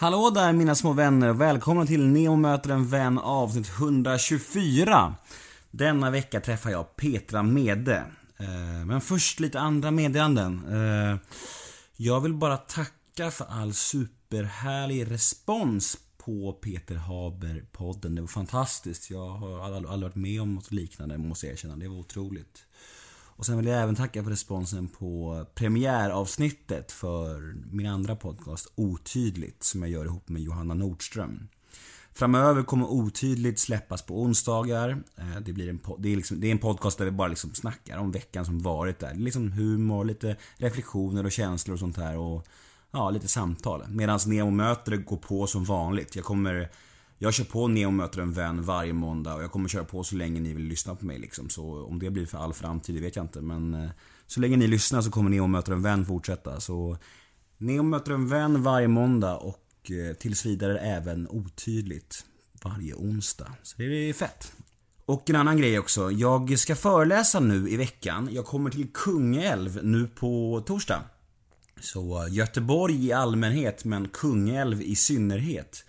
Hallå där mina små vänner, välkomna till Neo möter en vän avsnitt 124. Denna vecka träffar jag Petra Mede. Eh, men först lite andra meddelanden. Eh, jag vill bara tacka för all superhärlig respons på Peter Haber-podden. Det var fantastiskt. Jag har aldrig varit med om något liknande, måste jag erkänna. Det var otroligt. Och sen vill jag även tacka för responsen på premiäravsnittet för min andra podcast Otydligt som jag gör ihop med Johanna Nordström. Framöver kommer Otydligt släppas på onsdagar. Eh, det, blir en, det, är liksom, det är en podcast där vi bara liksom snackar om veckan som varit där. Liksom humor, lite reflektioner och känslor och sånt här. Och ja, lite samtal. Medan Nemo möter det går på som vanligt. Jag kommer jag kör på Neo möter en vän varje måndag och jag kommer köra på så länge ni vill lyssna på mig liksom. Så om det blir för all framtid, det vet jag inte. Men eh, så länge ni lyssnar så kommer Neo möter en vän fortsätta. Så Neo möter en vän varje måndag och eh, tills vidare även otydligt varje onsdag. Så det är fett. Och en annan grej också. Jag ska föreläsa nu i veckan. Jag kommer till Kungälv nu på torsdag. Så eh, Göteborg i allmänhet, men Kungälv i synnerhet.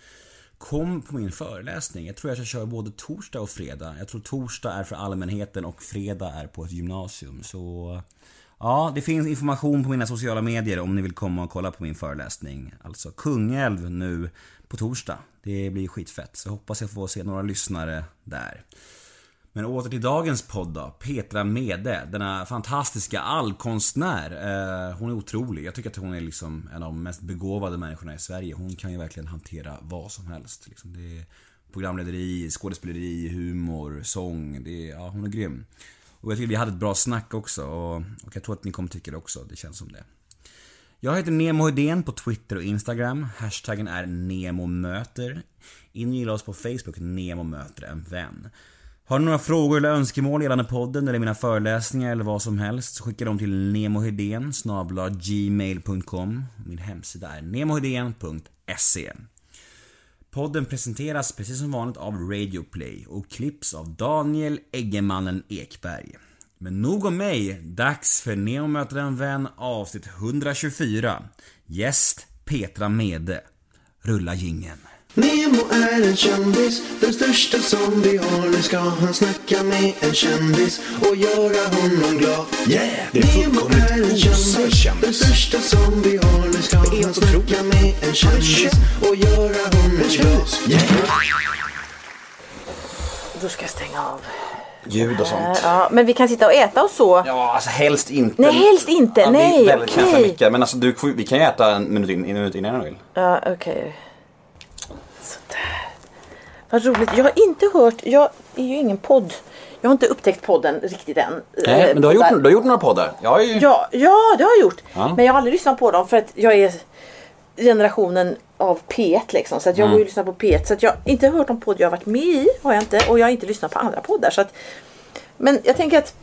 Kom på min föreläsning. Jag tror jag ska köra både torsdag och fredag. Jag tror torsdag är för allmänheten och fredag är på ett gymnasium. Så Ja, det finns information på mina sociala medier om ni vill komma och kolla på min föreläsning. Alltså Kungälv nu på torsdag. Det blir skitfett. Så jag hoppas jag får se några lyssnare där. Men åter till dagens podd då. Petra Mede, denna fantastiska allkonstnär. Eh, hon är otrolig. Jag tycker att hon är liksom en av de mest begåvade människorna i Sverige. Hon kan ju verkligen hantera vad som helst. Liksom det är programlederi, skådespeleri, humor, sång. Det är, ja, hon är grym. Och jag tycker vi hade ett bra snack också och, och jag tror att ni kommer tycka det också. Det känns som det. Jag heter Nemo Hedén på Twitter och Instagram. Hashtaggen är NEMOMÖTER. In och gilla oss på Facebook, Nemo möter en vän. Har du några frågor eller önskemål gällande podden eller mina föreläsningar eller vad som helst så skicka dem till nemohedén gmail.com Min hemsida är nemohedén.se Podden presenteras precis som vanligt av Radioplay och klipps av Daniel Eggemannen Ekberg. Men nog om mig, dags för Neo möter en vän avsnitt 124. Gäst Petra Mede. Rulla gingen. Nemo är en kändis, den största som vi har. Nu ska han snacka med en kändis och göra honom glad. Yeah! Det är Nemo är en kändis, kändis. den största som vi har. Nu ska han snacka med en kändis och göra honom glad. Yeah! Då ska jag stänga av. Ljud och sånt. Ja, men vi kan sitta och äta och så. Ja, alltså helst inte. Nej, helst inte. Ja, Nej, okej. mickar. Men alltså du, vi kan ju äta en minut, in, en minut innan du vill. Ja, okej. Sådär. Vad roligt. Jag har inte hört, jag är ju ingen podd. Jag har inte upptäckt podden riktigt än. Nej, Eh, men du har, gjort, du har gjort några poddar. Jag ju... Ja, ja, det har jag gjort. Ja. Men jag har aldrig lyssnat på dem för att jag är generationen av P1 liksom. Så att jag Mm. går ju och lyssnar på P1. Så att jag har inte hört om podd jag har varit med i. Har jag inte. Och jag har inte lyssnat på andra poddar. Så att, men jag tänker att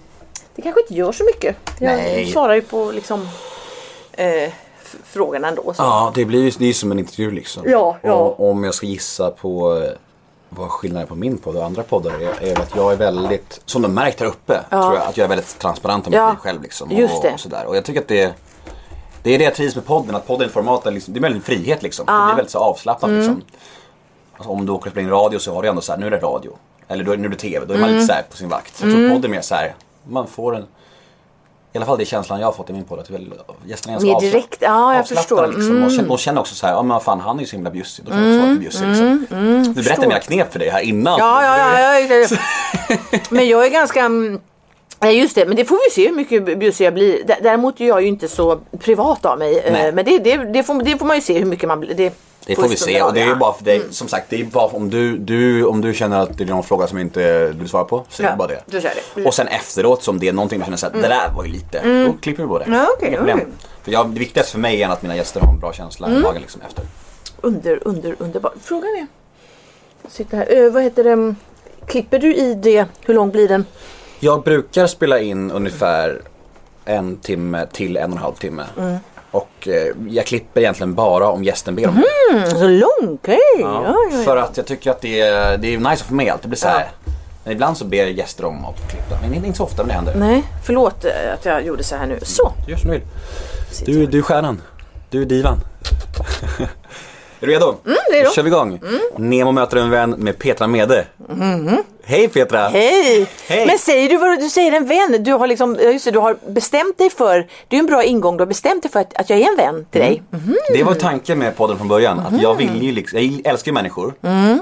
det kanske inte gör så mycket. Jag Nej. svarar ju på liksom eh, f- frågorna ändå. Så. Ja, det blir ju det är som en intervju liksom. Ja, ja. Och om jag ska gissa på eh, vad skillnaden är på min podd och andra poddar är, är att jag är väldigt, som de märkt här uppe, tror jag, att jag är väldigt transparent om Ja, mig själv liksom. och, det. Och, sådär. och jag tycker att det det är det jag trivs med podden, att podden formatet liksom, det är väldigt frihet liksom. Det blir väldigt så avslappnat Mm. liksom. Alltså, om du åker och spelar in radio så har du ändå så här, nu är det radio. Eller då, nu är det TV, då är man Mm. lite så på sin vakt. Jag tror podden är mer så här, man får en i alla fall det är känslan jag har fått i min podd. Att det är väl, gästerna är ganska Mer direkt, ja, jag förstår. Liksom. Mm. Och, känner, och känner också så här, ja men fan han är ju så himla bjussig. Då får jag också lite bjussig. Liksom. du berättade mina knep för dig här innan. Ja, ja, ja. ja, ja. Men jag är ganska... mm, Nej just det, men det får vi se hur mycket bjussig jag blir. Däremot är jag ju inte så privat av mig. eh, Nej. Men det, det, det, får, det får man ju se hur mycket man blir. Det, får vi se och det är ju bara för dig, som sagt, det är bara om du, du, om du känner att det är någon fråga som inte du vill svara på, säg Ja, bara det. då kör jag det. Och sen efteråt, som det är någonting du känner såhär, det där var ju lite, då klipper vi på det. Mm. Ja, okej, Inga problem. okej. Mm. För jag, det viktigaste för mig är att mina gäster har en bra känsla i magen liksom efter. Under, under, underbart. Frågan är... Sitter här. Ö, vad heter det? Klipper du i det? Hur lång blir den? Jag brukar spela in ungefär en timme till en och en halv timme. Mm. Och eh, jag klipper egentligen bara om gästen ber om det. Mm, så lång? Okej. Ja, Ja, ja, För ja. att jag tycker att det är, det är nice för mig allt. Det blir så här. Men ibland så ber gäster om att få klippa. Men det är inte så ofta men det händer. Nej, förlåt eh, att jag gjorde så här nu. Så. Gör som du vill. Du, du är stjärnan. Du är divan. Är du redo? Mm, redo. Då kör vi igång. Nemo möter en vän med Petra Mede. Hej Petra! Hej! Hej. Men säger du vad du säger en vän? Du har liksom, just det, du har bestämt dig för, det är en bra ingång, du har bestämt dig för att, att jag är en vän till dig. Mhm. Det var tanken med podden från början. Att jag vill ju liksom, jag älskar människor.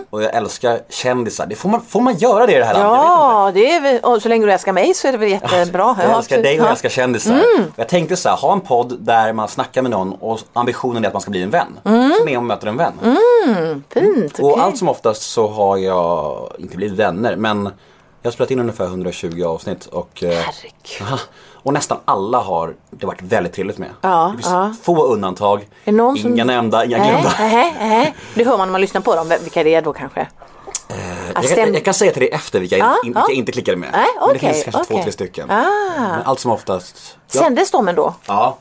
Och jag älskar kändisar. Det får man, får man göra det i det här landet? Ja, det är väl, och så länge du älskar mig så är det väl jättebra. Jag Ja, älskar dig och jag ja. älskar kändisar. Jag tänkte så här, ha en podd där man snackar med någon och ambitionen är att man ska bli en vän. Så Nemo möter en vän. Fint, Och okej. allt som oftast så har jag inte blivit vänner men jag har spelat in ungefär 120 avsnitt och, eh, Herregud. och nästan alla har det varit väldigt trevligt med. Ja, det finns ja. få undantag, någon som- inga nämnda, inga glömda. Det hör man när man lyssnar på dem, vilka det är då kanske. Att Jag, stäm- kan- jag kan säga till dig efter vilka, Ja, in, vilka ja. jag inte klickade med. Nej, Men det finns kanske två, okej. tre stycken. Ah. Men allt som oftast. Ja, Sändes de ändå? ja.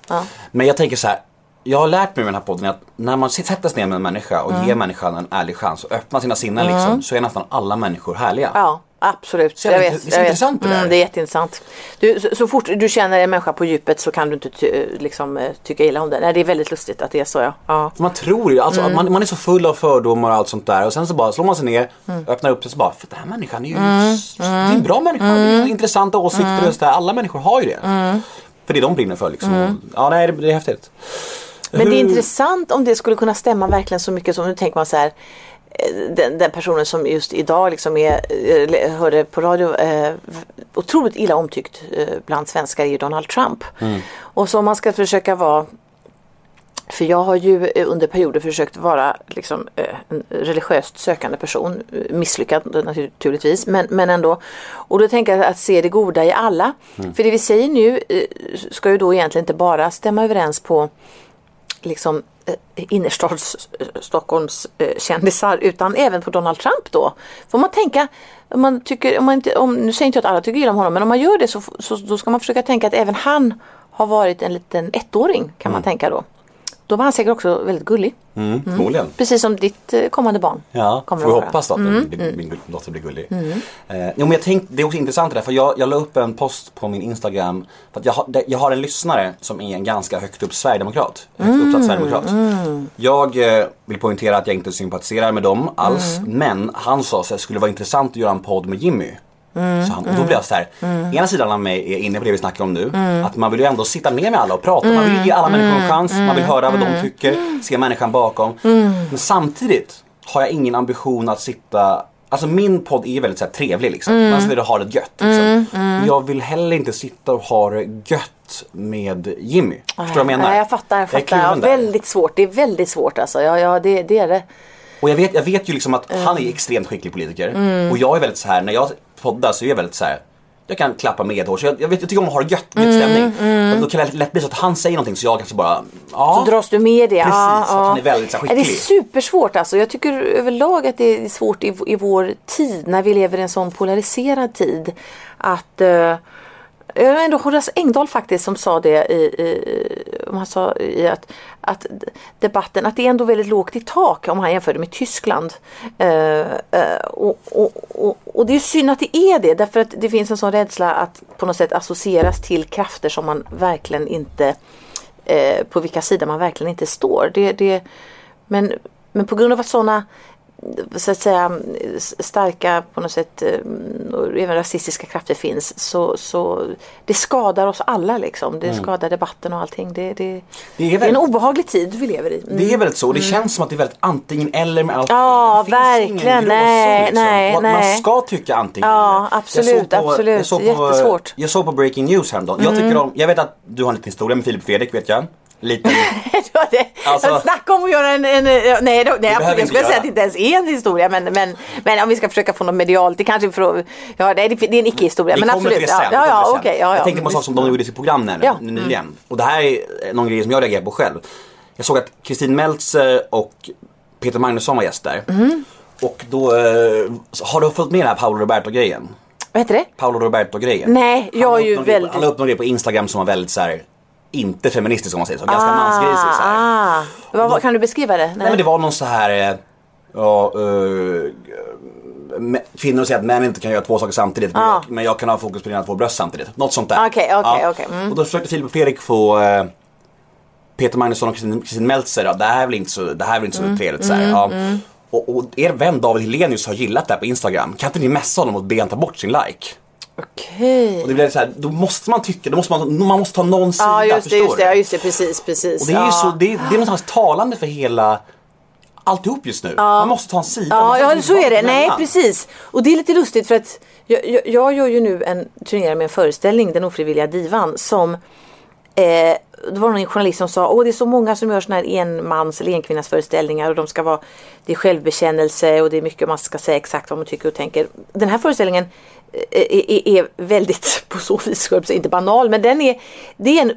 Men jag tänker så här. Jag har lärt mig med den här podden att när man sätter sig ner med en människa och Mm. ger människan en ärlig chans och öppnar sina sinnen liksom, så är nästan alla människor härliga. Ja, absolut. Så jävla int- det är så jag vet. intressant det där. Mm, det är jätteintressant. Du, så, så fort du känner en människa på djupet så kan du inte ty, liksom, eh, tycka illa om den. Nej, det är väldigt lustigt att det är så ja. ja. Man tror ju, alltså, Mm. man, man är så full av fördomar och allt sånt där och sen så bara slår man sig ner, Mm. öppnar upp det så bara, för den här människan är ju det är en bra människa, det är intressanta åsikter och så där. Alla människor har ju det. Mm. För det de brinner för liksom. Ja, nej, det, det är häftigt. Men det är intressant om det skulle kunna stämma verkligen så mycket som nu tänker man så här eh, den, den personen som just idag liksom är, eh, hörde på radio, eh, otroligt illa omtyckt eh, bland svenskar är ju Donald Trump. Och så om man ska försöka vara för jag har ju eh, under perioder försökt vara liksom, en religiöst sökande person. Misslyckad naturligtvis, men, men ändå. Och då tänker jag att se det goda i alla. För det vi säger nu ska ju då egentligen inte bara stämma överens på liksom eh, innerstads eh, Stockholms eh, kändisar utan även på Donald Trump då. Får man tänka, om man tycker, om man inte, om, nu säger inte jag att alla tycker illa om honom men om man gör det så, så då ska man försöka tänka att även han har varit en liten ettåring kan man tänka då. Då var han säkert också väldigt gullig. Mm, förmodligen. Precis som ditt eh, kommande barn. Ja, kommer får vi hoppas då att min, min gull- dotter blir gullig. Eh, jo, men jag tänkte, det är också intressant det där för jag, jag la upp en post på min Instagram. För att jag, har, jag har en lyssnare som är en ganska högt upp Sverigedemokrat. Högt uppsatt Sverigedemokrat. Jag eh, vill poängtera att jag inte sympatiserar med dem alls. Men han sa att det skulle vara intressant att göra en podd med Jimmy. Så han, och då blir jag så här, ena sidan av mig är inne på det vi snackar om nu. Att man vill ju ändå sitta ner med alla och prata. Man vill ge alla människor en chans. Man vill höra vad de tycker. Se människan bakom. Men samtidigt har jag ingen ambition att sitta Alltså min podd är ju väldigt så här, trevlig liksom. Man vill ha det gött liksom. Jag vill heller inte sitta och ha det gött med Jimmy. Förstår du vad jag menar? Nej, jag fattar. Jag är fattar. kluven Ja, väldigt svårt. Det är väldigt svårt alltså. Ja, ja det, det är det. Och jag vet, jag vet ju liksom att han är extremt skicklig politiker. Och jag är väldigt så här när jag poddar så är jag väldigt så här. Jag kan klappa medhårs. Jag, jag, vet, jag tycker om att ha det gött, gött stämning. Och då kan det lätt bli så att han säger någonting så jag kanske bara, ja. Så dras du med det. Precis, ja, att ja. han är väldigt så här, Ja, Det är skicklig. supersvårt alltså. Jag tycker överlag att det är svårt i, i vår tid när vi lever i en sån polariserad tid. Att eh, jag vet ändå Horace Engdahl faktiskt som sa det i, i, han sa i att, att debatten, att det är ändå väldigt lågt i tak om han jämförde med Tyskland. Eh, eh, och, och, och, och det är synd att det är det därför att det finns en sån rädsla att på något sätt associeras till krafter som man verkligen inte eh, på vilka sidor man verkligen inte står. Det, det, men, men på grund av att sådana så att säga starka på något sätt eh, och även rasistiska krafter finns så, så det skadar oss alla liksom. Det skadar debatten och allting. Det, det, Mm. Det är det är en väldigt- obehaglig tid vi lever i. Mm. Det är väldigt så. Det känns som att det är väldigt antingen eller med allt. Ja, det verkligen. Nej, liksom. nej, att Man nej. ska tycka antingen Ja, eller. absolut, Jag på, absolut. Jag på, Jättesvårt. Mm. Jag såg på Breaking News häromdagen. Jag, tycker om, jag vet att du har en liten historia med Filip Fredrik vet jag. Liten. Det, Alltså- snacka om att göra en, en nej, då, nej absolut, jag skulle säga att det inte ens är en historia men, men, men om vi ska försöka få något medialt, det kanske för ja det, det är en icke-historia men absolut. till det sen. ja, ja, kommer ja, ja, ja. Jag tänkte på en sak som de gjorde i sitt program nu, Ja. nyligen. Och det här är någon grej som jag reagerar på själv. Jag såg att Kristin Meltzer och Peter Magnusson var gäst där. Mm. Och då, eh, har du följt med den här Paolo Roberto-grejen? Vad heter det? Paolo Roberto-grejen. Nej, jag är ju väldigt- Han la upp någon grej på Instagram som var väldigt så här inte feministisk om man säger så. Ganska mansgrisig så här. ah, vad, kan du beskriva det? Nej men det var någon så här eh, Ja, mä- kvinnor säger att män inte kan göra två saker samtidigt men, Ah. jag, men jag kan ha fokus på dina två bröst samtidigt. Något sånt där. Okej, okej, okej, mm. Och då försökte Filip och Fredrik få eh, Peter Magnusson och Kristin, Meltzer, ja, det här är väl inte så, det här är inte så Mm, trevligt. Så här, ja. och, och er vän David Hellenius har gillat det här på Instagram. Kan inte ni messa honom och be han ta bort sin like? Okej. Och det blir så här, då måste man tycka, då måste man, man måste ta någon sida, Ja just det, just det, ja, just det, precis, precis. Och det är ju ja. så, det är, det är någonstans talande för hela alltihop just nu. Man måste ta en sida. Ja, ja så är det. Nej, precis. Och det är lite lustigt för att jag, jag, jag gör ju nu en turné med en föreställning, Den ofrivilliga divan, som eh, det var någon journalist som sa, åh det är så många som gör såna här enmans eller enkvinnas föreställningar och de ska vara, det är självbekännelse och det är mycket man ska säga exakt vad man tycker och tänker. Den här föreställningen är, är, är väldigt på så vis, inte banal, men den är, det är en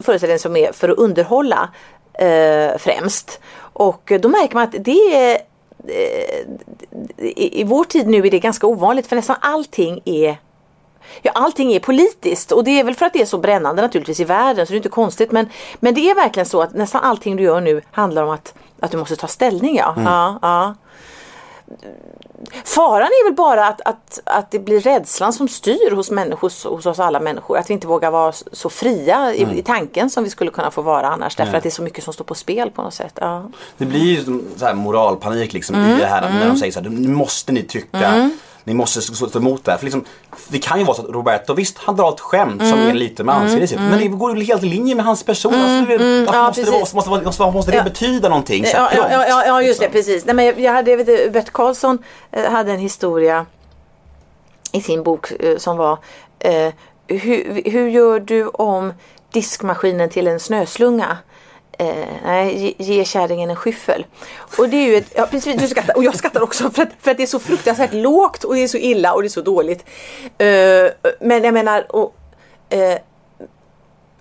föreställning som är för att underhålla eh, främst. Och då märker man att det är eh, i, vår tid nu är det ganska ovanligt för nästan allting är Ja, allting är politiskt och det är väl för att det är så brännande naturligtvis i världen så det är inte konstigt men, men det är verkligen så att nästan allting du gör nu handlar om att, att du måste ta ställning. Ja. Ja, ja. Faran är väl bara att, att, att det blir rädslan som styr hos, människor, hos, oss alla människor. Att vi inte vågar vara så fria i, i tanken som vi skulle kunna få vara annars. Därför att det är så mycket som står på spel på något sätt. Ja. Det blir ju så här moralpanik liksom Mm, i det här när de säger så här, nu måste ni tycka, ni måste stå emot det här. För liksom, det kan ju vara så att Roberto, visst han drar ett skämt som Mm, är lite mansgrisigt men det går ju helt i linje med hans person. Alltså, det, varför mm. ja, måste, det, precis. måste, måste, måste, måste det Ja. betyda någonting? Så Ja, ja, ja, ja just det, liksom. precis. Nej, men jag, hade, jag vet, Bert Karlsson eh, hade en historia i sin bok eh, som var eh, hur, hur gör du om diskmaskinen till en snöslunga? Eh, nej, ge, ge kärringen en skyffel. Och det är ju ett, ja, precis, du skrattar, och jag skrattar också för att, för att det är så fruktansvärt lågt och det är så illa och det är så dåligt. Eh, men jag menar, och, eh,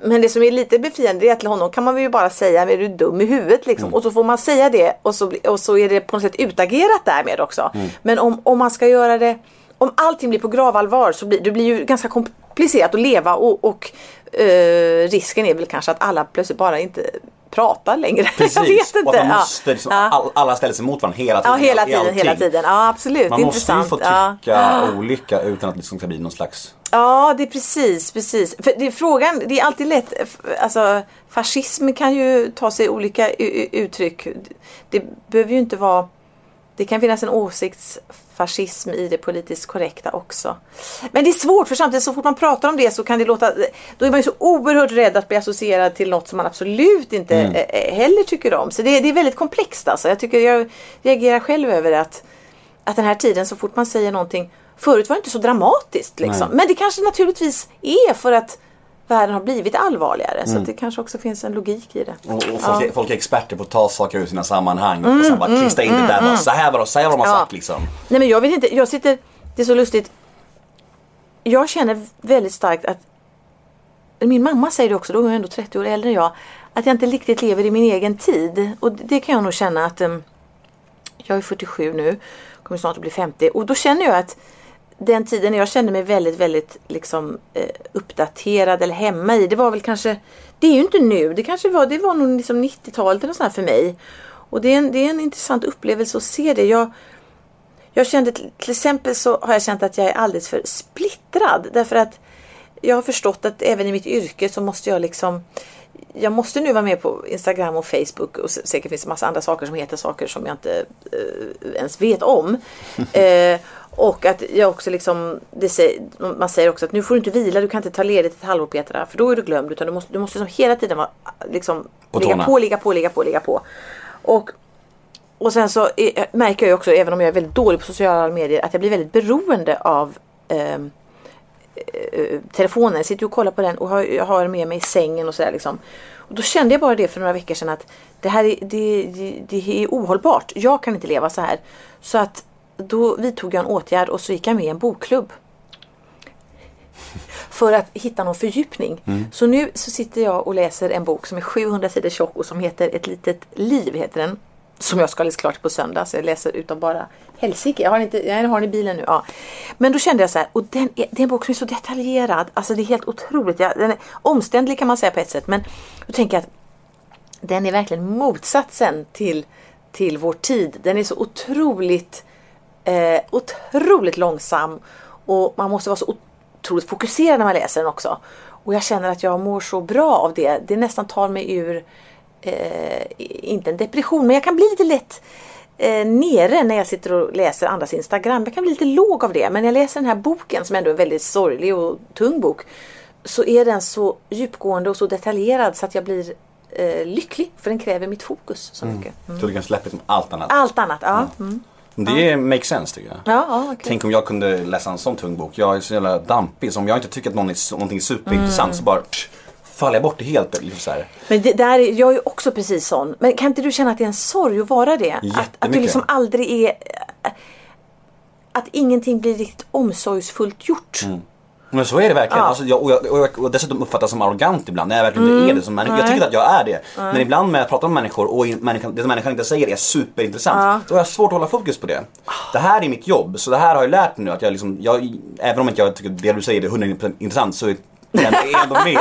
men det som är lite befriande är att till honom kan man ju bara säga är du dum i huvudet liksom. Och så får man säga det och så, och så är det på något sätt utagerat därmed också. Men om, om man ska göra det om allting blir på gravallvar så blir det blir ju ganska komplicerat att leva och, och eh, risken är väl kanske att alla plötsligt bara inte pratar längre. Precis, jag vet inte. och att man Ja. måste liksom, Ja. all, alla ställer sig mot varandra hela Ja, tiden. hela i tiden, hela tiden. Ja, absolut. Man måste ju Intressant. få Ja. tycka olika utan att det liksom ska bli någon slags Ja, det är precis, precis. För det är frågan, det är alltid lätt, alltså fascism kan ju ta sig olika uttryck. Det behöver ju inte vara, det kan finnas en åsiktsfascism i det politiskt korrekta också. Men det är svårt för samtidigt så fort man pratar om det så kan det låta, då är man ju så oerhört rädd att bli associerad till något som man absolut inte eh, heller tycker om. Så det, det är väldigt komplext alltså. Jag tycker jag reagerar själv över att att den här tiden så fort man säger någonting Förut var det inte så dramatiskt liksom. Men det kanske naturligtvis är för att världen har blivit allvarligare. Så att det kanske också finns en logik i det. Och, och folk, är, folk är experter på att ta saker ur sina sammanhang och sen bara klistra in det där. Bara, så här var det, så här var de har Mm, Ja. sagt liksom. Nej men jag vet inte, jag sitter, det är så lustigt. Jag känner väldigt starkt att min mamma säger det också, då är hon ändå 30 år äldre än jag. Att jag inte riktigt lever i min egen tid. Och det kan jag nog känna att um, jag är 47 nu, kommer snart att bli 50. Och då känner jag att den tiden när jag kände mig väldigt, väldigt liksom, eh, uppdaterad eller hemma i. Det var väl kanske, det är ju inte nu, det kanske var, det var nog liksom 90-talet eller sånt för mig. Och det är, en, det är en intressant upplevelse att se det. Jag, jag kände till, exempel så har jag känt att jag är alldeles för splittrad. Därför att jag har förstått att även i mitt yrke så måste jag liksom jag måste nu vara med på Instagram och Facebook och säkert finns det massa andra saker som heter saker som jag inte eh, ens vet om. eh, och att jag också liksom, säger, man säger också att nu får du inte vila, du kan inte ta ledigt ett halvår Petra, för då är du glömd. Utan du måste, du måste liksom hela tiden vara, liksom, På ligga tårna. på, ligga på, ligga på, ligga på. Och och sen så är, märker jag också, även om jag är väldigt dålig på sociala medier, att jag blir väldigt beroende av ehm, eh, telefonen. Jag sitter och kollar på den och har, jag har med mig i sängen och sådär liksom. Och då kände jag bara det för några veckor sedan att det här är, det, det, det är ohållbart. Jag kan inte leva så här. Så att då vidtog jag en åtgärd och så gick jag med i en bokklubb. För att hitta någon fördjupning. Så nu så sitter jag och läser en bok som är 700 sidor tjock och som heter Ett litet liv. heter den. Som jag ska läsa klart på söndag. Så jag läser utav bara helsike. Jag har, den inte, jag har den i bilen nu. Ja. Men då kände jag så här. Och den är, det är en bok som är så detaljerad. Alltså det är helt otroligt. Ja, den är omständlig kan man säga på ett sätt. Men då tänker jag att den är verkligen motsatsen till, till vår tid. Den är så otroligt, eh, otroligt långsam och man måste vara så otroligt fokuserad när man läser den också. Och jag känner att jag mår så bra av det. Det nästan tar mig ur eh, inte en depression, men jag kan bli lite lätt eh, nere när jag sitter och läser andras Instagram. Jag kan bli lite låg av det. Men när jag läser den här boken som ändå är en väldigt sorglig och tung bok. Så är den så djupgående och så detaljerad så att jag blir eh, lycklig. För den kräver mitt fokus så mycket. Mm. Så du kan släppa liksom allt annat. Allt annat, ja. Mm. Det makes sense tycker jag. Ja, ja, okej. Tänk om jag kunde läsa en sån tung bok. Jag är så jävla dampig så om jag inte tycker att någon är, någonting är superintressant Mm. så bara pff, faller jag bort det helt. Liksom så här. Men det, där, är- jag är ju också precis sån. Men kan inte du känna att det är en sorg att vara det? Att, att du liksom aldrig är... Att ingenting blir riktigt omsorgsfullt gjort. Mm. Men så är det verkligen. Ja. Alltså, jag, och, jag, och jag och dessutom uppfattas som arrogant ibland när jag verkligen inte är det som människa. Jag tycker att jag är det. Men ibland när jag pratar med människor och in- människan, det som människan inte säger är superintressant. Då har jag svårt att hålla fokus på det. Det här är mitt jobb. Så det här har jag lärt mig nu. Att jag liksom, jag, även om inte jag tycker det du säger är 100% intressant så är jag ändå med.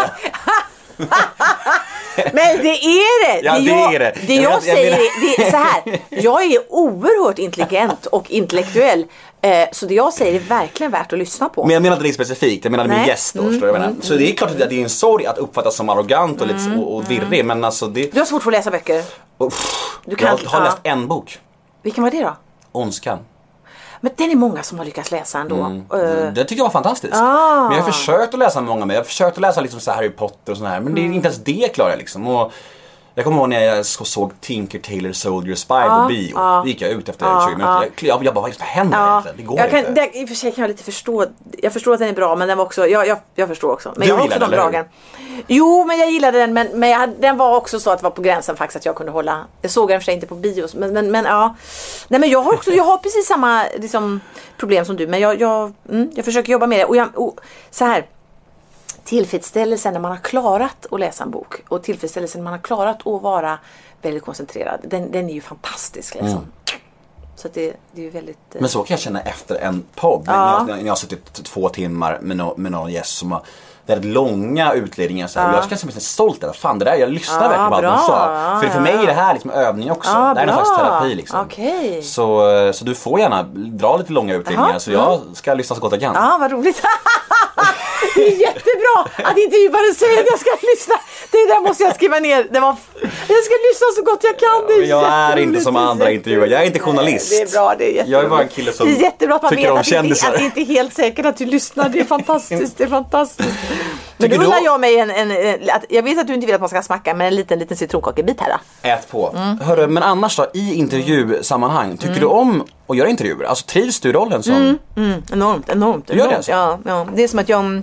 Men det är det! Ja, det jag, är det. det Jag jag, säger menar- det är så här. Jag är oerhört intelligent och intellektuell. Eh, så det jag säger är verkligen värt att lyssna på. Men jag menar inte dig specifikt, jag menar min gäst då. vad jag menar? Så det är klart att det är en sorg att uppfattas som arrogant och, lite, och, och virrig. Men alltså det... Du har svårt för att läsa böcker. Uff, Du kan- jag har ja. läst en bok. Vilken var det då? Ondskan. Men den är många som har lyckats läsa ändå. Eh, Det tycker jag var fantastiskt. Ah. Men jag har försökt att läsa många mer. Jag har försökt att läsa liksom så Harry Potter och sådär. Men det är inte ens det klarar jag liksom. Och jag kommer ihåg när jag så- såg Tinker Tailor Soldier Spy på bio. Då gick jag ut efter 20 minuter. Jag, jag, jag bara, vad händer Ja, egentligen? Det går jag kan, inte. det, I och för sig kan jag lite förstå. Jag förstår att den är bra men den var också, jag, jag, jag förstår också. Men Du jag har också de dragen. Jo men jag gillade den men, men jag, den var också så att det var på gränsen faktiskt att jag kunde hålla. Jag såg den för sig inte på bio men, men, men ja. Nej men jag har också, jag har precis samma liksom, problem som du men jag, jag, mm, jag försöker jobba med det. Och, jag, och så här. Tillfredsställelsen när man har klarat att läsa en bok och tillfredsställelsen när man har klarat att vara väldigt koncentrerad. Den, den är ju fantastisk liksom. Så att det, det är väldigt... eh, Mm. Men så kan jag känna efter en podd. När, jag, när jag har suttit två timmar med, no, med någon gäst som har väldigt långa utläggningar. Så här, och Jag känner mig stolt över Fan det där, jag lyssnar Ja, verkligen på allt hon sa. Ja, för för ja, mig ja. är det här liksom övning också. Ja, det här är någon slags terapi liksom. Okej. Så, så du får gärna dra lite långa utläggningar Jaha, så jag ska lyssna så gott jag kan. Ja, vad roligt. det är jättebra att intervjuaren säger att jag ska lyssna. Det där måste jag skriva ner. Det var, jag ska lyssna så gott jag kan. Det är jag är inte som andra intervjuare. Jag är inte journalist. Nej, Det är bra, det är jättebra. Jag är bara en kille som Det är jättebra att man tycker vet om att det, inte, kändisar. att det inte är helt säkert att du lyssnar. Det är fantastiskt. Det är fantastiskt. Men då undrar jag mig en, en, en att, Jag vet att du inte vill att man ska smacka men en liten, liten citronkakebit här då. Ät på. Mm. Hörru, men annars då, i intervjusammanhang, tycker du om att göra intervjuer? Alltså trivs du i rollen som... Mm, enormt, enormt. gör det enormt. alltså? Ja, ja. Det är som att jag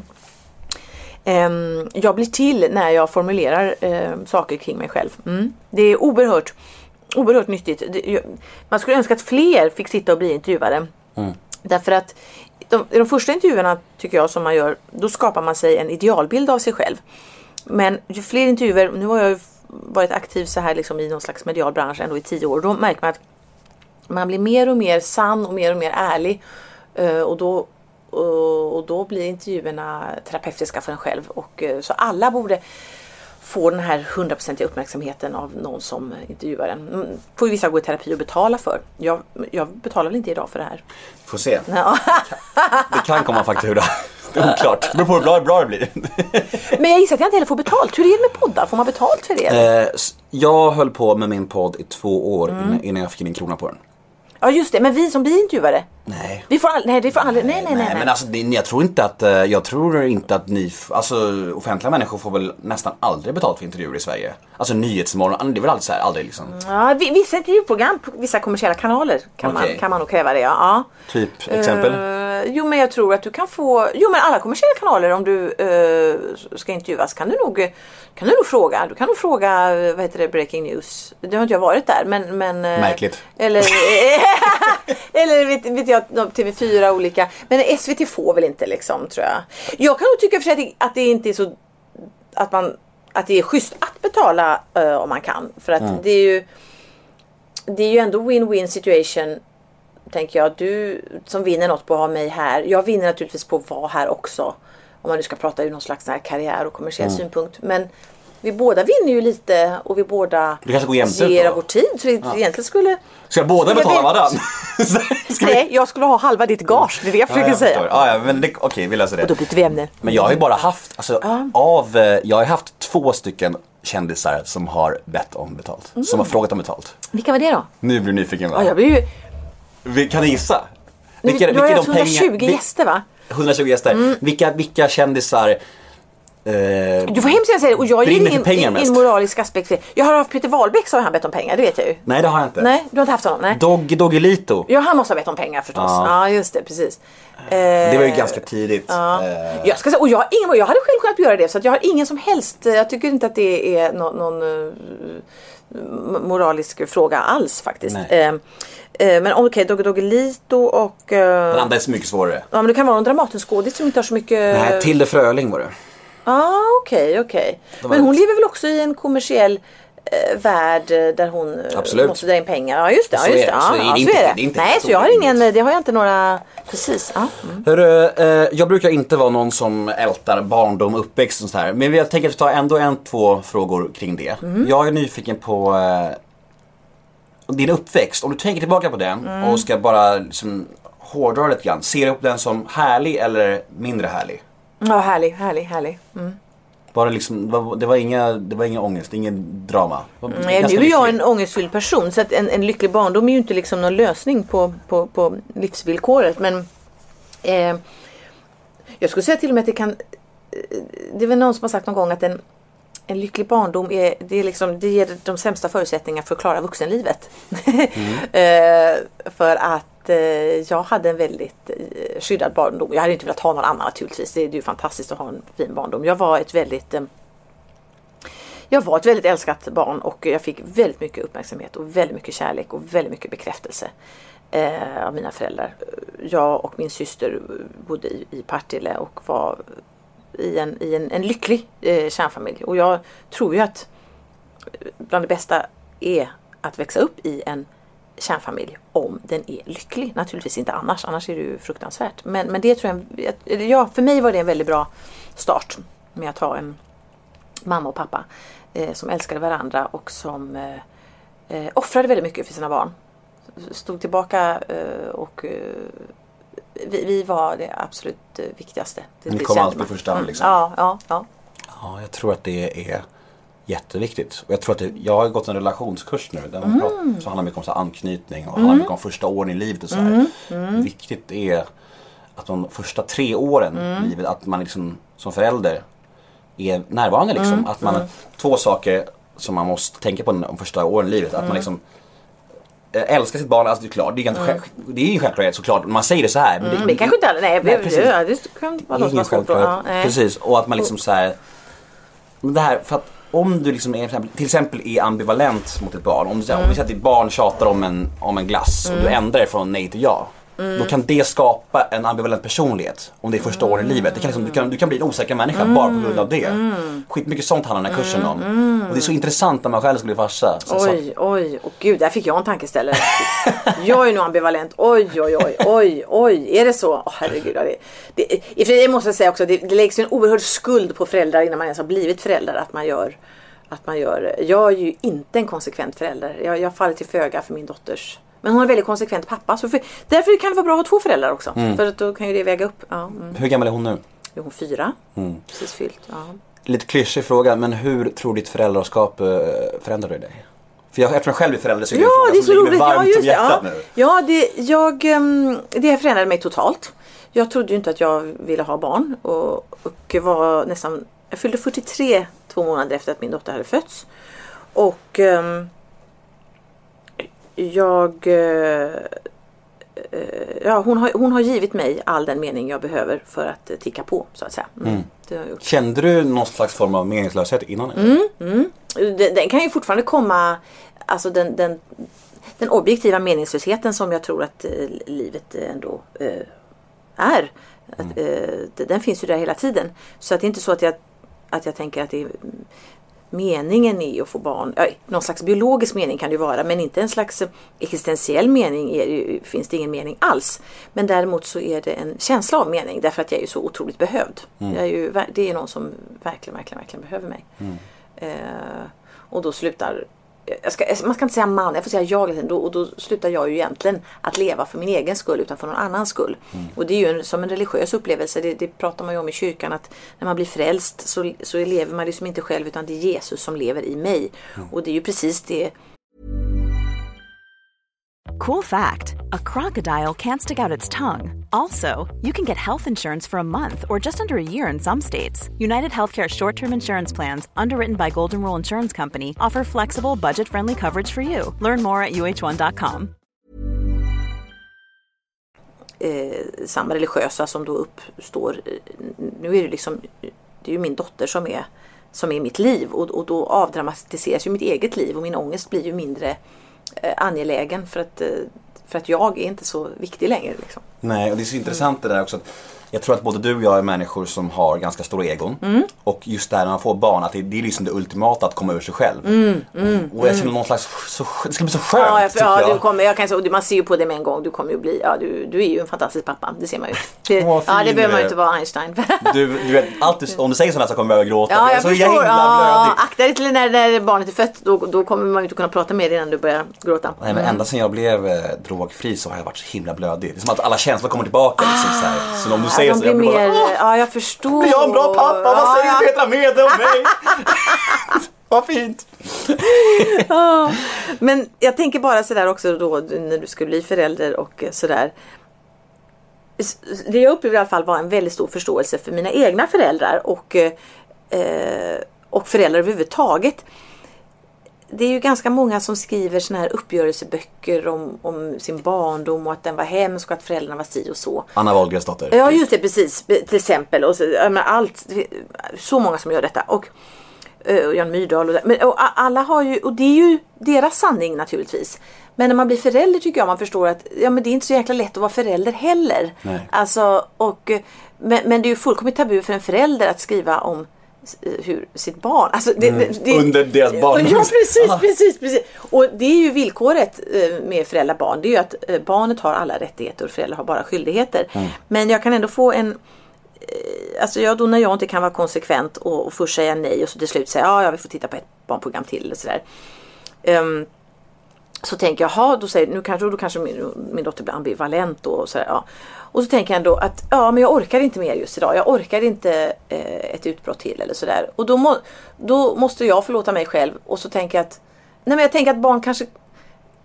ehm, jag blir till när jag formulerar ehm, saker kring mig själv. Mm. Det är oerhört, oerhört nyttigt. Det, jag- man skulle önska att fler fick sitta och bli intervjuade. Därför att de, i de första intervjuerna tycker jag som man gör, då skapar man sig en idealbild av sig själv. Men ju fler intervjuer, nu har jag ju varit aktiv så här liksom i någon slags medial bransch ändå i tio år, då märker man att man blir mer och mer sann och mer och mer ärlig. Eh, och då, och och då blir intervjuerna terapeutiska för en själv. Och, eh, så alla borde få den här hundraprocentiga uppmärksamheten av någon som intervjuar en. Mm, Får ju vissa gå i terapi och betala för. Jag, jag betalar väl inte idag för det här. Får se. Ja. Det kan komma faktura. Det är oklart. Det beror på hur bra, det blir. Men jag gissar att jag inte heller får betalt. Hur är det med poddar? Får man betalt för det? Eh, jag höll på med min podd i två år Mm. innan, innan jag fick in en krona på den. Ja just det, men vi som blir intervjuade. Nej. Vi får aldrig, nej det får aldrig, nej nej nej. nej. men alltså det, jag tror inte att, eh, jag tror inte att ni, alltså offentliga människor får väl nästan aldrig betalt för intervjuer i Sverige. Alltså Nyhetsmorgon, det är väl aldrig så här, aldrig liksom. Ja, vi- vissa intervjuprogram på vissa kommersiella kanaler kan, Okej. man, kan man nog kräva det. Ja. ja. Typ, exempel? Eh, jo men jag tror att du kan få, jo men alla kommersiella kanaler om du eh, ska intervjuas kan du nog kan du nog fråga. Du kan nog fråga, eh, vad heter det, Breaking News. Det har inte jag varit där men... men eh, Märkligt. Eller, eller vet, vet jag, TV4 olika. Men SVT får väl inte liksom tror jag. Jag kan nog tycka för sig att det, att det inte är så att man att det är schysst att betala eh, om man kan. För att det är ju det är ju ändå win-win situation tänker jag. Du som vinner något på att ha mig här. Jag vinner naturligtvis på att vara här också. Om man nu ska prata ur någon slags här karriär och kommersiell synpunkt. Men vi båda vinner ju lite och vi båda Det kanske går jämnt ger av vår tid. Så vi egentligen skulle... Ska båda betala vi- vi- Nej, jag skulle ha halva ditt gage. Det är det jag försöker jag säga. Ja, ja, men det, okej, vi löser det. Och då byter vi ämne. Men jag har ju bara haft, alltså av, eh, jag har haft två stycken kändisar som har bett om betalt. Som har frågat om betalt. Vilka var det då? Nu blir du nyfiken va? Ja, jag blir ju... Vi- Kan du gissa? du har ju haft 120 vi- gäster va? 120 gäster. Vilka, vilka kändisar eh, Du får hemskt gärna säga det och jag ger pengar ingen mest. moralisk aspekt. Jag har haft Peter Wahlbeck så har han bett om pengar, det vet jag ju. Nej det har jag inte. Nej, du har inte haft honom? Nej. Doggy Doggelito. Ja, han måste ha bett om pengar förstås. Ja, Ja. just det, precis. Det var ju Eh, ganska tidigt. Ja. Eh, Jag ska säga, och jag, har ingen, jag hade själv kunnat göra det så jag har ingen som helst, eh, jag tycker inte att det är nå- någon eh, moralisk fråga alls faktiskt. Eh, eh, men okej, Dogge Doggelito och... eh, Den andra är så mycket svårare. Ja men det kan vara en Dramatenskådis som inte har så mycket... Nej, Tilde Fröling var det. Ja ah, okej okej. var Men hon lever väl också i en kommersiell eh, värld eh, där hon eh, Absolut. måste dra in pengar. Ja just det. Ja, Så just det. Så Ja, är det så är det. är inte Nej så jag har ingen, det har jag inte några, precis. Ja. Mm. Hörru, eh, jag brukar inte vara någon som ältar barndom, uppväxt och sådär. Men jag tänker ta ändå en, två frågor kring det. Mm. Jag är nyfiken på eh, din uppväxt. Om du tänker tillbaka på den Mm. och ska bara liksom, hårdra lite grann. Ser du upp den som härlig eller mindre härlig? Ja härlig, härlig, härlig. Mm. Var det, liksom, det var, inga, det var inga ångest, ingen drama? Var Nej, nu är jag en ångestfylld person så att en, en lycklig barndom är ju inte liksom någon lösning på, på, på livsvillkoret. Men eh, jag skulle säga till och med att det kan eh, Det är väl någon som har sagt någon gång att en, en lycklig barndom är, det är liksom, det ger de sämsta förutsättningarna för att klara vuxenlivet. eh, för att eh, jag hade en väldigt eh, skyddad barndom. Jag hade inte velat ha någon annan naturligtvis. Det är ju fantastiskt att ha en fin barndom. Jag var ett väldigt eh, jag var ett väldigt älskat barn och jag fick väldigt mycket uppmärksamhet och väldigt mycket kärlek och väldigt mycket bekräftelse eh, av mina föräldrar. Jag och min syster eh, bodde i, i Partille och var i en, i en, en lycklig eh, kärnfamilj. Och jag tror ju att eh, bland det bästa är att växa upp i en kärnfamilj om den är lycklig. Naturligtvis inte annars, annars är det ju fruktansvärt. Men, men det tror jag, ja, för mig var det en väldigt bra start med att ha en mamma och pappa eh, som älskade varandra och som eh, eh, offrade väldigt mycket för sina barn. Stod tillbaka eh, och eh, vi, vi var det absolut viktigaste. Det, Ni kom alltid man. första hand, Mm, liksom. Ja, ja, ja. Ja, jag tror att det är jätteviktigt. Och jag tror att det, jag har gått en relationskurs nu. Där man pratar, så handlar mycket om så anknytning och handlar mycket om första åren i livet och så här. Viktigt är att de första tre åren i livet, att man liksom som förälder är närvarande liksom. Att man, två saker som man måste tänka på de första åren i livet. Att man liksom eh, älskar sitt barn, alltså det är klart, det är, ganska själv, det är ju en självklart såklart. Man säger det så här. Men Mm, det kanske inte alla, nej, Nej, det, precis. det, det kan vara det är något som självklarhet. nej. Precis, och att man liksom så här. Det här, för att om du liksom är, till exempel- till exempel är ambivalent mot ett barn. Om, du, säger- om vi säger att ditt barn tjatar om en, om en glass och du ändrar det från nej till ja. Då kan det skapa en ambivalent personlighet om det är första året i livet. Det kan liksom, du, kan, du kan bli en osäker människa bara på grund av det. Skitmycket sånt handlar den här kursen om. Och det är så intressant när man själv ska bli farsa. Så, så, Oj, oj, och gud, där fick jag en tankeställare. jag är nog ambivalent. Oj, oj, oj, oj, oj, är det så? Åh herregud. Det, det, I och för sig måste jag säga också, det, det läggs ju en oerhörd skuld på föräldrar innan man ens har blivit förälder. Att man gör, att man gör jag är ju inte en konsekvent förälder. Jag, jag faller till föga för min dotters men hon är en väldigt konsekvent pappa. Så för, därför kan det vara bra att ha två föräldrar också. För att då kan ju det väga upp. Ja, mm. Hur gammal är hon nu? Är hon fyra? Precis fyllt. Ja. Lite klyschig fråga, men hur tror ditt föräldraskap eh, förändrade dig? För jag, eftersom jag själv är förälder så är det en Ja, fråga det är så som ligger mig roligt. Ja, varmt just om hjärtat Ja, nu. ja det, jag, ehm, det förändrade mig totalt. Jag trodde ju inte att jag ville ha barn och, och var nästan, jag fyllde 43 två månader efter att min dotter hade fötts. Och ehm, jag eh, eh, Ja, hon har, hon har givit mig all den mening jag behöver för att eh, ticka på så att säga. Mm. Gjort. Kände du någon slags form av meningslöshet innan? Mm. Den, den kan ju fortfarande komma, alltså den, den, den objektiva meningslösheten som jag tror att eh, livet ändå eh, är. Att, eh, den- den finns ju där hela tiden. Så att det är inte så att jag, att jag tänker att det är meningen är att få barn. Ja, någon slags biologisk mening kan det ju vara men inte en slags existentiell mening det finns det ingen mening alls. Men däremot så är det en känsla av mening därför att jag är ju så otroligt behövd. Jag är ju, det är någon som verkligen, verkligen, verkligen behöver mig. Eh, och då slutar ska, man ska inte säga man, jag får säga jag. Då, och då slutar jag ju egentligen att leva för min egen skull utan för någon annans skull. Och det är ju en, som en religiös upplevelse. Det, det pratar man ju om i kyrkan att när man blir frälst så, så lever man liksom inte själv utan det är Jesus som lever i mig. Och det är ju precis det Cool fact a crocodile can't stick out its tongue. Also, you can get health insurance for a month or just under a year in some states. United Healthcare short term insurance plans, underwritten by Golden Rule Insurance Company, offer flexible, budget friendly coverage for you. Learn more at uh1.com. eh, samma religiösa som då uppstår. Eh, nu är det liksom, det är ju min dotter som är, som är mitt liv och, och då avdramatiseras ju mitt eget liv och min ångest blir ju mindre eh, angelägen för att, eh, för att jag är inte så viktig längre. Liksom. Nej, och det är så intressant det där också. Att jag tror att både du och jag är människor som har ganska stora egon. Mm. Och just det här när man får barn, att det, det är liksom det ultimata att komma ur sig själv. och jag känner någon slags, så, det ska bli så skönt Mm, Ja, jag, ja, jag. du kommer, jag kan man ser ju på det med en gång. Du kommer ju bli, ja, du, du är ju en fantastisk pappa. Det ser man ju. Det, Åh, ja, det behöver man ju inte vara Einstein. Du, du vet, alltid, om du säger sådana så kommer jag börja gråta. Ja, för jag är så förstår. himla Ja, akta dig till när, när barnet är fött. Då, då kommer man ju inte kunna prata med dig innan du börjar gråta. Nej men ända sedan jag blev eh, drogfri så har jag varit så himla blödig. Det är som att alla känslor kommer tillbaka. Liksom, så, så om du säger så, jag blir mer, bara, Åh, ja jag förstår. jag är en bra pappa, vad Ja, säger ja. Petra Mede om mig? vad fint. Men jag tänker bara sådär också då när du skulle bli förälder och sådär. Det jag upplevde i alla fall var en väldigt stor förståelse för mina egna föräldrar och, eh, och föräldrar överhuvudtaget. Det är ju ganska många som skriver såna här uppgörelseböcker om, om sin barndom och att den var hemsk och att föräldrarna var si och så. Anna Wahlgrens dotter. Ja just det precis till exempel. Och så, menar, allt, så många som gör detta. Och, eh, och Jan Myrdal och, men, och alla har ju, och det är ju deras sanning naturligtvis. Men när man blir förälder tycker jag man förstår att ja, men det är inte så jäkla lätt att vara förälder heller. Nej. Alltså, och, men, men det är ju fullkomligt tabu för en förälder att skriva om hur sitt barn, alltså det, det, det, Under deras barndom. Ja precis, Ah. precis, precis. Och det är ju villkoret eh, med föräldrar barn. Det är ju att eh, barnet har alla rättigheter och föräldrar har bara skyldigheter. Mm. Men jag kan ändå få en eh, Alltså jag, då när jag inte kan vara konsekvent och, och först säga nej och så till slut säga ja, ja vi får titta på ett barnprogram till eller sådär. Ehm, så tänker jag, jaha, då, säger, nu kanske, då kanske min, min dotter blir ambivalent då, och sådär, ja. Och så tänker jag ändå att ja, men jag orkar inte mer just idag. Jag orkar inte eh, ett utbrott till eller sådär. Och då, må, då måste jag förlåta mig själv och så tänker jag att Nej men jag tänker att barn kanske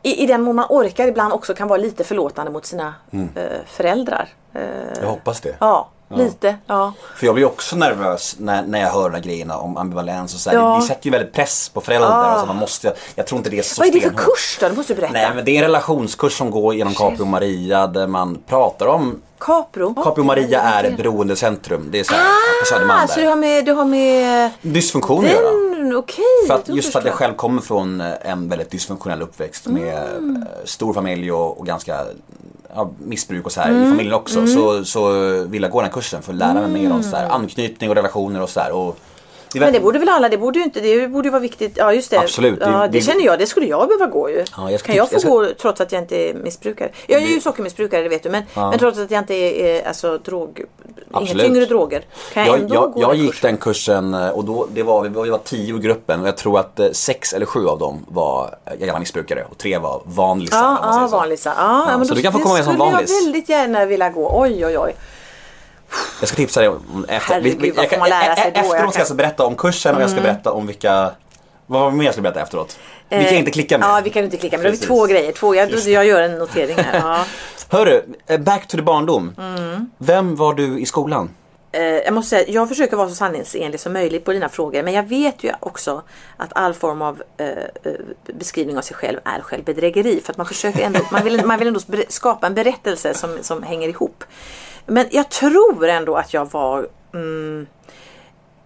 i, i den mån man orkar ibland också kan vara lite förlåtande mot sina eh, föräldrar. Eh, Jag hoppas det. ja, lite. Ja. För jag blir också nervös när, när jag hör de här grejerna om ambivalens och så här. Ja. Det, det sätter ju väldigt press på föräldrar. Så man måste, jag tror inte det är så Vad är det för stenhårt. kurs då? Det måste du berätta. Nej men det är en relationskurs som går genom Capri och Maria där man pratar om Capro. Capri och Maria är ett beroendecentrum. Det är så här, på Södermalm Ah, så du har med, du har med Dysfunktion att göra. den, okej. För att, just för att jag själv kommer från en väldigt dysfunktionell uppväxt med Mm. stor familj och, och ganska ja, missbruk och så här Mm. i familjen också. Så, så vill jag gå den här kursen för att lära mig mer om så här, anknytning och relationer och så här. Och det Men det borde väl alla, det borde ju inte, det borde ju vara viktigt. Ja just det. Absolut, det- Ja, det, det- känner jag, det skulle jag behöva gå ju. Ja, jag ska kan jag få jag gå trots att jag inte är missbrukare? Jag är ju sockermissbrukare det vet du men, men trots att jag inte är, alltså drog, inga tyngre droger. Kan jag, jag, ändå jag, gå jag den gick kursen? den kursen eh, och då, det var, vi var, vi var tio i gruppen och jag tror att eh, sex eller sju av dem var eh, gamla missbrukare och tre var vanlisar. Ja, ja så. vanlisar. Ja, ja, men så då, du kan få det komma med som skulle vanlis. jag väldigt gärna vilja gå. Oj oj oj. Jag ska tipsa dig om efter. Herregud, vad jag får man lära sig då? Efteråt ska jag alltså berätta om kursen och jag ska berätta om vilka vad var det mer jag skulle berätta efteråt? Vi kan Eh, inte klicka med. Ja, vi kan inte klicka med. Då har vi Precis. två grejer. Två, jag, jag gör en notering här. Ja. Hörru, eh, back to the barndom. Mm. Vem var du i skolan? Eh, jag måste säga, jag försöker vara så sanningsenlig som möjligt på dina frågor. Men jag vet ju också att all form av eh, eh, beskrivning av sig själv är självbedrägeri. För att man försöker ändå, man vill, man vill ändå skapa en berättelse som, som hänger ihop. Men jag tror ändå att jag var mm,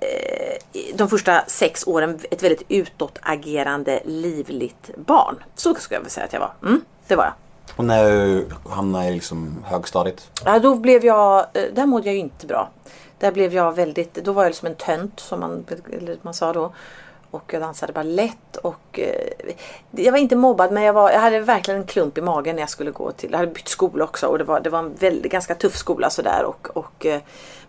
eh, de första sex åren ett väldigt utåtagerande, livligt barn. Så skulle jag vilja säga att jag var. Mm, det var jag. Och när du hamnade i liksom högstadiet? Ja, då blev jag, eh, där mådde jag ju inte bra. Där blev jag väldigt, då var jag som en tönt som man, man sa då. Och jag dansade ballett och eh, jag var inte mobbad men jag, var, jag hade verkligen en klump i magen när jag skulle gå till, jag hade bytt skola också och det var, det var en väldigt, ganska tuff skola sådär och, och eh,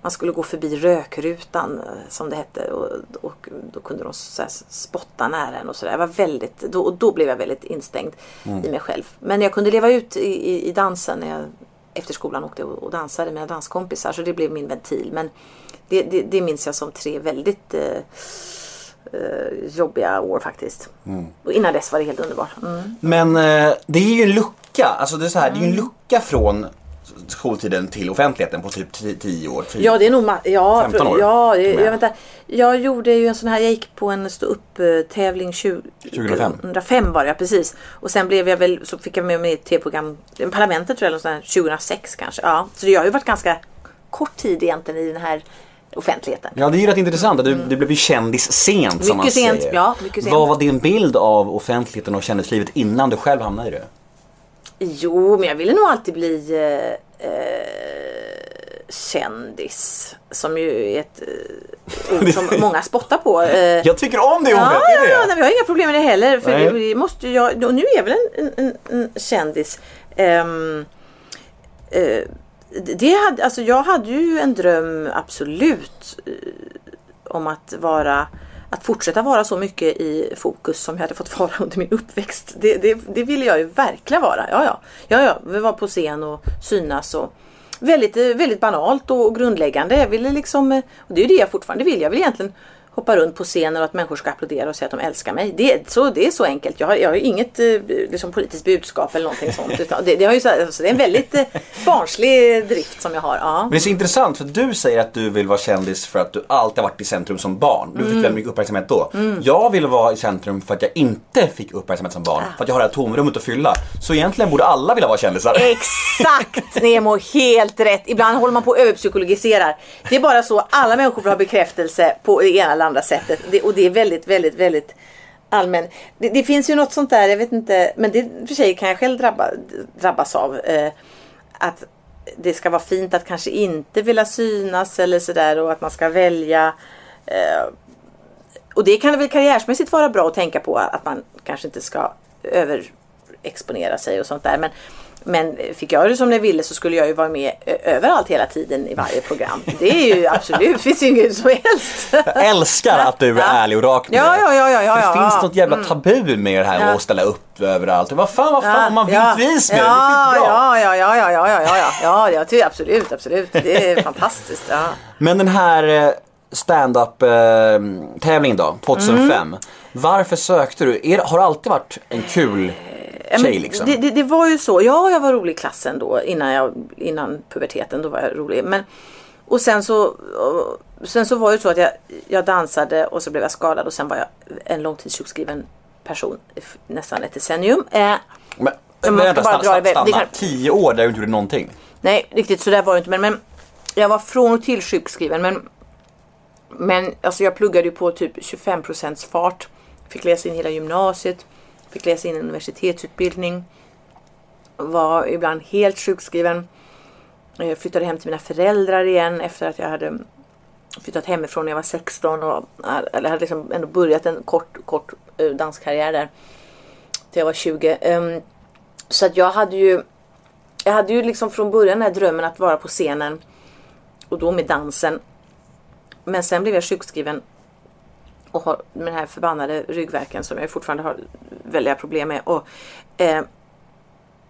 man skulle gå förbi rökrutan eh, som det hette och, och då kunde de så här, spotta nära en och sådär. Jag var väldigt, då, och då blev jag väldigt instängd i mig själv. Men jag kunde leva ut i, i, i dansen när jag efter skolan åkte och, och dansade med mina danskompisar så det blev min ventil. Men det, det, det minns jag som tre väldigt eh, eh, jobbiga år faktiskt. Och innan dess var det helt underbart. Mm. Men eh, det är ju en lucka, alltså det är så här, det är en lucka från skoltiden till offentligheten på typ 10 år. typ. Ja det är nog ja, 15 år. Ja, och jag, jag, vänta. jag gjorde ju en sån här, jag gick på en stå upp tävling 2005. 2005 var det precis. Och sen blev jag väl, så fick jag med mig ett tv-program, Parlamentet tror jag, eller sån här, 2006 kanske. Ja, så jag har ju varit ganska kort tid egentligen i den här offentligheten. Ja det är ju rätt intressant, du, du blev ju kändis sent som man Mycket sent, säger. ja, mycket sent. Vad var din bild av offentligheten och kändislivet innan du själv hamnade i det? Jo, men jag ville nog alltid bli eh, eh, kändis. Som ju är ett eh, ord som många spottar på. Eh, Jag tycker om det Ja, ordet, ja, ja, det? nej, vi har inga problem med det heller. För Nej. det, måste jag, och nu är jag väl en, en, en kändis. Ehm, eh, det- hade, alltså jag hade ju en dröm absolut eh, om att vara att fortsätta vara så mycket i fokus som jag hade fått vara under min uppväxt. Det, det, det ville jag ju verkligen vara. Ja, ja. ja, ja. Vi var på scen och synas och väldigt, eh, väldigt banalt och grundläggande. Jag ville liksom, eh, och det är ju det jag fortfarande vill. Jag vill egentligen hoppa runt på scenen och att människor ska applådera och säga att de älskar mig. Det, är- så, det är så enkelt. Jag har, jag har ju inget eh, liksom, politiskt budskap eller någonting sånt. Utan det, det, har ju så, alltså, det är en väldigt eh, barnslig drift som jag har. Ja. Men det är så intressant för du säger att du vill vara kändis för att du alltid har varit i centrum som barn. Du fick Mm. väldigt mycket uppmärksamhet då. Jag vill vara i centrum för att jag inte fick uppmärksamhet som Ah. barn. För att jag har det här tomrummet att fylla. Så egentligen borde alla vilja vara kändisar. Exakt Nemo, helt rätt. Ibland håller man på och överpsykologiserar. Det är bara så, alla människor får ha bekräftelse på det ena eller andra sättet. Det, och det är väldigt, väldigt, väldigt allmän. Det, det finns ju något sånt där, jag vet inte, men det för sig kan jag själv drabba, drabbas av. Eh, att det ska vara fint att kanske inte vilja synas eller sådär och att man ska välja eh, och det kan väl karriärsmässigt vara bra att tänka på att man kanske inte ska överexponera sig och sånt där. Men, men fick jag det som jag ville så skulle jag ju vara med överallt hela tiden i varje program. Det är ju absolut, finns ju inget som helst. Jag älskar att du är Ja. ärlig och rak med Ja, det. ja, ja, ja, ja, Det ja, finns ja. något jävla tabu med det här Ja. att ställa upp överallt. Vad fan, vad fan, Ja, man vill ja. vis med det. Det är ja, ja, ja, ja, ja, ja, ja, ja, ja, ja, jag tycker absolut, absolut. Det är fantastiskt. Ja. Men den här eh, stand-up eh, tävlingen då, 2005. Mm. Varför sökte du? Har det alltid varit en kul tjej liksom? Det, det, det var ju så. Ja, jag var rolig i klassen då innan, jag, innan puberteten. Då var jag rolig. Men, och sen så, sen så var det så att jag, jag dansade och så blev jag skadad och sen var jag en långtidssjukskriven person nästan ett decennium. Eh, Men, Man ska vänta, bara stanna, stanna. Det kan- Tio år där du inte gjorde någonting. nej, riktigt så där var det inte. Men, men jag var från och till sjukskriven. Men, men alltså jag pluggade ju på typ 25 procents fart. Fick läsa in hela gymnasiet. Fick läsa in en universitetsutbildning. Var ibland helt sjukskriven. Jag flyttade hem till mina föräldrar igen efter att jag hade flyttat hemifrån när jag var 16 och eh, eller hade liksom ändå börjat en kort, kort eh, danskarriär där. Till jag var 20. Ehm, så att jag hade ju Jag hade ju liksom från början den här drömmen att vara på scenen och då med dansen. Men sen blev jag sjukskriven och har med den här förbannade ryggverken som jag fortfarande har väldiga problem med. Och, eh,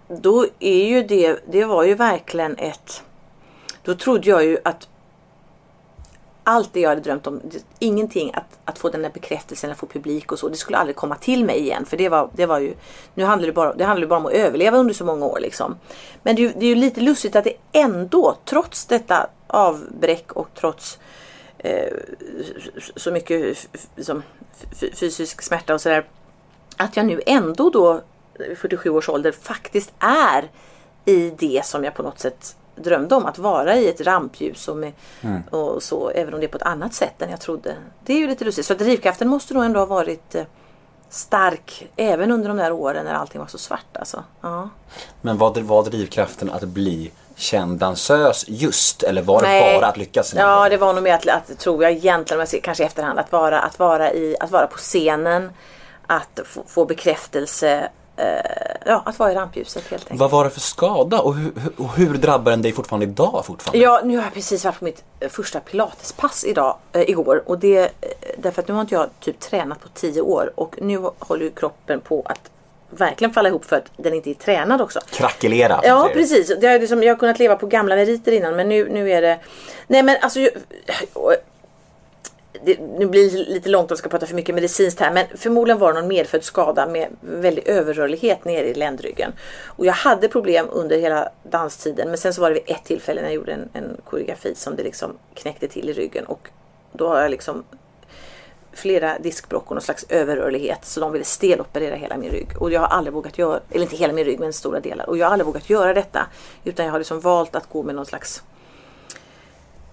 då är ju det, det var ju verkligen ett... Då trodde jag ju att allt det jag hade drömt om, det- ingenting att, att få den där bekräftelsen, att få publik och så, det skulle aldrig komma till mig igen. För det var, det var ju, nu handlar det bara, det handlar bara om att överleva under så många år liksom. Men det, är ju- det är ju lite lustigt att det ändå, trots detta avbräck och trots eh, så mycket f- f- som f- fysisk smärta och sådär. Att jag nu ändå då, 47 års ålder, faktiskt är i det som jag på något sätt drömde om. Att vara i ett rampljus och, med, och så, även om det är på ett annat sätt än jag trodde. Det är ju lite lustigt. Så drivkraften måste nog ändå ha varit eh, stark även under de där åren när allting var så svart alltså. Ja. Men vad var drivkraften att bli känd dansös just? Eller var det bara att lyckas? Ja, det var nog mer att, att tror jag egentligen, kanske i efterhand, att vara, att, vara i, att vara på scenen. Att få, få bekräftelse. Eh, ja, att vara i rampljuset helt enkelt. Vad var det för skada och hur, och hur drabbar den dig fortfarande idag? Fortfarande? Ja, nu har jag precis varit på mitt eh, första pilatespass idag, eh, igår. Och det, därför att nu har inte jag typ tränat på 10 år. Och nu håller ju kroppen på att verkligen falla ihop för att den inte är tränad också. Krackelera. Ja precis. Det är liksom, jag har kunnat leva på gamla meriter innan men nu, nu är det... Nej men alltså... Det, nu blir det lite långt om jag ska prata för mycket medicinskt här men förmodligen var det någon medfödd skada med väldig överrörlighet nere i ländryggen. Och jag hade problem under hela danstiden men sen så var det vid ett tillfälle när jag gjorde en, en koreografi som det liksom knäckte till i ryggen och då har jag liksom flera diskbråck och någon slags överrörlighet så de ville steloperera hela min rygg. Och jag har aldrig vågat göra, eller inte hela min rygg men stora delar. Och jag har aldrig vågat göra detta. Utan jag har liksom valt att gå med någon slags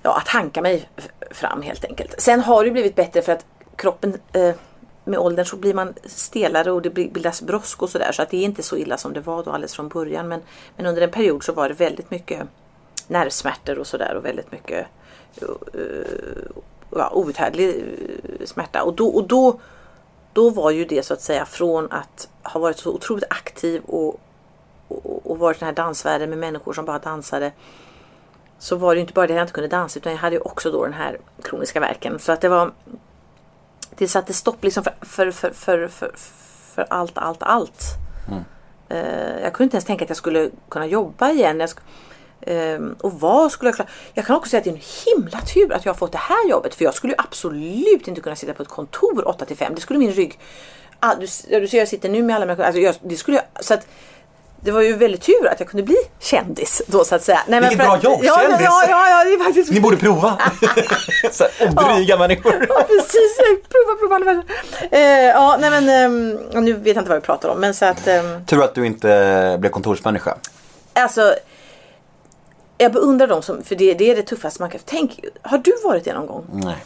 Ja, att hanka mig fram helt enkelt. Sen har det blivit bättre för att kroppen eh, med åldern så blir man stelare och det bildas brosk och sådär. Så att det är inte så illa som det var då alldeles från början. Men, men under en period så var det väldigt mycket nervsmärtor och sådär och väldigt mycket uh, ja, outhärdlig eh, smärta. Och, då, och då, då var ju det så att säga från att ha varit så otroligt aktiv och, och, och varit den här dansvärlden med människor som bara dansade. Så var det ju inte bara det att jag inte kunde dansa utan jag hade ju också då den här kroniska verken. Så att det var Det satte stopp liksom för, för, för, för, för, för allt, allt, allt. Eh, jag kunde inte ens tänka att jag skulle kunna jobba igen. Ehm, och vad skulle jag klara? Jag kan också säga att det är en himla tur att jag har fått det här jobbet. För jag skulle ju absolut inte kunna sitta på ett kontor 8 till 5. Det skulle min rygg... Ah, du, ja, du ser jag sitter nu med alla människor. Alltså jag, det skulle jag, så att, det var ju väldigt tur att jag kunde bli kändis då så att säga. Nej, men Vilket för bra att- jobb, ja, kändis. Ja, ja, ja, det är faktiskt Ni borde prova. Så här, Dryga människor. Ja precis, prova, prova. världar. Eh, ja, nej men ehm, nu vet jag inte vad vi pratar om men så att ehm, Tur att du inte blev kontorsmänniska. alltså jag beundrar dem som, för det, det är det tuffaste man kan, tänk, har du varit det någon gång? Nej.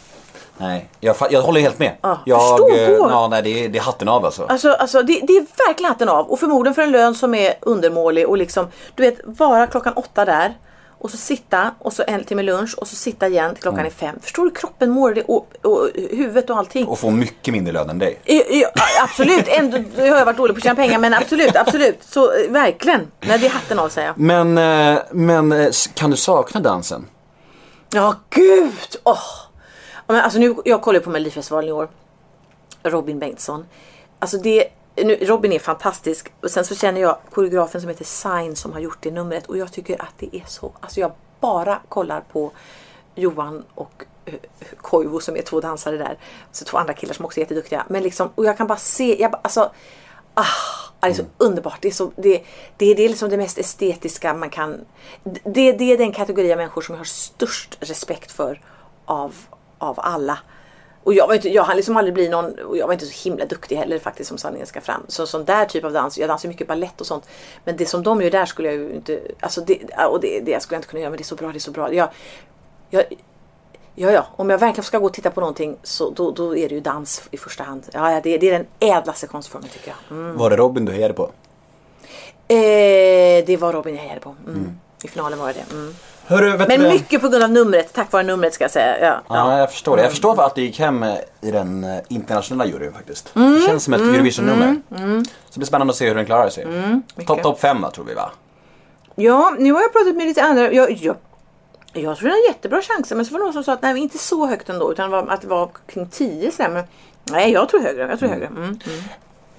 Nej, jag, jag håller helt med. Ja, jag, förstå eh, ja, nej, det, är, det är hatten av alltså. Alltså, alltså det, det är verkligen hatten av och förmodligen för en lön som är undermålig och liksom du vet vara klockan åtta där och så sitta och så en timme lunch och så sitta igen till klockan är fem. Förstår du kroppen mår det och, och huvudet och allting. Och få mycket mindre lön än dig. Ja, ja, absolut, ändå har jag varit dålig på att tjäna pengar men absolut, absolut. Så eh, verkligen. Nej, det är hatten av säger jag. Men, eh, men eh, kan du sakna dansen? Ja, gud! Åh. Ja, Men alltså nu, jag kollar på Melodifestivalen i år. Robin Bengtsson. Alltså det, nu, Robin är fantastisk. Och sen så känner jag koreografen som heter Sign som har gjort det numret. Och jag tycker att det är så, alltså jag bara kollar på Johan och eh, Koivu som är två dansare där. Så två andra killar som också är jätteduktiga. Men liksom, och jag kan bara se, jag bara, alltså Ah, det är så underbart. Det är, så, det, det, det är liksom det mest estetiska man kan... Det, det är den kategori av människor som jag har störst respekt för av, av alla. Och jag, var inte, jag hann liksom aldrig bli någon, och jag var inte så himla duktig heller faktiskt som sanningen ska fram. Så sån där typ av dans, jag dansar mycket ballett och sånt. Men det som de gör där skulle jag ju inte, alltså det, och det, det skulle jag inte kunna göra men det är så bra, det är så bra. Jag, jag, Ja, ja, om jag verkligen ska gå och titta på någonting så då, då är det ju dans i första hand. Ja, det, det är den ädlaste konstformen tycker jag. Mm. Var det Robin du hejade på? Eh, det var Robin jag hejade på. Mm. I finalen var det det. Mm. Hörru, Men mycket på grund av numret, tack vare numret ska jag säga. Ja, Ja, ja. jag förstår det. Jag förstår att det gick hem i den eh, internationella juryn faktiskt. Mm. Det känns som ett Eurovision-nummer. Så det blir spännande att se hur den klarar sig. Mm, Topp top fem då, tror vi va? ja, nu har jag pratat med lite andra. Jag, jag, jag tror det är en jättebra chans. Men så var det någon som sa att nej, inte så högt ändå. Utan att det var kring 10 sådär. Men nej, jag tror högre. Jag tror högre. Mm.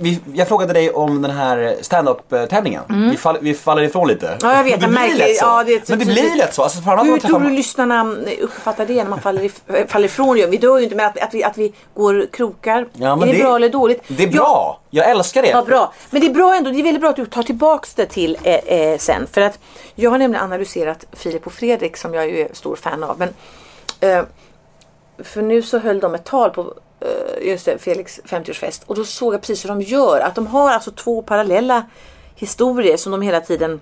Mm. Vi, jag frågade dig om den här stand-up-tävlingen. Vi, fall, vi faller ifrån lite. Mm. Ja, jag vet, Det jag blir märker- lätt så. ja, det Men det tydligt. blir lätt så. Alltså, Hur tror du lyssnarna uppfattar det när man faller, if- faller ifrån? ju? Vi dör ju inte med att, att, vi, att vi går krokar. Ja, men är det, det- bra eller dåligt? Det är bra. Jag älskar det. Ja, bra. Men det är bra ändå. Det är väldigt bra att du tar tillbaks det till eh, eh, sen. För att jag har nämligen analyserat Filip och Fredrik som jag ju är stor fan av. Men, eh, för nu så höll de ett tal på eh, just det, Felix 50-årsfest. Och då såg jag precis hur de gör. Att de har alltså två parallella historier som de hela tiden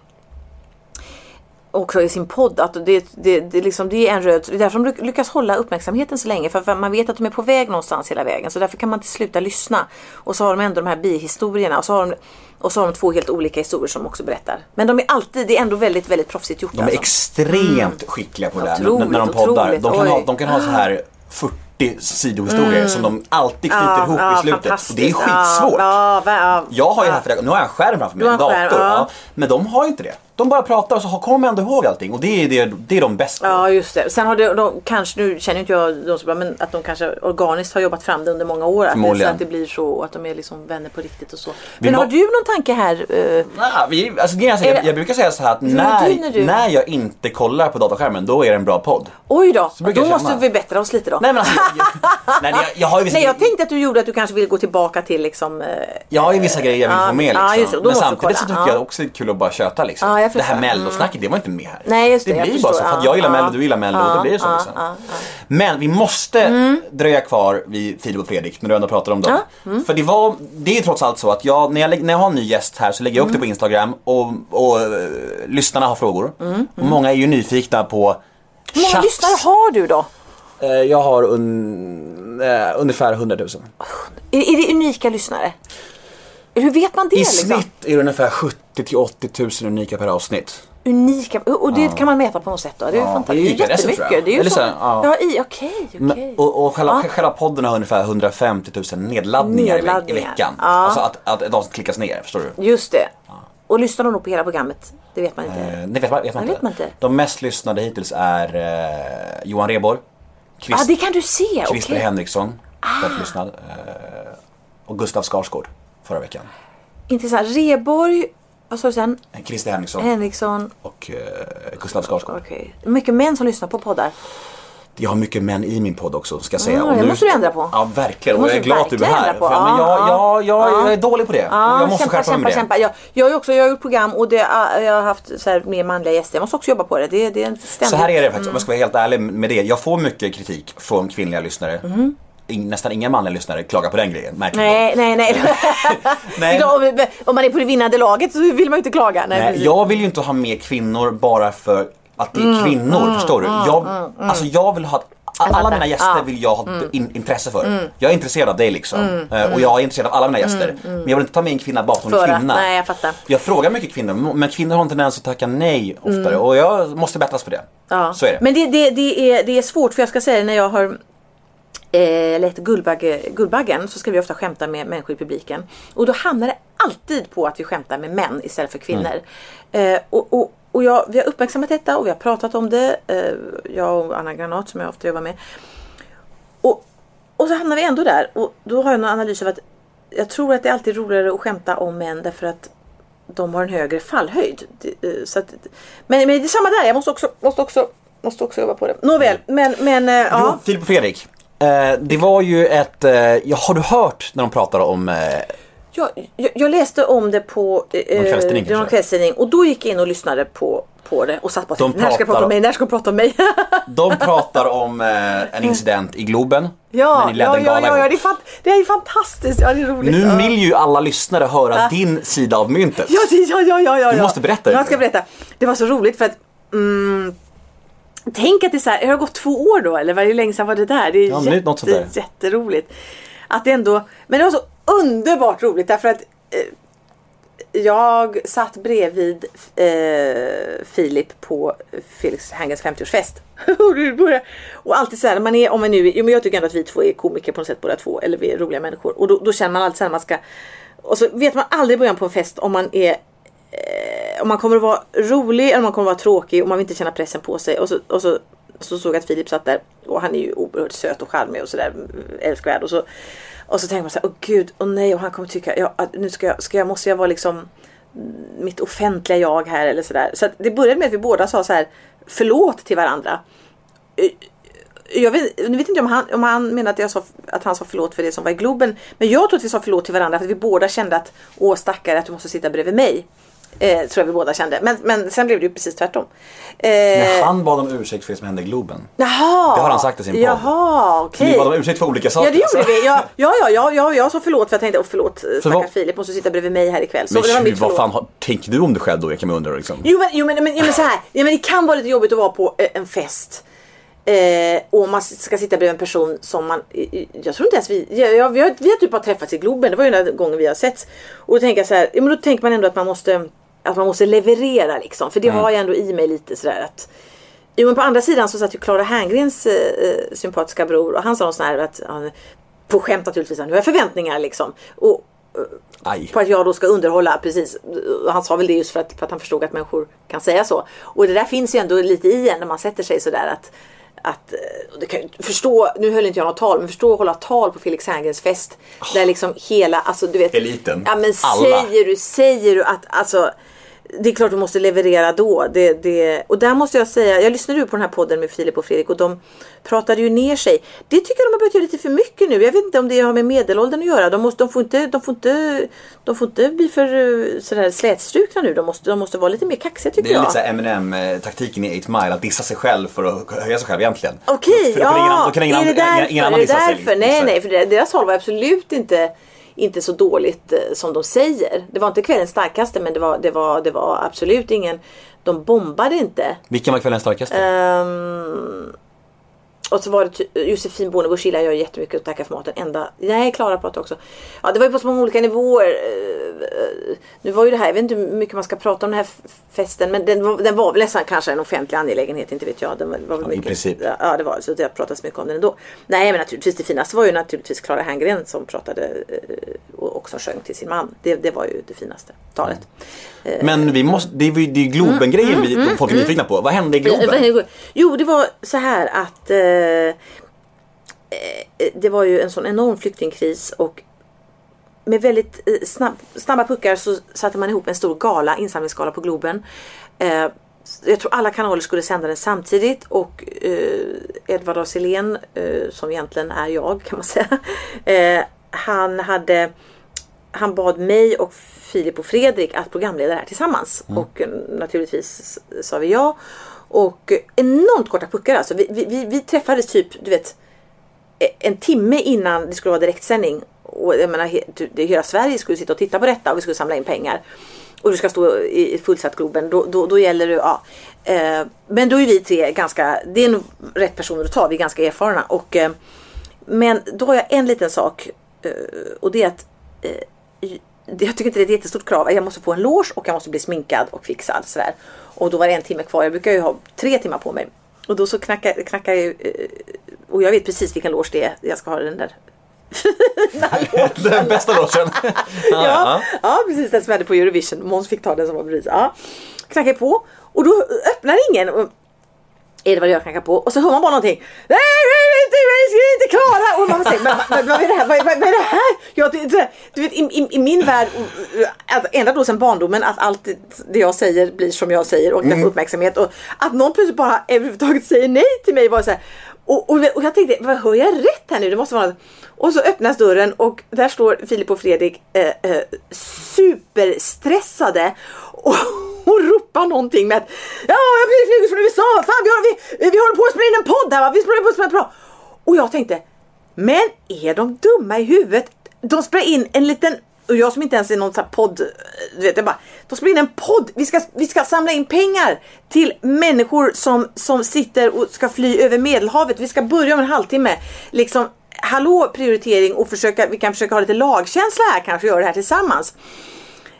också i sin podd att det, det, det, liksom, det är en röd Det är därför de ly- lyckas hålla uppmärksamheten så länge. För, man vet att de är på väg någonstans hela vägen. Så därför kan man inte sluta lyssna. Och så har de ändå de här bihistorierna. Och så har de, och så har de två helt olika historier som också berättar. Men de är alltid, det är ändå väldigt, väldigt proffsigt gjort. De är alltså. extremt skickliga på det här när, de poddar. otroligt. De kan, ha, de kan ha så här 40 sidohistorier som de alltid knyter Ja, ihop ja, i slutet. Och det är skitsvårt. Ja, ja, ja. Jag har ju här för nu har jag en skärm framför mig, en dator. Men de har ju inte det. De bara pratar och så kommer de ändå ihåg allting. Och det är, det, det är de bäst på. Ja just det. Sen har de, de kanske, nu känner inte jag dem så bra, men att de kanske organiskt har jobbat fram det under många år. Att det, så att det blir så och att de är liksom vänner på riktigt och så. Vi Men har du någon tanke här? eh, Nej, vi, alltså, Är jag, det- jag brukar säga så här att när, du? när jag inte kollar på dataskärmen då är det en bra podd. oj då, då jag måste vi bättra oss lite då. Nej men alltså, jag, jag, nej, jag, jag har vissa, Nej jag tänkte att du gjorde att du kanske vill gå tillbaka till liksom... eh, jag har ju vissa grejer jag vill få med ja, liksom. det, men samtidigt så tycker Ja. jag också det är kul att bara köta liksom. Ja, jag det här förstår. mellosnacket, det var inte med här. Nej, just det, jag blir bara så. förstår. För att Ja, jag gillar mello, du gillar mello och då blir det så liksom. Men vi måste dröja kvar vid Filip och Fredrik när du ändå pratar om dem. Mm. För det var, det är trots allt så att jag, när jag, när jag har en ny gäst här så lägger jag upp Mm. det på Instagram och, och eh, lyssnarna har frågor. Och många är ju nyfikna på Hur många chatt. lyssnare har du då? Eh, Jag har un, eh, ungefär 100 000. Är, är det unika lyssnare? Hur vet man det? I liksom? snitt är det ungefär 70 till 80 000 unika per avsnitt. Unika, och det kan man mäta på något sätt då? Det är, Ja, fantastiskt. det är jättemycket. Det är ju så, ja. ja, i, okej, okej. Och, och själva, Ja. själva podden har ungefär 150 000 nedladdningar, i, ve- i Nedladdningar. veckan. Ja. Alltså att, att ett avsnitt klickas ner, förstår du? Just det. Och lyssnar de då på hela programmet? Det vet man inte. Eh, det vet man, vet man, inte. vet man inte. De mest lyssnade hittills är eh, Johan Rheborg, Ja, Christ, ah, det kan du se. Christer Henriksson, ah. eh, och Gustav Skarsgård förra veckan. Intressant. Reborg, vad sa du sen? Christer Henriksson Henriksson. och eh, Gustav Skarsgård. Okej. Mycket män som lyssnar på poddar. Jag har mycket män i min podd också ska jag säga. Ah, Och det måste du ändra på. Ja verkligen och jag är glad att du är här. För, men jag, Ja, jag, jag, ja. jag är dålig på det. Ja, och jag måste kämpa, skärpa kämpa, kämpa. Jag, jag, också, jag har gjort program och det, jag har haft så här, mer manliga gäster. Jag måste också jobba på det. Det, det är ständigt. Så här är det faktiskt, om jag ska vara helt ärlig med det. Jag får mycket kritik från kvinnliga lyssnare. In, nästan inga manliga lyssnare klagar på den grejen. Nej, nej, nej. Nej. Om- om man är på det vinnande laget så vill man ju inte klaga. Nej, Nej, jag vill ju inte ha med kvinnor bara för att det är kvinnor, förstår du? Jag, Alltså jag vill ha alla mina gäster vill jag ha in, intresse för. Jag är intresserad av dig liksom. Eh, Och jag är intresserad av alla mina gäster. Men jag vill inte ta med en kvinna för För att- kvinna. nej, jag fattar. Jag frågar mycket kvinnor, men kvinnor har en tendens att tacka nej oftare. Och jag måste bättras för det. Ja. Så är det. Men det, det, det, är, det är svårt för jag ska säga det, när jag har eh, lett Guldbagge, Guldbaggen så ska vi ofta skämta med människor i publiken. Och då hamnar det alltid på att vi skämtar med män istället för kvinnor. Mm. Eh, och och, och jag, vi har uppmärksammat detta och vi har pratat om det. Eh, jag och Anna Granat som jag ofta jobbar med. Och, och så hamnar vi ändå där. Och då har jag en analys av att jag tror att det är alltid roligare att skämta om män därför att de har en högre fallhöjd. Eh, Så att, men, men det är samma där, jag måste också, måste också, måste också jobba på det. Nåväl, men, men eh, ja. Jo, Filip och Fredrik. Eh, det var ju ett, eh, ja, har du hört när de pratar om eh, Jag, jag, jag läste om det på eh, Någon kvällstidning kanske? kvällstidning och då gick jag in och lyssnade på, på det och satt på att De när ska jag prata om mig, när ska jag prata om mig? De pratar om eh, en incident i Globen. ja, ja, ja, ja, ja, det är, fan, det är fantastiskt, ja det är roligt. Nu ja. vill ju alla lyssnare höra din sida av myntet. Ja, ja, ja, ja, ja. Du ja. måste berätta. Jag ska berätta. Det var så roligt för att mm, Tänk att det är så här, det har gått två år då eller hur länge sedan var det där? Det är Ja, det är något sånt jätte, där. jätteroligt. Att det ändå, men det var så underbart roligt därför att eh, jag satt bredvid eh, Filip på Felix Herngers 50-årsfest. och det alltid så här, man är, om man nu, jo, men jag tycker ändå att vi två är komiker på något sätt båda två, eller vi är roliga människor. Och då, då känner man alltid så här, man ska, och så vet man aldrig i början på en fest om man är eh, om man kommer att vara rolig eller om man kommer att vara tråkig och man vill inte känna pressen på sig. Och så, och så, så såg jag att Filip satt där och han är ju oerhört söt och charmig och sådär älskvärd. Och så, och så tänker man så här, åh gud, åh nej, och han kommer tycka, ja, att nu ska jag, ska jag, måste jag vara liksom mitt offentliga jag här eller sådär. Så att det började med att vi båda sa så här förlåt till varandra. Eh, jag vet, jag vet inte om han, om han menar att, jag sa, att han sa förlåt för det som var i Globen. Men jag tror att vi sa förlåt till varandra för att vi båda kände att åh stackare att du måste sitta bredvid mig. Eh, tror jag vi båda kände. Men, men sen blev det ju precis tvärtom. Eh, Men han bad om ursäkt för det som hände i Globen. Jaha! Det har han sagt i sin podd. Jaha, Så okej. ni bad om ursäkt för olika saker. Ja det gjorde alltså. vi. Ja, ja, ja, ja, ja, jag sa förlåt för jag tänkte, åh förlåt vad- stackars Filip måste sitta bredvid mig här ikväll. Så det var Men mitt vad fan har- tänker du om dig själv då? Jag kan undra liksom. Jo men, jo, men, men, jo, men så här. Ja, men det kan vara lite jobbigt att vara på eh, en fest. Eh, och man ska sitta bredvid en person som man, jag tror inte ens vi, ja, vi, har, vi har typ bara träffats i Globen, det var ju den gången vi har sett. Och då tänker jag så här, ja, men då tänker man ändå att man måste, att man måste leverera liksom. För det har jag ändå i mig lite sådär att Jo men på andra sidan så satt ju Clara Herngrens eh, eh, sympatiska bror och han sa något sånt här att, han, på skämt naturligtvis, nu har jag förväntningar liksom. Och, Aj. på att jag då ska underhålla, precis. Han sa väl det just för att, för att han förstod att människor kan säga så. Och det där finns ju ändå lite i en när man sätter sig sådär att att, eh, kan, förstå, nu höll inte jag något tal, men förstå att hålla tal på Felix Herngrens fest. Där liksom hela, alltså du vet. Eliten. Ja men Alla. säger du, säger du att alltså det är klart du måste leverera då. Det, det, och där måste jag säga, jag lyssnade ju på den här podden med Filip och Fredrik och de pratade ju ner sig. Det tycker jag de har börjat göra lite för mycket nu. Jag vet inte om det har med medelåldern att göra. De, måste, de, får, inte, de, får, inte, de får inte bli för eh, sådär slätstrukna nu. De måste, de måste vara lite mer kaxiga tycker Det är jag. lite såhär Eminem-taktiken i 8 Mile, att dissa sig själv för att höja sig själv egentligen. Okej, ingen annan- ja. då kan ingen är det därför? ingen annan är det dissa sig? Nej, liksom. nej, för deras håll var absolut inte, inte så dåligt eh, som de säger. Det var inte kvällens starkaste, men det var, det var, det var absolut ingen... De bombade inte. Vilken var kvällens starkaste? Ehm, och så var det Josefin Bornebusch gillar jag jättemycket och tackar för maten. Enda, nej Klara pratade också. Ja det var ju på så många olika nivåer. Eh, eh, Nu var ju det här, jag vet inte hur mycket man ska prata om den här festen. Men den var, den var väl nästan kanske en offentlig angelägenhet, inte vet jag. Den var, var Ja, i mycket, princip. Ja det var så det har pratats mycket om den ändå. Nej men naturligtvis det finaste var ju naturligtvis Klara Herngren som pratade eh, och också sjöng till sin man. Det, det var ju det finaste talet. Men vi måste, det är ju Globen-grejen vi, folk är nyfikna på. Vad hände i Globen? Jo, det var så här att eh, eh, det var ju en sån enorm flyktingkris och med väldigt eh, snabb, snabba puckar så satte man ihop en stor gala, insamlingsgala på Globen. Eh, jag tror alla kanaler skulle sända den samtidigt och eh, Edvard af Sillén, eh, som egentligen är jag kan man säga, eh, han hade han bad mig och Filip och Fredrik att programleda det här tillsammans. Och eh, naturligtvis sa vi ja. Och enormt korta puckar alltså. Vi, vi, vi, träffades typ, du vet, e- en timme innan det skulle vara direktsändning. Och jag menar, he, det, hela Sverige skulle sitta och titta på detta och vi skulle samla in pengar. Och du ska stå i fullsatt Globen. Då, då, då gäller det, ja. Eh, men då är vi tre ganska, det är nog rätt personer att ta. Vi är ganska erfarna. Och, eh, men då har jag en liten sak. eh, och det är att eh, jag tycker inte det är ett jättestort krav. Jag måste få en loge och jag måste bli sminkad och fixad. Sådär. Och då var det en timme kvar. Jag brukar ju ha tre timmar på mig. Och då så knackar, knackar jag eh, och jag vet precis vilken loge det är. Jag ska ha den där. Den bästa låten. Ja, ja, precis den som hade på Eurovision. Måns fick ta den som var bredvid. Ja. Knackar jag på och då öppnar ingen. Edvard och jag knackar på och så hör man bara någonting. Nej, nej, nej, nej, jag är inte klara! Och man säger, men, men, vad är det här? Vad, vad, vad är det här? Det, det, du vet, i, i, i min värld, att ända då sedan barndomen, att allt det jag säger blir som jag säger och jag får uppmärksamhet. Och att någon plötsligt bara överhuvudtaget säger nej till mig var så här. Och, och, och jag tänkte, vad hör jag rätt här nu? Det måste vara något. Och så öppnas dörren och där står Filip och Fredrik eh, eh, superstressade. Och, hon ropar någonting med att Ja, jag har precis från USA. Fan, vi, har, vi, vi håller på att spela in en podd här va? Vi spelar på att spela. Och jag tänkte, men är de dumma i huvudet? De spelar in en liten och jag som inte ens är någon sån här podd, du vet, jag bara, de spelar in en podd. Vi ska, vi ska samla in pengar till människor som, som sitter och ska fly över medelhavet. Vi ska börja om en halvtimme. Liksom, hallå prioritering och försöka, vi kan försöka ha lite lagkänsla här kanske och göra det här tillsammans.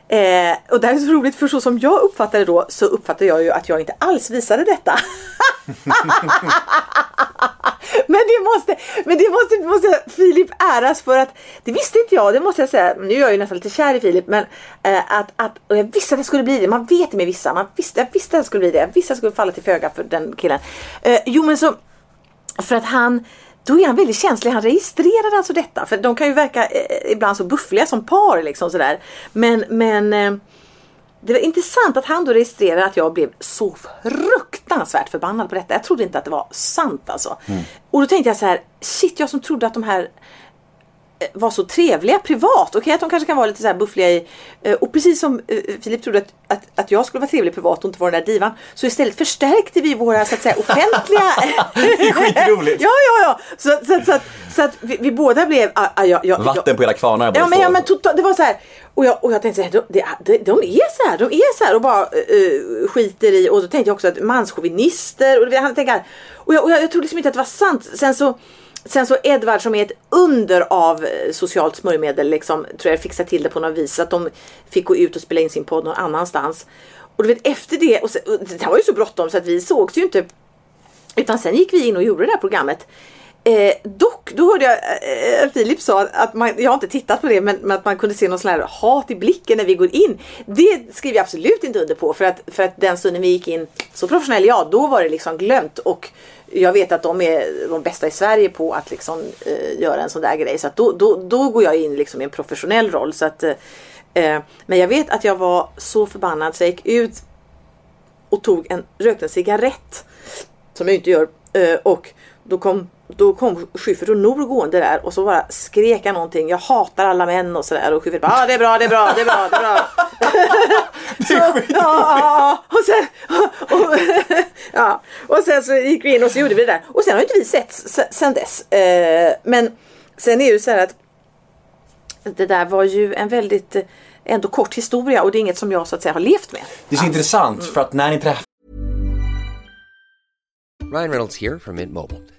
Eh, och det här är så roligt för så som jag uppfattade det då så uppfattade jag ju att jag inte alls visade detta. men det måste, men det måste, måste Filip äras för att det visste inte jag, det måste jag säga. Nu är jag ju nästan lite kär i Filip men eh, att, att, och jag visste att det skulle bli det. Man vet med vissa, man visste, jag visste att det skulle bli det. Jag visste att det skulle falla till föga för den killen. Eh, jo men så, för att han då är han väldigt känslig. Han registrerar alltså detta. För de kan ju verka eh, ibland så buffliga som par. Liksom sådär. Men, men eh, det var intressant att han då registrerar att jag blev så fruktansvärt förbannad på detta. Jag trodde inte att det var sant alltså. Och då tänkte jag så här, shit jag som trodde att de här var så trevliga privat. Okej att de kanske kan vara lite så här buffliga i eh, och precis som eh, Filip trodde att, att, att jag skulle vara trevlig privat och inte vara den där divan. Så istället förstärkte vi våra så att säga offentliga... skitroligt. ja, ja, ja. Så, så, så, att, så att vi, vi båda blev... ah, ah, ja, ja, Vatten ja. på era kvarnar Ja men, ja, men total, det var så här. Och jag, och jag tänkte så här, de, de, de är så här, de är så här och bara eh, skiter i. Och då tänkte jag också att manschauvinister. Och, och, jag, och jag, jag trodde liksom inte att det var sant. Sen så Sen så Edvard som är ett under av eh, socialt smörjmedel liksom, tror jag fixade till det på något vis. Så att de fick gå ut och spela in sin podd någon annanstans. Och du vet efter det, och, sen, och det här var ju så bråttom så att vi sågs ju inte utan sen gick vi in och gjorde det här programmet. Eh, dock, då hörde jag eh, eh Filip sa att man, jag har inte tittat på det, men, men att man kunde se någon sån här hat i blicken när vi går in. Det skriver jag absolut inte under på för att, för att den stunden vi gick in, så professionell jag, då var det liksom glömt och jag vet att de är de bästa i Sverige på att liksom eh, göra en sån där grej. Så att då, då, då går jag in liksom i en professionell roll. Så att, eh, eh men jag vet att jag var så förbannad så jag gick ut och tog en, rökte en cigarett. Som jag inte gör. Eh, och då kom, då kom Schyffert och Nor gående där och så bara skrek han någonting. Jag hatar alla män och sådär. Och Schyffert bara ah, det är bra, det är bra, det är bra, det är bra. ja. Och sen, och, ja. och sen så gick vi in och så gjorde vi det där. Och sen har inte vi sett sen dess. Eh, men sen är det ju så här att det där var ju en väldigt eh, ändå kort historia och det är inget som jag så att säga har levt med. Det är så intressant för att när ni träffas Ryan Reynolds here from Mint Mobile.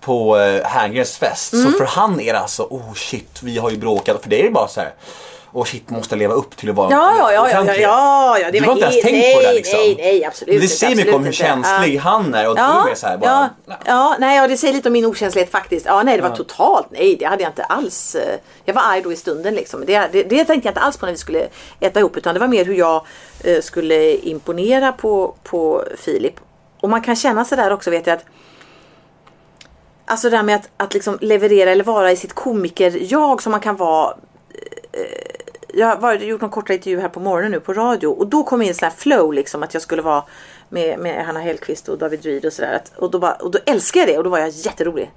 på eh, Herngrens fest Mm. så för han är det alltså oh shit vi har ju bråkat för det är ju bara så här oh shit måste leva upp till att vara Ja, ja, ja, ja, ja, ja, ja det Du har inte ens tänkt på det nej, liksom. Nej, nej, absolut det inte, säger mycket om hur inte. känslig Ja. han är och Ja, du är så här bara ja, ja, nej, ja, det säger lite om min okänslighet faktiskt. Ja, nej, det var totalt, nej, det hade jag inte alls. eh, Jag var arg då i stunden liksom. Det, det, det tänkte jag inte alls på när vi skulle äta ihop, utan det var mer hur jag eh, skulle imponera på, på Filip. Och man kan känna sig där också, vet jag, att Alltså det här med att, att liksom leverera eller vara i sitt komiker-jag som man kan vara eh, eh, jag har gjort någon korta intervju här på morgonen nu på radio och då kom in sån här flow liksom att jag skulle vara med, med Hanna Hellquist och David Druid. och sådär. Och, då bara- och då älskar jag det och då var jag jätterolig.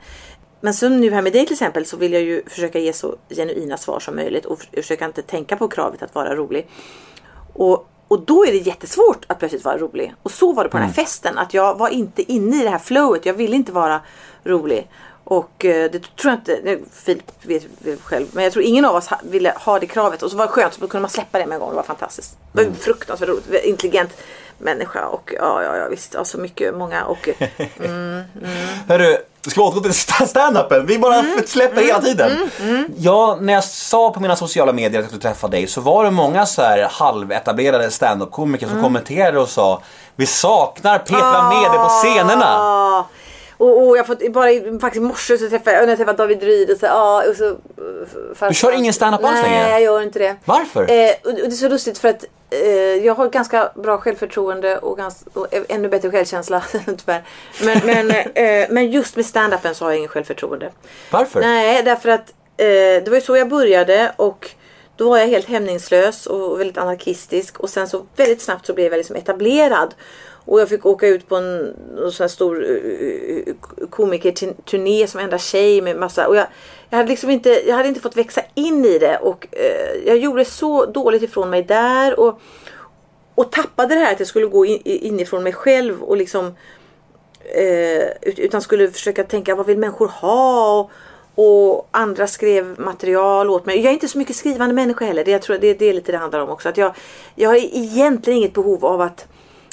Men som nu här med dig till exempel så vill jag ju försöka ge så genuina svar som möjligt och försöka inte tänka på kravet att vara rolig. Och, och då är det jättesvårt att plötsligt vara rolig. Och så var det på den här festen. Att jag var inte inne i det här flowet. Jag ville inte vara rolig. Och eh, det tror jag inte, nej, Filip vet själv, men jag tror ingen av oss ha, ville ha det kravet. Och så var det skönt, så kunde man släppa det med en gång. Det var fantastiskt. Det var fruktansvärt roligt. Intelligent människa och ja, ja, ja visst, ja, så mycket, många och Hörru, ska vi återgå till sta- stand-upen? Vi bara Mm. släpper hela tiden. Ja, när jag sa på mina sociala medier att jag skulle träffa dig så var det många så här halvetablerade stand-up-komiker Mm. som kommenterade och sa Vi saknar Petra Mede på scenerna. Och, och jag fått, bara i, faktiskt i morse så träffade jag, när jag träffade David Ryd och så, ja, och så fast, Du kör ingen stand-up alls Nej, längre? jag gör inte det. Varför? Eh, och och det är så lustigt för att eh, jag har ganska bra självförtroende och, ganska, och ännu bättre självkänsla tyvärr. Men, men, eh, men just med stand-upen så har jag ingen självförtroende. Varför? Nej, därför att eh, det var ju så jag började och då var jag helt hämningslös och väldigt anarkistisk och sen så väldigt snabbt så blev jag liksom etablerad. Och jag fick åka ut på en, sån här stor eh, eh, eh, komikerturné som enda tjej med massa och jag, jag hade liksom inte, jag hade inte fått växa in i det och eh, jag gjorde så dåligt ifrån mig där och, och tappade det här att jag skulle gå in, inifrån mig själv och liksom eh, utan skulle försöka tänka vad vill människor ha och, och andra skrev material åt mig. Jag är inte så mycket skrivande människa heller. Det, jag tror det, det är lite det handlar om också. Att jag, jag har egentligen inget behov av att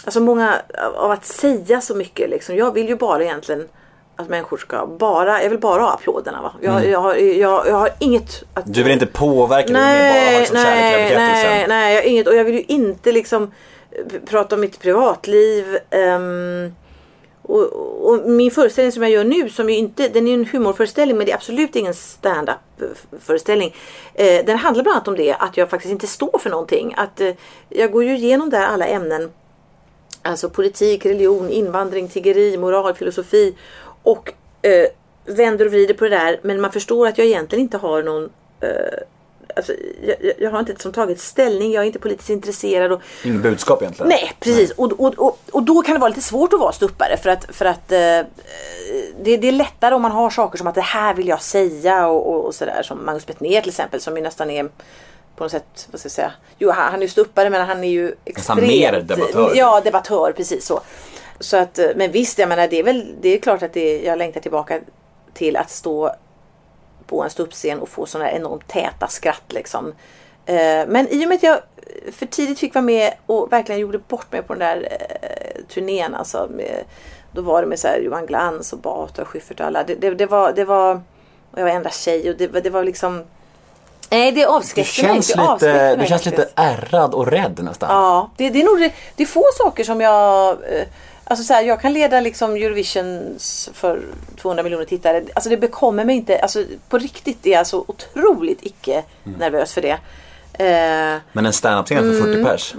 Alltså många av att säga så mycket liksom. Jag vill ju bara egentligen att människor ska bara, jag vill bara ha applåderna va. Jag, jag, har, jag, jag har inget att Du vill inte påverka, du vill bara ha liksom nej, bekräftelsen. nej, jag inget och jag vill ju inte liksom eh, prata om mitt privatliv. ehm, och, och min föreställning som jag gör nu, som ju inte, den är ju en humorföreställning men det är absolut ingen stand-up eh, föreställning. Eh, den handlar bland annat om det, att jag faktiskt inte står för någonting. Att eh, jag går ju igenom där alla ämnen. Alltså politik, religion, invandring, tiggeri, moral, filosofi. Och eh, vänder och vrider på det där. Men man förstår att jag egentligen inte har någon eh, Alltså, jag, jag- har inte liksom tagit ställning, jag är inte politiskt intresserad. Och, Inget budskap egentligen. Nej, precis. Och, och, och, och då kan det vara lite svårt att vara ståuppare för att, för att eh, det, det är lättare om man har saker som att det här vill jag säga och, och, och sådär. Som Magnus Bettner till exempel som ju nästan är på något sätt, vad ska jag säga, jo han, han är ju ståuppare men han är ju extremt... mer debattör. Ja, debattör, precis så. Så att, eh, men visst, jag menar det är väl, det är klart att det, jag längtar tillbaka till att stå på en ståuppscen och få sådana enormt täta skratt liksom. Eh, men i och med att jag för tidigt fick vara med och verkligen gjorde bort mig på den där eh, turnén alltså. Med, då var det med så här Johan Glans och Batra och Schyffert och alla. Det, det, det var, det var, jag var enda tjej och det, det var liksom Nej det Du avskräckte mig. känns, Det avskräckte lite, mig du känns faktiskt. lite ärrad och rädd nästan. Ja, det, det är nog det, det är få saker som jag... Eh, alltså så här, jag kan leda liksom Eurovisions för 200 miljoner tittare. Alltså det bekommer mig inte. Alltså på riktigt är jag så otroligt icke nervös för det. Eh, Men en standup-scen för 40 pers.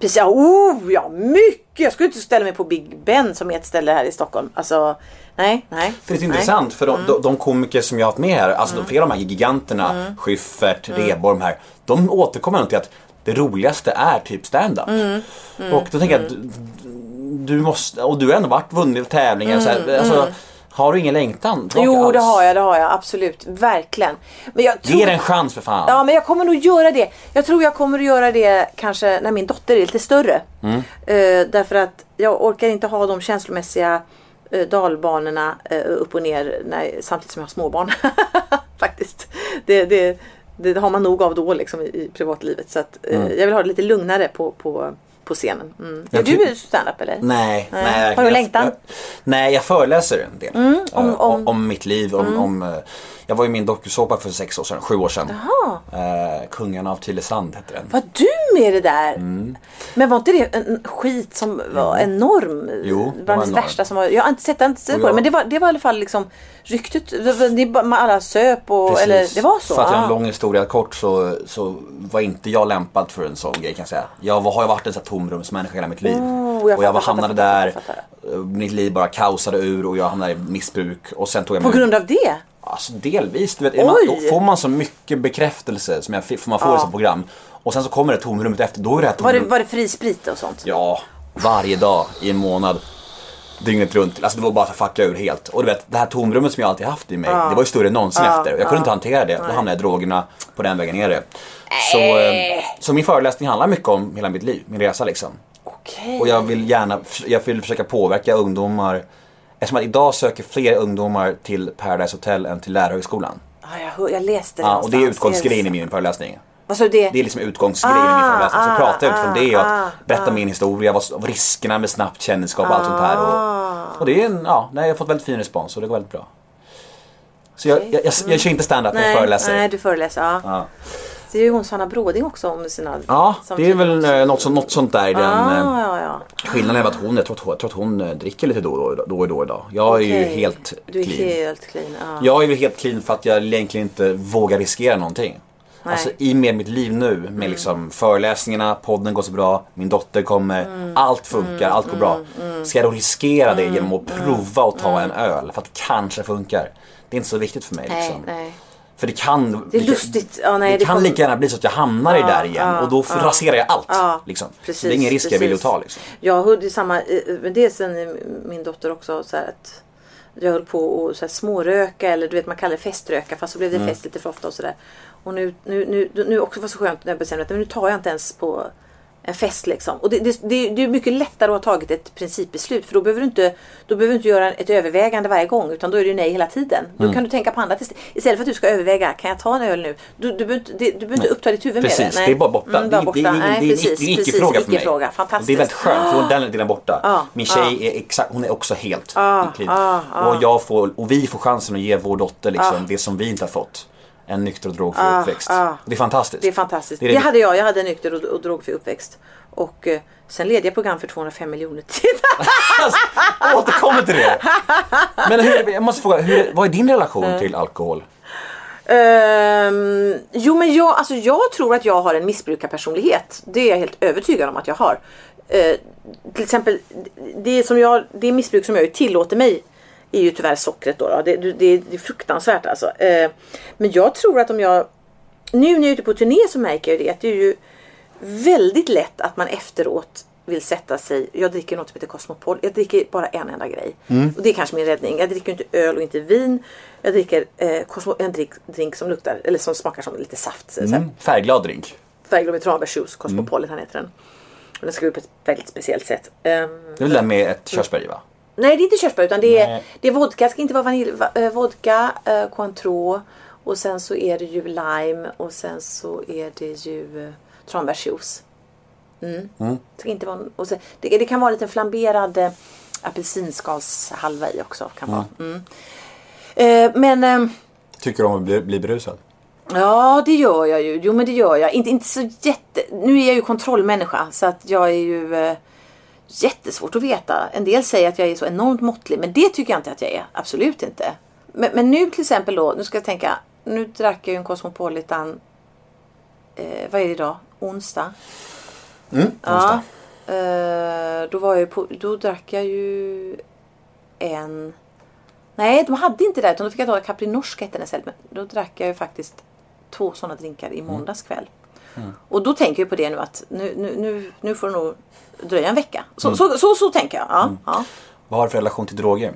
precis, ja, oh, ja, mycket! Jag skulle inte ställa mig på Big Ben som är ett ställe här i Stockholm. Alltså, nej, nej. För det är nej. intressant för de, de, de komiker som jag har haft med här, alltså Mm. de, flera av de här giganterna, Schyffert, Rheborg, de här. De återkommer till att det roligaste är typ stand-up. Mm. Och då tänker jag att du, du måste, och du har ändå varit vunnit tävlingar. så här, alltså, har du ingen längtan tillbaka Mm, Jo, alls? det har jag, det har jag absolut. Verkligen. Men jag tror... Ge det en chans för fan. Ja men jag kommer nog göra det. Jag tror jag kommer att göra det kanske när min dotter är lite större. Mm. Eh, därför att jag orkar inte ha de känslomässiga eh, dalbanorna eh, upp och ner när, samtidigt som jag har småbarn. Faktiskt. Det, det, det har man nog av då liksom i, i privatlivet. Så att, eh, jag vill ha det lite lugnare på, på, på scenen. Mm. Gör du standup eller? Nej, Nej. nej. Har du längtan? Jag, nej, jag föreläser en del. om- Eh, om, om- om, mitt liv, om, om eh, Jag var i min dokusåpa för sex år sedan, sju år sedan. Eh, Kungarna av Tylösand hette den. Var du med i det där? Mm. Men var inte det en skit som var enorm? Jo, det var det enorm. värsta som var. Jag har inte sett, jag inte sett på det. jag- Men det var, det var i alla fall liksom ryktet. Bara- alla söp och Precis. eller det var så. För att göra en ah. lång historia kort så, så var inte jag lämpad för en sån grej kan jag säga. Jag har ju varit en sån här tomrumsmänniska hela mitt liv. Oh, jag och jag fattar, hamnade fattar, där, fattar, eh, mitt liv bara kaosade ur och jag hamnade i missbruk. Och sen tog jag På grund av det? Alltså delvis. Du vet, man, då får man så mycket bekräftelse som, jag, man får i sånt program. Och sen så kommer det tomrummet efter. Då är det här Var det, var det fri sprit och sånt? Ja, varje dag i en månad. Dygnet runt. Alltså det var bara att fucka ur helt. Och du vet, det här tomrummet som jag alltid haft i mig. Det var ju större än någonsin efter. Jag kunde inte hantera det. Då hamnade jag i drogerna på den vägen nere. Så, eh, så min föreläsning handlar mycket om hela mitt liv, min resa liksom. Okej. Och jag vill gärna, jag vill försöka påverka ungdomar. Eftersom att idag söker fler ungdomar till Paradise Hotel än till Lärarhögskolan. Ja, jag, jag läste det Ja, och det är utgångsgrejen i min föreläsning. Du det? Det är liksom utgångsgrejen i min Ah, föreläsning. Så ah, pratar jag utifrån det och ah, att berätta min historia, vad, riskerna med snabbt kändisskap och allt sånt här. Och, och det är en, ja, nej, jag har fått väldigt fin respons och det går väldigt bra. Så jag, jag, jag, jag kör inte stand-up när jag föreläser. nej, du föreläser. Ja. Ja. Det är ju hon Sanna Bråding också om sina... Ja, det är väl eh, något, så- något sånt där i den. eh, Ah, ja, ja. Skillnaden är att hon, jag tror, att hon- jag tror att hon eh, dricker lite då och då, då, idag. Jag är ju helt Du är clean. helt clean. Ja. Jag är väl helt clean för att jag egentligen inte vågar riskera någonting. Nej. Mm. Alltså i med mitt liv nu med liksom föreläsningarna, podden går så bra, min dotter kommer, Mm. allt funkar, allt går bra. Ska jag då riskera det genom att prova att ta en öl för att det kanske funkar? Det är inte så viktigt för mig Mm. Nej, liksom. nej. För det kan, Det lustigt. Ja, nej, det det kan kommer- lika gärna bli så att jag hamnar i där igen och då raserar jag allt. Ja, liksom. precis, det är ingen risk jag vill precis. ta. Liksom. Jag hörde samma, eh, men det är sen eh, min dotter också så att jag höll på att småröka eller du vet man kallar det feströka fast så blev det Mm. fest lite för ofta och sådär. Och nu, nu, nu, nu också var det så skönt när jag bestämde att men nu tar jag inte ens på en fest liksom. Och det, det, det, det är mycket lättare att ha tagit ett principbeslut för då behöver du inte, då behöver du inte göra ett övervägande varje gång utan då är det nej hela tiden. Då Mm. kan du tänka på annat ist- istället för att du ska överväga, kan jag ta en öl nu? Du, du, behöver, inte, det, du behöver inte uppta ditt huvud med Precis, det. det är bara borta. Mm, bara det, borta. det, är ingen- Nej, det är en precis, icke- precis, icke-fråga för mig. icke-fråga. Fantastiskt. Det är väldigt skönt för den delen borta. Ja, Min tjej är exakt, hon är också helt clean. ja, ja. Och, jag får, och vi får chansen att ge vår dotter liksom, det som vi inte har fått. En nykter och drogfri Ja, uppväxt. ja. Det är fantastiskt. Det är fantastiskt. Det Det, är det- hade jag. Jag hade en nykter och, och drogfri uppväxt. Och eh, Sen leder jag program för 205 miljoner tittare. Alltså, återkommer till det. Men hur, jag måste fråga, hur, vad är din relation till alkohol? Ehm, jo men jag, alltså jag tror att jag har en missbrukarpersonlighet. Det är jag helt övertygad om att jag har. Eh, till exempel det, som jag, det missbruk som jag tillåter mig är ju tyvärr sockret då. då. Det, det, det är fruktansvärt alltså. Eh, men jag tror att om jag nu när jag är ute på turné så märker jag det att det är ju väldigt lätt att man efteråt vill sätta sig. Jag dricker något som heter Cosmopol. Jag dricker bara en enda grej. Och det är kanske min räddning. Jag dricker inte öl och inte vin. Jag dricker eh, Cosmo, en drink, drink som luktar eller som smakar som lite saft. Så Mm. Färgglad drink. Färgglad med tranbärsjuice. Cosmopolitan heter den. Och den ska upp på ett väldigt speciellt sätt. Ehm, Det är väl den med ett körsbär va? Nej det är inte körsbär utan det är, Nej. det är vodka. Det ska inte vara vanilj. va- eh, Vodka, eh, Cointreau och sen så är det ju lime och sen så är det ju eh, tranbärsjuice. Mm. Det, ska inte vara, och sen, det, det kan vara lite flamberad eh, apelsinskalshalva i också. Kan vara. Mm. Eh, men ehm, Tycker du om att bli, bli berusad? Ja, det gör jag ju. Jo, men det gör jag. Inte, inte så jätte... Nu är jag ju kontrollmänniska så att jag är ju eh, jättesvårt att veta. En del säger att jag är så enormt måttlig, men det tycker jag inte att jag är. Absolut inte. Men, men nu till exempel då, nu ska jag tänka. Nu drack jag ju en Cosmopolitan. Eh, vad är det idag? Onsdag. Mm, Ja. Eh, då var jag på, då drack jag ju en Nej, de hade inte det utan då fick jag ta Capri Norsk hette den istället. Men då drack jag ju faktiskt två sådana drinkar i måndags kväll. Och då tänker jag på det nu att nu, nu, nu, nu får det nog dröja en vecka. Så, så, så, så, tänker jag. Ja, ja. Vad har du för relation till droger?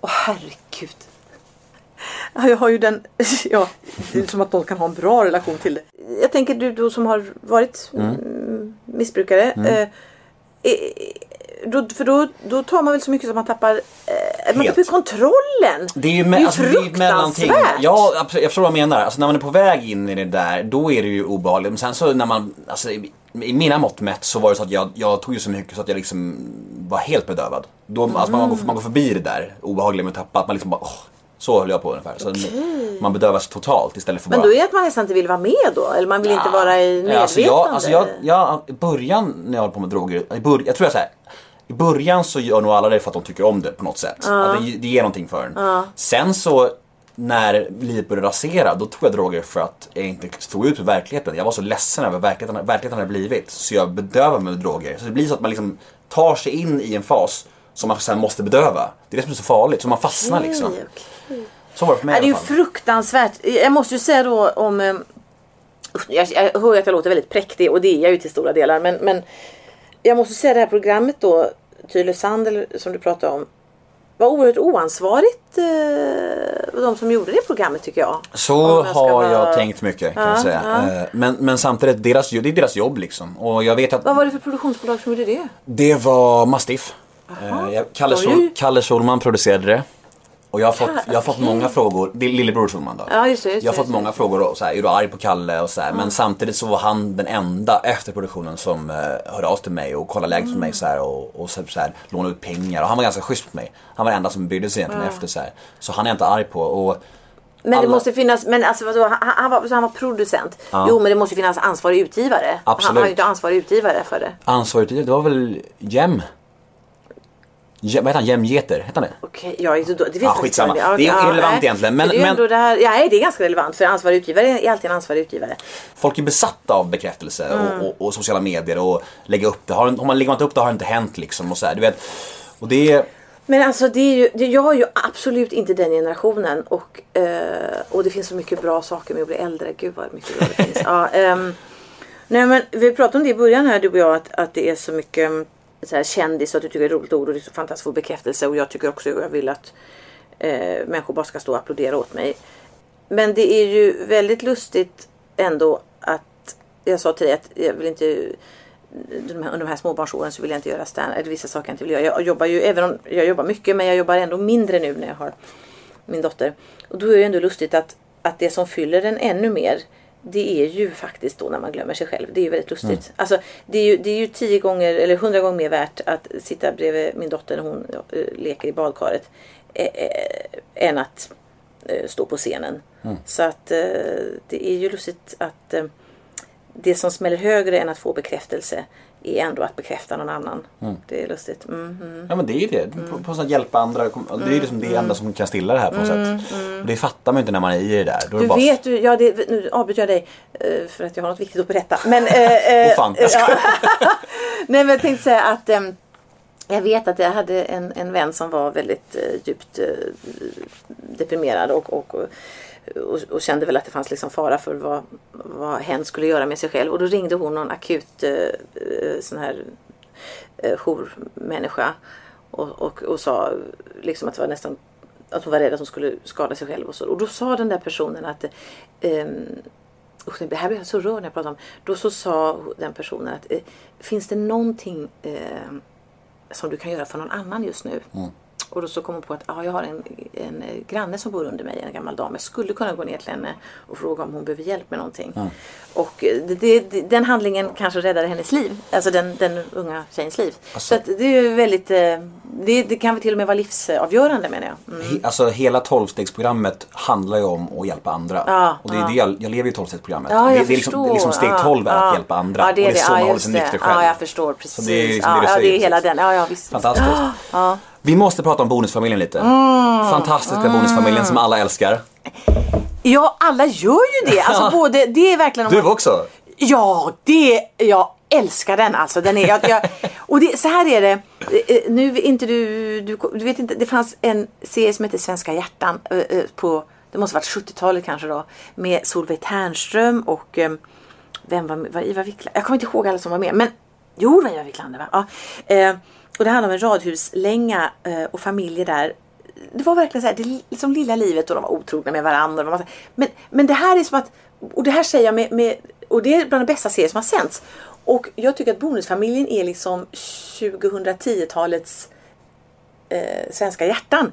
Åh herregud. Ja, jag har ju den, ja, det är som att någon kan ha en bra relation till det. Jag tänker du, du som har varit mm. missbrukare. Eh, eh, då, för då, då tar man väl så mycket som man tappar, eh, man tappar kontrollen. Det är ju, det me- är ju alltså, det är mellanting. fruktansvärt. Ja, absolut, jag förstår vad du menar. Alltså, när man är på väg in i det där, då är det ju obehagligt. Men sen så när man, alltså, i, i mina mått mätt så var det så att jag, jag tog ju så mycket så att jag liksom var helt bedövad. Då, alltså, man, går, man går förbi det där obehagliga med att tappa, att man liksom bara, åh, så höll jag på ungefär. Så Man bedövas totalt istället för Men bara då är det att man nästan inte vill vara med då? Eller man vill inte vara i medvetande? Alltså jag, alltså jag, jag, I början när jag höll på med droger, i bör, jag tror jag så här, I början så gör nog alla det för att de tycker om det på något sätt. Att det, det ger någonting för en. Sen så när livet började rasera, då tog jag droger för att jag inte stod ut med verkligheten. Jag var så ledsen över verkligheten, verkligheten hade blivit. Så jag bedövade mig med droger. Så det blir så att man liksom tar sig in i en fas som man sen måste bedöva. Det är det som är så farligt, så man fastnar liksom. Okej, okej. Så var det för mig Nej, det är ju fruktansvärt. Jag måste ju säga då om... eh, Jag, jag hör att jag låter väldigt präktig och det är jag ju till stora delar. Men, men jag måste säga det här programmet då, Tylösand eller som du pratade om. Var oerhört oansvarigt eh, de som gjorde det programmet tycker jag. Så jag har vara- jag tänkt mycket kan jag säga. Eh, Men, men samtidigt, deras, det är deras jobb liksom. Och jag vet att Vad var det för produktionsbolag som gjorde det? det var Mastiff. Eh, jag- Kalle. Sol, Kalle Solman producerade det. Och jag har fått, Ja, jag har fått många frågor, det är lillebror Solman då. Ja, just det, just jag har det, fått många frågor och så här, är du arg på Kalle och så här. Men samtidigt så var han den enda efter produktionen som uh, hörde av sig till mig och kollade läget Mm. för mig så här, och, och så, så här, lånade ut pengar. Och han var ganska schysst mot mig. Han var den enda som brydde sig egentligen efter så. Så han är jag inte arg på. Och, Men det Alla- måste finnas, men alltså vadå, han, han, var, så han var producent. Jo men det måste finnas ansvarig utgivare. Han Absolut. har ju inte ansvarig utgivare för det. ansvarigt, det var väl Jem? Vad heter han? Jem Geter? Heter han det? Okej, ja, det, det vet Ja, jag skitsamma. inte. Ja, Det är ja, irrelevant nej. egentligen, men- det är men- ändå det här, ja, det är ganska relevant för ansvarig utgivare är alltid en ansvarig utgivare. Folk är besatta av bekräftelse Mm. och, och, och sociala medier och lägga upp det. Har, har man lägger inte upp det har det inte hänt liksom. Och så här, du vet. Och det är... Men alltså det är ju, det, jag är ju absolut inte den generationen och, eh, och det finns så mycket bra saker med att bli äldre. Gud vad mycket bra det finns. Ja, ehm, nej men vi pratade om det i början här du och jag att, att det är så mycket mm, så här, kändis och att du tycker det är ett roligt ord och det är så fantastiskt att få bekräftelse och jag tycker också och jag vill att eh, människor bara ska stå och applådera åt mig. Men det är ju väldigt lustigt ändå att jag sa till dig att jag vill inte de här, under de här småbarnsåren så vill jag inte göra stand eller vissa saker jag inte vill göra. Jag jobbar ju, även om jag jobbar mycket, men jag jobbar ändå mindre nu när jag har min dotter. Och då är det ändå lustigt att, att det som fyller den ännu mer det är ju faktiskt då när man glömmer sig själv. Det är ju väldigt lustigt. Alltså, det, är ju, det är ju tio gånger eller hundra gånger mer värt att sitta bredvid min dotter när hon eh, leker i badkaret eh, eh, än att eh, stå på scenen. Så att eh, det är ju lustigt att eh, det som smäller högre än att få bekräftelse är ändå att bekräfta någon annan. Det är lustigt. Mm, mm. Ja men det är ju det. På, på något sätt hjälpa andra. Det är ju liksom det enda som kan stilla det här på något sätt. Och det fattar man ju inte när man är i det där. Då är det Du bara... vet du, ja det, nu avbryter jag dig eh, för att jag har något viktigt att berätta. Men, eh, eh, Åh, fan, jag ja. Nej men jag tänkte säga att ehm, jag vet att jag hade en, en vän som var väldigt eh, djupt eh, deprimerad och, och, och, och kände väl att det fanns liksom fara för vad, vad hen skulle göra med sig själv. Och då ringde hon någon akut eh, eh, sån här eh, jourmänniska och, och, och sa liksom att det var nästan att hon var rädd att hon skulle skada sig själv och så. Och då sa den där personen att eh, Usch, det här blir jag så rörd när jag pratar om. Då så sa den personen att eh, finns det någonting eh, som du kan göra för någon annan just nu? Mm. Och då så kom hon på att ah, jag har en, en eh, granne som bor under mig, en gammal dam. Jag skulle kunna gå ner till henne och fråga om hon behöver hjälp med någonting. Och eh, det, det, den handlingen kanske räddade hennes liv. Alltså den, den unga tjejens liv. Så att det är väldigt, eh, det, det kan väl till och med vara livsavgörande menar jag. Mm. He- Alltså hela tolvstegsprogrammet handlar ju om att hjälpa andra. Ja, och det är ja. det jag, jag lever ju i tolvstegsprogrammet. Ja, det, är liksom, det är liksom steg Ja, 12 är ja. att hjälpa andra. Ja, det är och det är så man håller sig nykter själv. Ja, jag förstår precis. Så det är liksom det ja, det är hela den. Ja, ja, visst. Fantastiskt. Ja. Vi måste prata om Bonusfamiljen lite. Mm. Fantastiska Bonusfamiljen som alla älskar. Ja, alla gör ju det. Alltså både, det är verkligen... Du man- också? Ja, det, jag älskar den alltså. Den är, jag, jag, och det, så här är det. Eh, Nu är inte du, du, du vet inte, det fanns en serie som heter Svenska hjärtan eh, eh, på, det måste varit 70-talet kanske då. Med Solveig Ternström och eh, vem var, var Ivar Wiklander? Jag kommer inte ihåg alla som var med. Men jo, det var Ivar Wiklander va? Ja. Och det handlar om en radhuslänga eh, och familjer där det var verkligen så här, det liksom lilla livet och de var otrogna med varandra. Men, men det här är som att, och det här säger jag med, med och det är bland de bästa serier som har sänts. Och jag tycker att Bonusfamiljen är liksom 2010-talets eh, svenska hjärtan.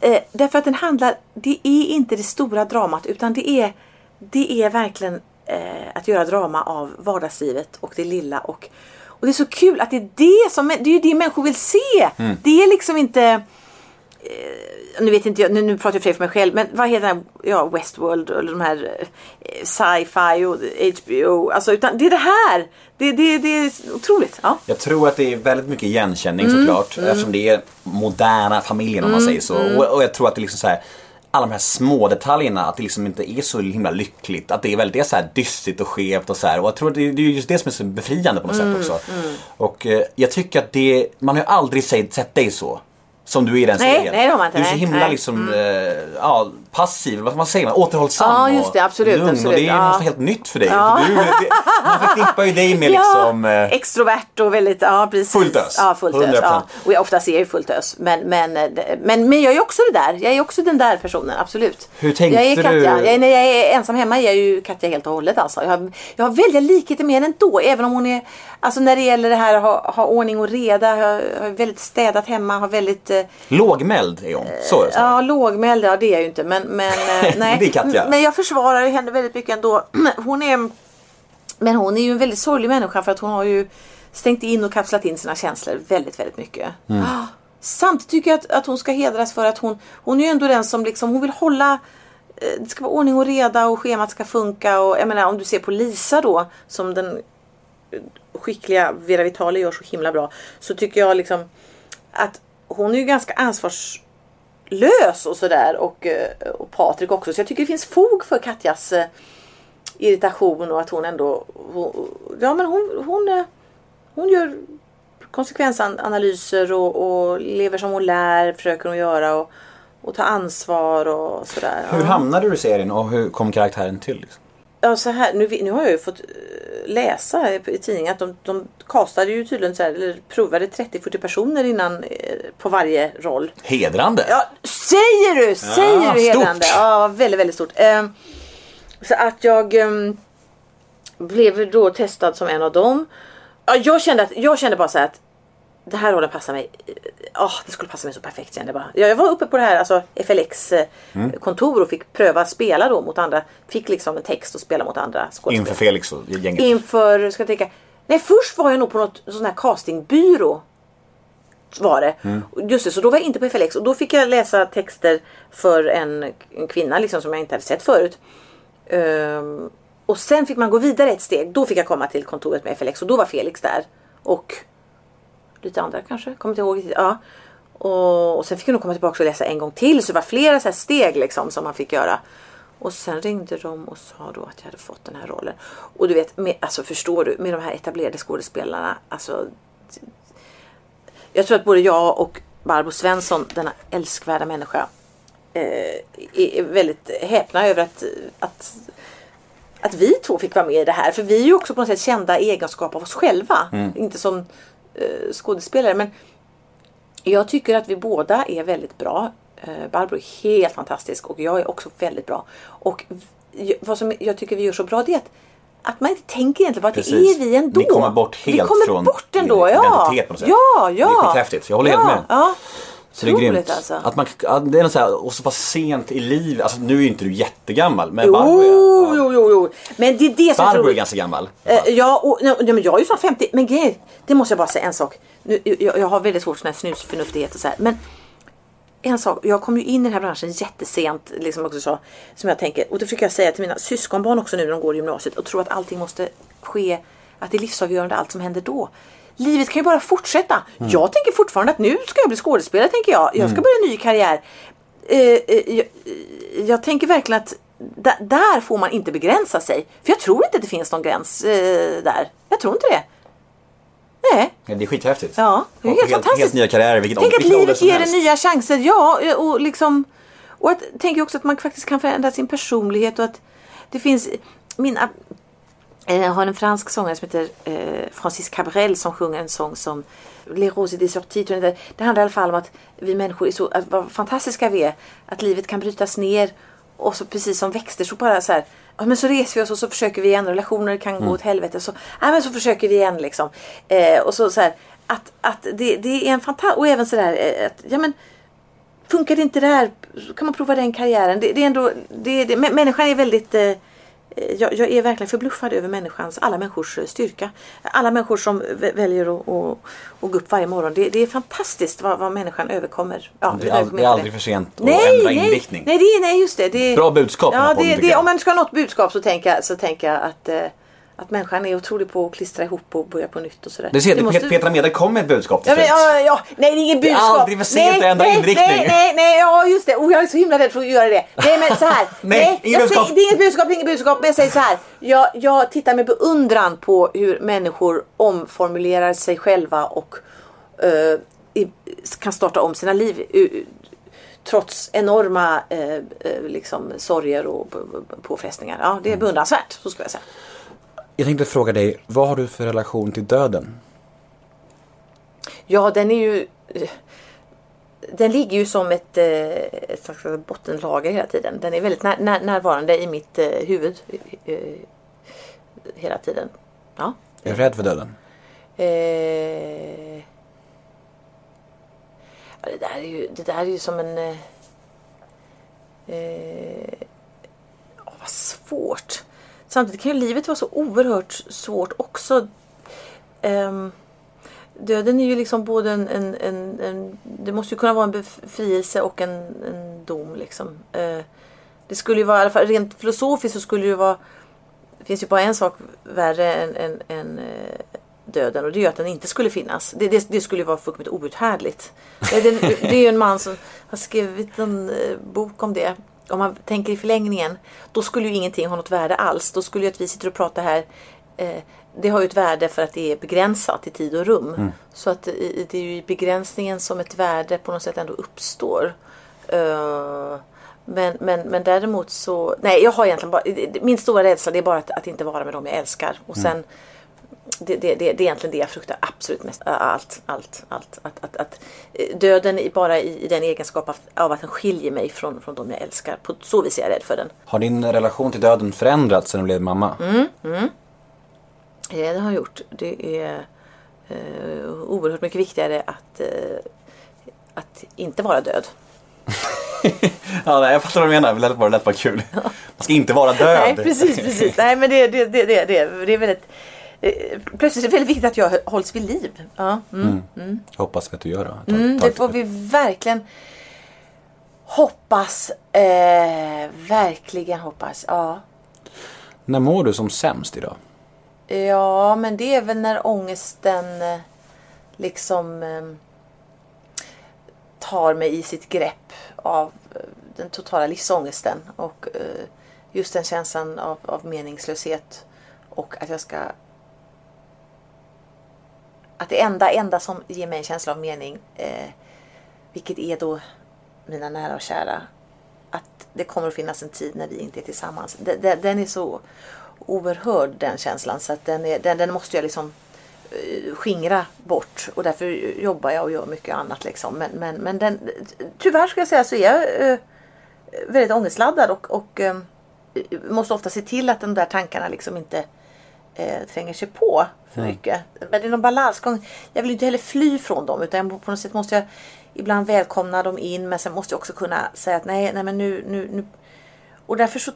Eh, därför att den handlar, det är inte det stora dramat utan det är, det är verkligen eh, att göra drama av vardagslivet och det lilla. Och, och det är så kul att det är det som, det är ju det människor vill se. Det är liksom inte nu vet inte jag, nu, nu pratar jag för mig själv, men vad heter den här, ja Westworld eller de här eh, sci-fi och HBO, alltså utan det är det här. Det, det, det är otroligt. Ja. Jag tror att det är väldigt mycket igenkänning Mm, såklart. Eftersom det är moderna familjen om man säger så. mm. Och, och jag tror att det är liksom så här alla de här små detaljerna, att det liksom inte är så himla lyckligt. Att det är väldigt det är så här dystigt och skevt och så här. Och jag tror att det, är just det som är så befriande på något Mm, sätt också. Och eh, jag tycker att det, man har ju aldrig sett dig så. Som du är i den Nej, serien. nej, det har man inte, Du är så himla nej. liksom, eh, ja, passiv, vad vad säger man, återhållsam Ja, just det, absolut, och lugn. Och absolut, det är ja. något helt nytt för dig. För du, det, man förknippar ju dig med liksom... ja, eh, extrovert och väldigt, ja precis. Fullt ös. Ja, fullt ös. 100%. Ja. Och jag ofta ser ju fullt ös. Men, men, eh, men, men jag är också det där. Jag är också den där personen, absolut. Hur tänkte jag är Katja. du? Jag är, när jag är ensam hemma är jag ju Katja helt och hållet alltså. Jag har, jag har väldiga likheter med henne ändå. Även om hon är, alltså när det gäller det här att ha, ha ordning och reda. Jag har väldigt städat hemma, har väldigt eh, Lågmäld är hon. Så är det. så. Ja, lågmäld, ja det är jag ju inte. Men, men, eh, nej. Det är Katja. men jag försvarar henne väldigt mycket ändå. Hon är, men hon är ju en väldigt sorglig människa för att hon har ju stängt in och kapslat in sina känslor väldigt, väldigt mycket. Ah, Samtidigt tycker jag att, att hon ska hedras för att hon, hon är ju ändå den som liksom, hon vill hålla eh, det ska vara ordning och reda och schemat ska funka och jag menar om du ser på Lisa då som den skickliga Vera Vitali gör så himla bra så tycker jag liksom att hon är ju ganska ansvarslös och sådär och, eh, och Patrik också så jag tycker det finns fog för Katjas eh, irritation och att hon ändå hon, ja men hon, hon, eh, hon gör konsekvensanalyser och, och lever som hon lär försöker hon göra och, och ta ansvar och sådär. Hur hamnade du i serien och hur kom karaktären till? Liksom? Ja, så här, nu, nu har jag ju fått eh, läsa i tidningen att de, de castade ju tydligen så här, eller provade 30-40 personer innan eh, på varje roll. Hedrande. Ja, säger du! Säger Ja, du stort. hedrande? Ja, väldigt, väldigt stort. Ehm, så att jag ehm, blev då testad som en av dem. Ja, jag, kände att, jag kände bara så här att det här rollen passar mig. Ja, det skulle passa mig så perfekt kände jag bara. Jag var uppe på det här alltså, FLX eh, Mm. kontor och fick pröva spela då mot andra. Fick liksom en text och spela mot andra skådespelare. Inför Felix och gänget. Inför, ska jag tänka. Nej först var jag nog på något sån här castingbyrå. Var det. Mm. Just det, så då var jag inte på FLX och då fick jag läsa texter för en, en kvinna liksom som jag inte hade sett förut. Ehm, och sen fick man gå vidare ett steg. Då fick jag komma till kontoret med FLX och då var Felix där. och lite andra kanske, kommer inte ihåg. Ja. Och, och sen fick hon komma tillbaka och läsa en gång till så det var flera så här steg liksom som man fick göra. Och sen ringde de och sa då att jag hade fått den här rollen. Och du vet, med, alltså förstår du, med de här etablerade skådespelarna, alltså jag tror att både jag och Barbro Svensson, denna älskvärda människa, eh, är väldigt häpna över att, att, att vi två fick vara med i det här. För vi är ju också på något sätt kända i egenskap av oss själva. Inte som skådespelare. Men jag tycker att vi båda är väldigt bra. Eh, Barbro är helt fantastisk och jag är också väldigt bra. Och vad som jag tycker vi gör så bra det är att, att man inte tänker egentligen på att Precis. det är vi ändå. Ni kommer bort helt vi kommer från bort ändå, ja. identitet på något sätt. Ja, ja. Det är skithäftigt. Jag håller ja, helt med. Ja. Så det är grymt. alltså. Att man, det är något så här, och så pass sent i livet. Alltså nu är ju inte du jättegammal. Men Jo, Barbro är, jo, jo, jo. Men det är det som Barbro är ganska gammal. Eh, ja, och, nej, men jag är ju snart 50. Men grej, det måste jag bara säga en sak. Nu, jag, jag har väldigt svårt för här snusförnuftighet och så här. Men en sak, jag kom ju in i den här branschen jättesent. Liksom också så, som jag tänker. Och det försöker jag säga till mina syskonbarn också nu när de går i gymnasiet. Och tror att allting måste ske. Att det är livsavgörande allt som händer då. Livet kan ju bara fortsätta. Jag tänker fortfarande att nu ska jag bli skådespelare. tänker Jag Jag ska börja en ny karriär. Eh, eh, jag, eh, jag tänker verkligen att där får man inte begränsa sig. För jag tror inte att det finns någon gräns eh, där. Jag tror inte det. Nej. Ja, det är skithäftigt. Ja, det är helt helt, fantastiskt. helt nya karriärer. Vilket, Tänk att vilken ålder livet ger en nya chanser. Ja, och liksom... Och att, tänker också att man faktiskt kan förändra sin personlighet och att det finns... Mina, eh, jag har en fransk sångare som heter eh, Francis Cabrel som sjunger en sång som Les roses des sorties. Det handlar i alla fall om att vi människor är så att vad fantastiska vi är. Att livet kan brytas ner och så precis som växter så bara så här. Ja, men så reser vi oss och så försöker vi igen. Relationer kan gå åt helvete. Så, ja, men så försöker vi igen liksom. Eh, och så, så här, att, att det, det är en fantastisk... Och även sådär eh, att, ja men Funkar det inte där så kan man prova den karriären. Det, det är ändå, det, det, mä- människan är väldigt... Eh, jag, jag är verkligen förbluffad över människans, alla människors eh, styrka. Alla människor som vä- väljer att, att, att gå upp varje morgon. Det, det är fantastiskt vad, vad människan överkommer. Ja, Det är, all, det är aldrig för sent att Nej, ändra nej, inriktning. nej, det är, nej, just det. det är, Bra budskap Ja, det, det, om man ska ha något budskap så tänker jag, så tänker jag att, eh, att människan är otrolig på att klistra ihop och börja på nytt och sådär. Det ser du, måste- Pet- Petra Mede kom med ett budskap till slut. ja, ja, nej det är inget Det är budskap. aldrig för sent nej, att ändra nej, inriktning. Nej, nej, nej, ja just det. Och jag är så himla rädd för att göra det. Nej men så här. Nej, inget jag budskap. säger, det är inget budskap, inget budskap. Men jag säger så här. Jag, jag tittar med beundran på hur människor omformulerar sig själva och eh, i, kan starta om sina liv. u- Trots enorma eh, liksom, sorger och påfrestningar. Ja, Mm. det är beundransvärt, så skulle jag säga. Jag tänkte fråga dig, vad har du för relation till döden? Ja, den är ju... Den ligger ju som ett, eh, ett slags bottenlager hela tiden. Den är väldigt när, när, närvarande i mitt eh, huvud eh, hela tiden. Ja. Är du rädd för döden? Eh, ja, det, där är ju, det där är ju som en... Eh, vad svårt. Samtidigt kan ju livet vara så oerhört svårt också. Um, döden är ju liksom både en, en, en, en... Det måste ju kunna vara en befrielse och en, en dom liksom. Uh, det skulle ju vara, i alla fall rent filosofiskt så skulle det vara... Det finns ju bara en sak värre än, än, än eh, döden och det är ju att den inte skulle finnas. Det, det, det skulle ju vara fullkomligt outhärdligt. Det, det, är ju en man som har skrivit en eh, bok om det. Om man tänker i förlängningen, då skulle ju ingenting ha något värde alls. Då skulle ju att vi sitter och pratar här eh, det har ju ett värde för att det är begränsat i tid och rum. Så att det är ju i begränsningen som ett värde på något sätt ändå uppstår. Eh, men, men, men däremot så, nej jag har egentligen bara, min stora rädsla det är bara att, att inte vara med dem jag älskar. Och sen, det, det, det, det är egentligen det jag fruktar absolut mest. Allt, allt, allt. Att, att, att eh, döden bara i, i den egenskap av, att den skiljer mig från, från dem jag älskar. På så vis är jag rädd för den. Har din relation till döden förändrats sedan du blev mamma? Mm. Eh, Det har jag gjort. Det är eh, oerhört mycket viktigare att, eh, att inte vara död. Ja, nej, jag fattar vad du menar. Det lät bara, det lät bara kul. Man ska inte vara död. Nej, precis, precis. Nej, men det, det, det, det, det är väldigt... eh, Plötsligt är det väldigt viktigt att jag hålls vid liv. Ja, mm. Jag hoppas att du gör det. Ta- Mm, ta- det får vi verkligen hoppas. Eh, verkligen hoppas. Ja. När mår du som sämst idag? Ja, men det är väl när ångesten eh, liksom eh, tar mig i sitt grepp av eh, den totala livsångesten och eh, just den känslan av, av meningslöshet och att jag ska att det enda, enda som ger mig en känsla av mening eh, vilket är då mina nära och kära att det kommer att finnas en tid när vi inte är tillsammans. Den, den, den är så oerhörd den känslan så att den, är, den, den måste jag liksom eh, skingra bort och därför jobbar jag och gör mycket annat liksom. Men, men, men den, tyvärr ska jag säga så är jag eh, väldigt ångestladdad och, och eh, måste ofta se till att de där tankarna liksom inte eh, tränger sig på för mycket. Men det är någon balansgång. Jag vill inte heller fly från dem utan på något sätt måste jag ibland välkomna dem in men sen måste jag också kunna säga att nej, nej men nu, nu, nu. Och därför så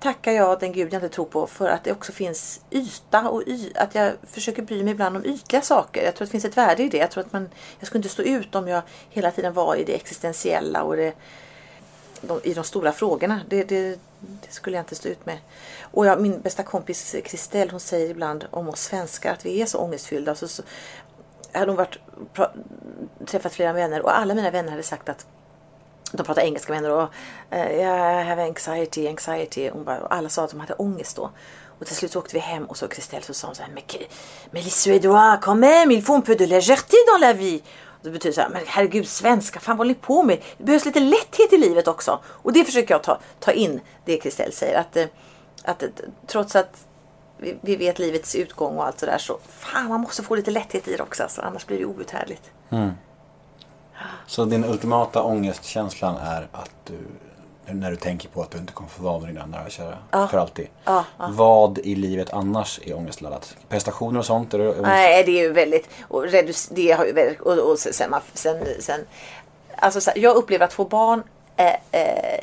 tackar jag den gud jag inte tror på för att det också finns yta och y att jag försöker bry mig ibland om ytliga saker. Jag tror att det finns ett värde i det. Jag tror att man, jag skulle inte stå ut om jag hela tiden var i det existentiella och det, de, i de stora frågorna. Det, det, det skulle jag inte stå ut med. Och jag, min bästa kompis Kristel hon säger ibland om oss svenskar att vi är så ångestfyllda. Så, så, hade hon varit, pra, träffat flera vänner och alla mina vänner hade sagt att de pratar engelska vänner och eh, I have anxiety, anxiety. Hon bara, och alla sa att de hade ångest då. Och till slut så åkte vi hem och så Kristel så sa hon så här, men, mais les Suédois quand même, il faut un peu de légèreté dans la vie. Det betyder så här, men herregud svenska, fan vad håller ni på med? Det behövs lite lätthet i livet också. Och det försöker jag ta, ta in, det Kristel säger. Att, eh, att eh, trots att vi, vi vet livets utgång och allt sådär så fan man måste få lite lätthet i det också. Alltså, annars blir det outhärdligt. Mm. Så din ultimata ångestkänslan är att du, när du tänker på att du inte kommer få vara med dina nära och kära för alltid. Vad i livet annars är ångestladdat? Prestationer och sånt? Är det ångest? Nej, det är ju väldigt... Och, reduc- det har ju väldigt och, och sen, sen, sen, alltså så jag upplever att få barn, eh, eh,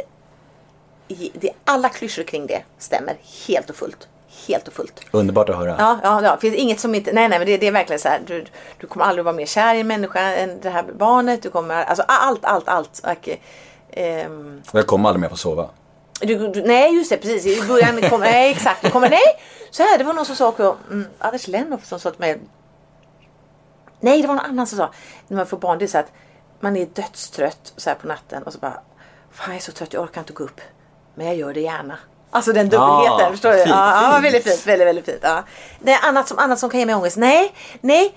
det, alla klyschor kring det stämmer helt och fullt. Helt och fullt. Underbart att höra. Ja, ja, ja. Det finns inget som inte... Nej, nej, men det, det är verkligen så här. Du, du kommer aldrig vara mer kär i en människa än det här barnet. Du kommer... Alltså allt, allt, allt. Och, ehm, Och jag kommer aldrig mer få sova. du, du, nej, just det, precis. I början kommer... Nej, exakt. Du kommer... Nej! Så här, det var någon som sa också... Mm, Anders Lennoff som sa till mig... Nej, det var någon annan som sa. När man får barn, det är så att man är dödstrött så här på natten och så bara... Fan, jag är så trött, jag orkar inte gå upp. Men jag gör det gärna. Alltså den dubbelheten, Ah, förstår du? fint, ja, ja, väldigt fint. Väldigt, väldigt fint. Ja. Det är annat som, annat som kan ge mig ångest. Nej, nej.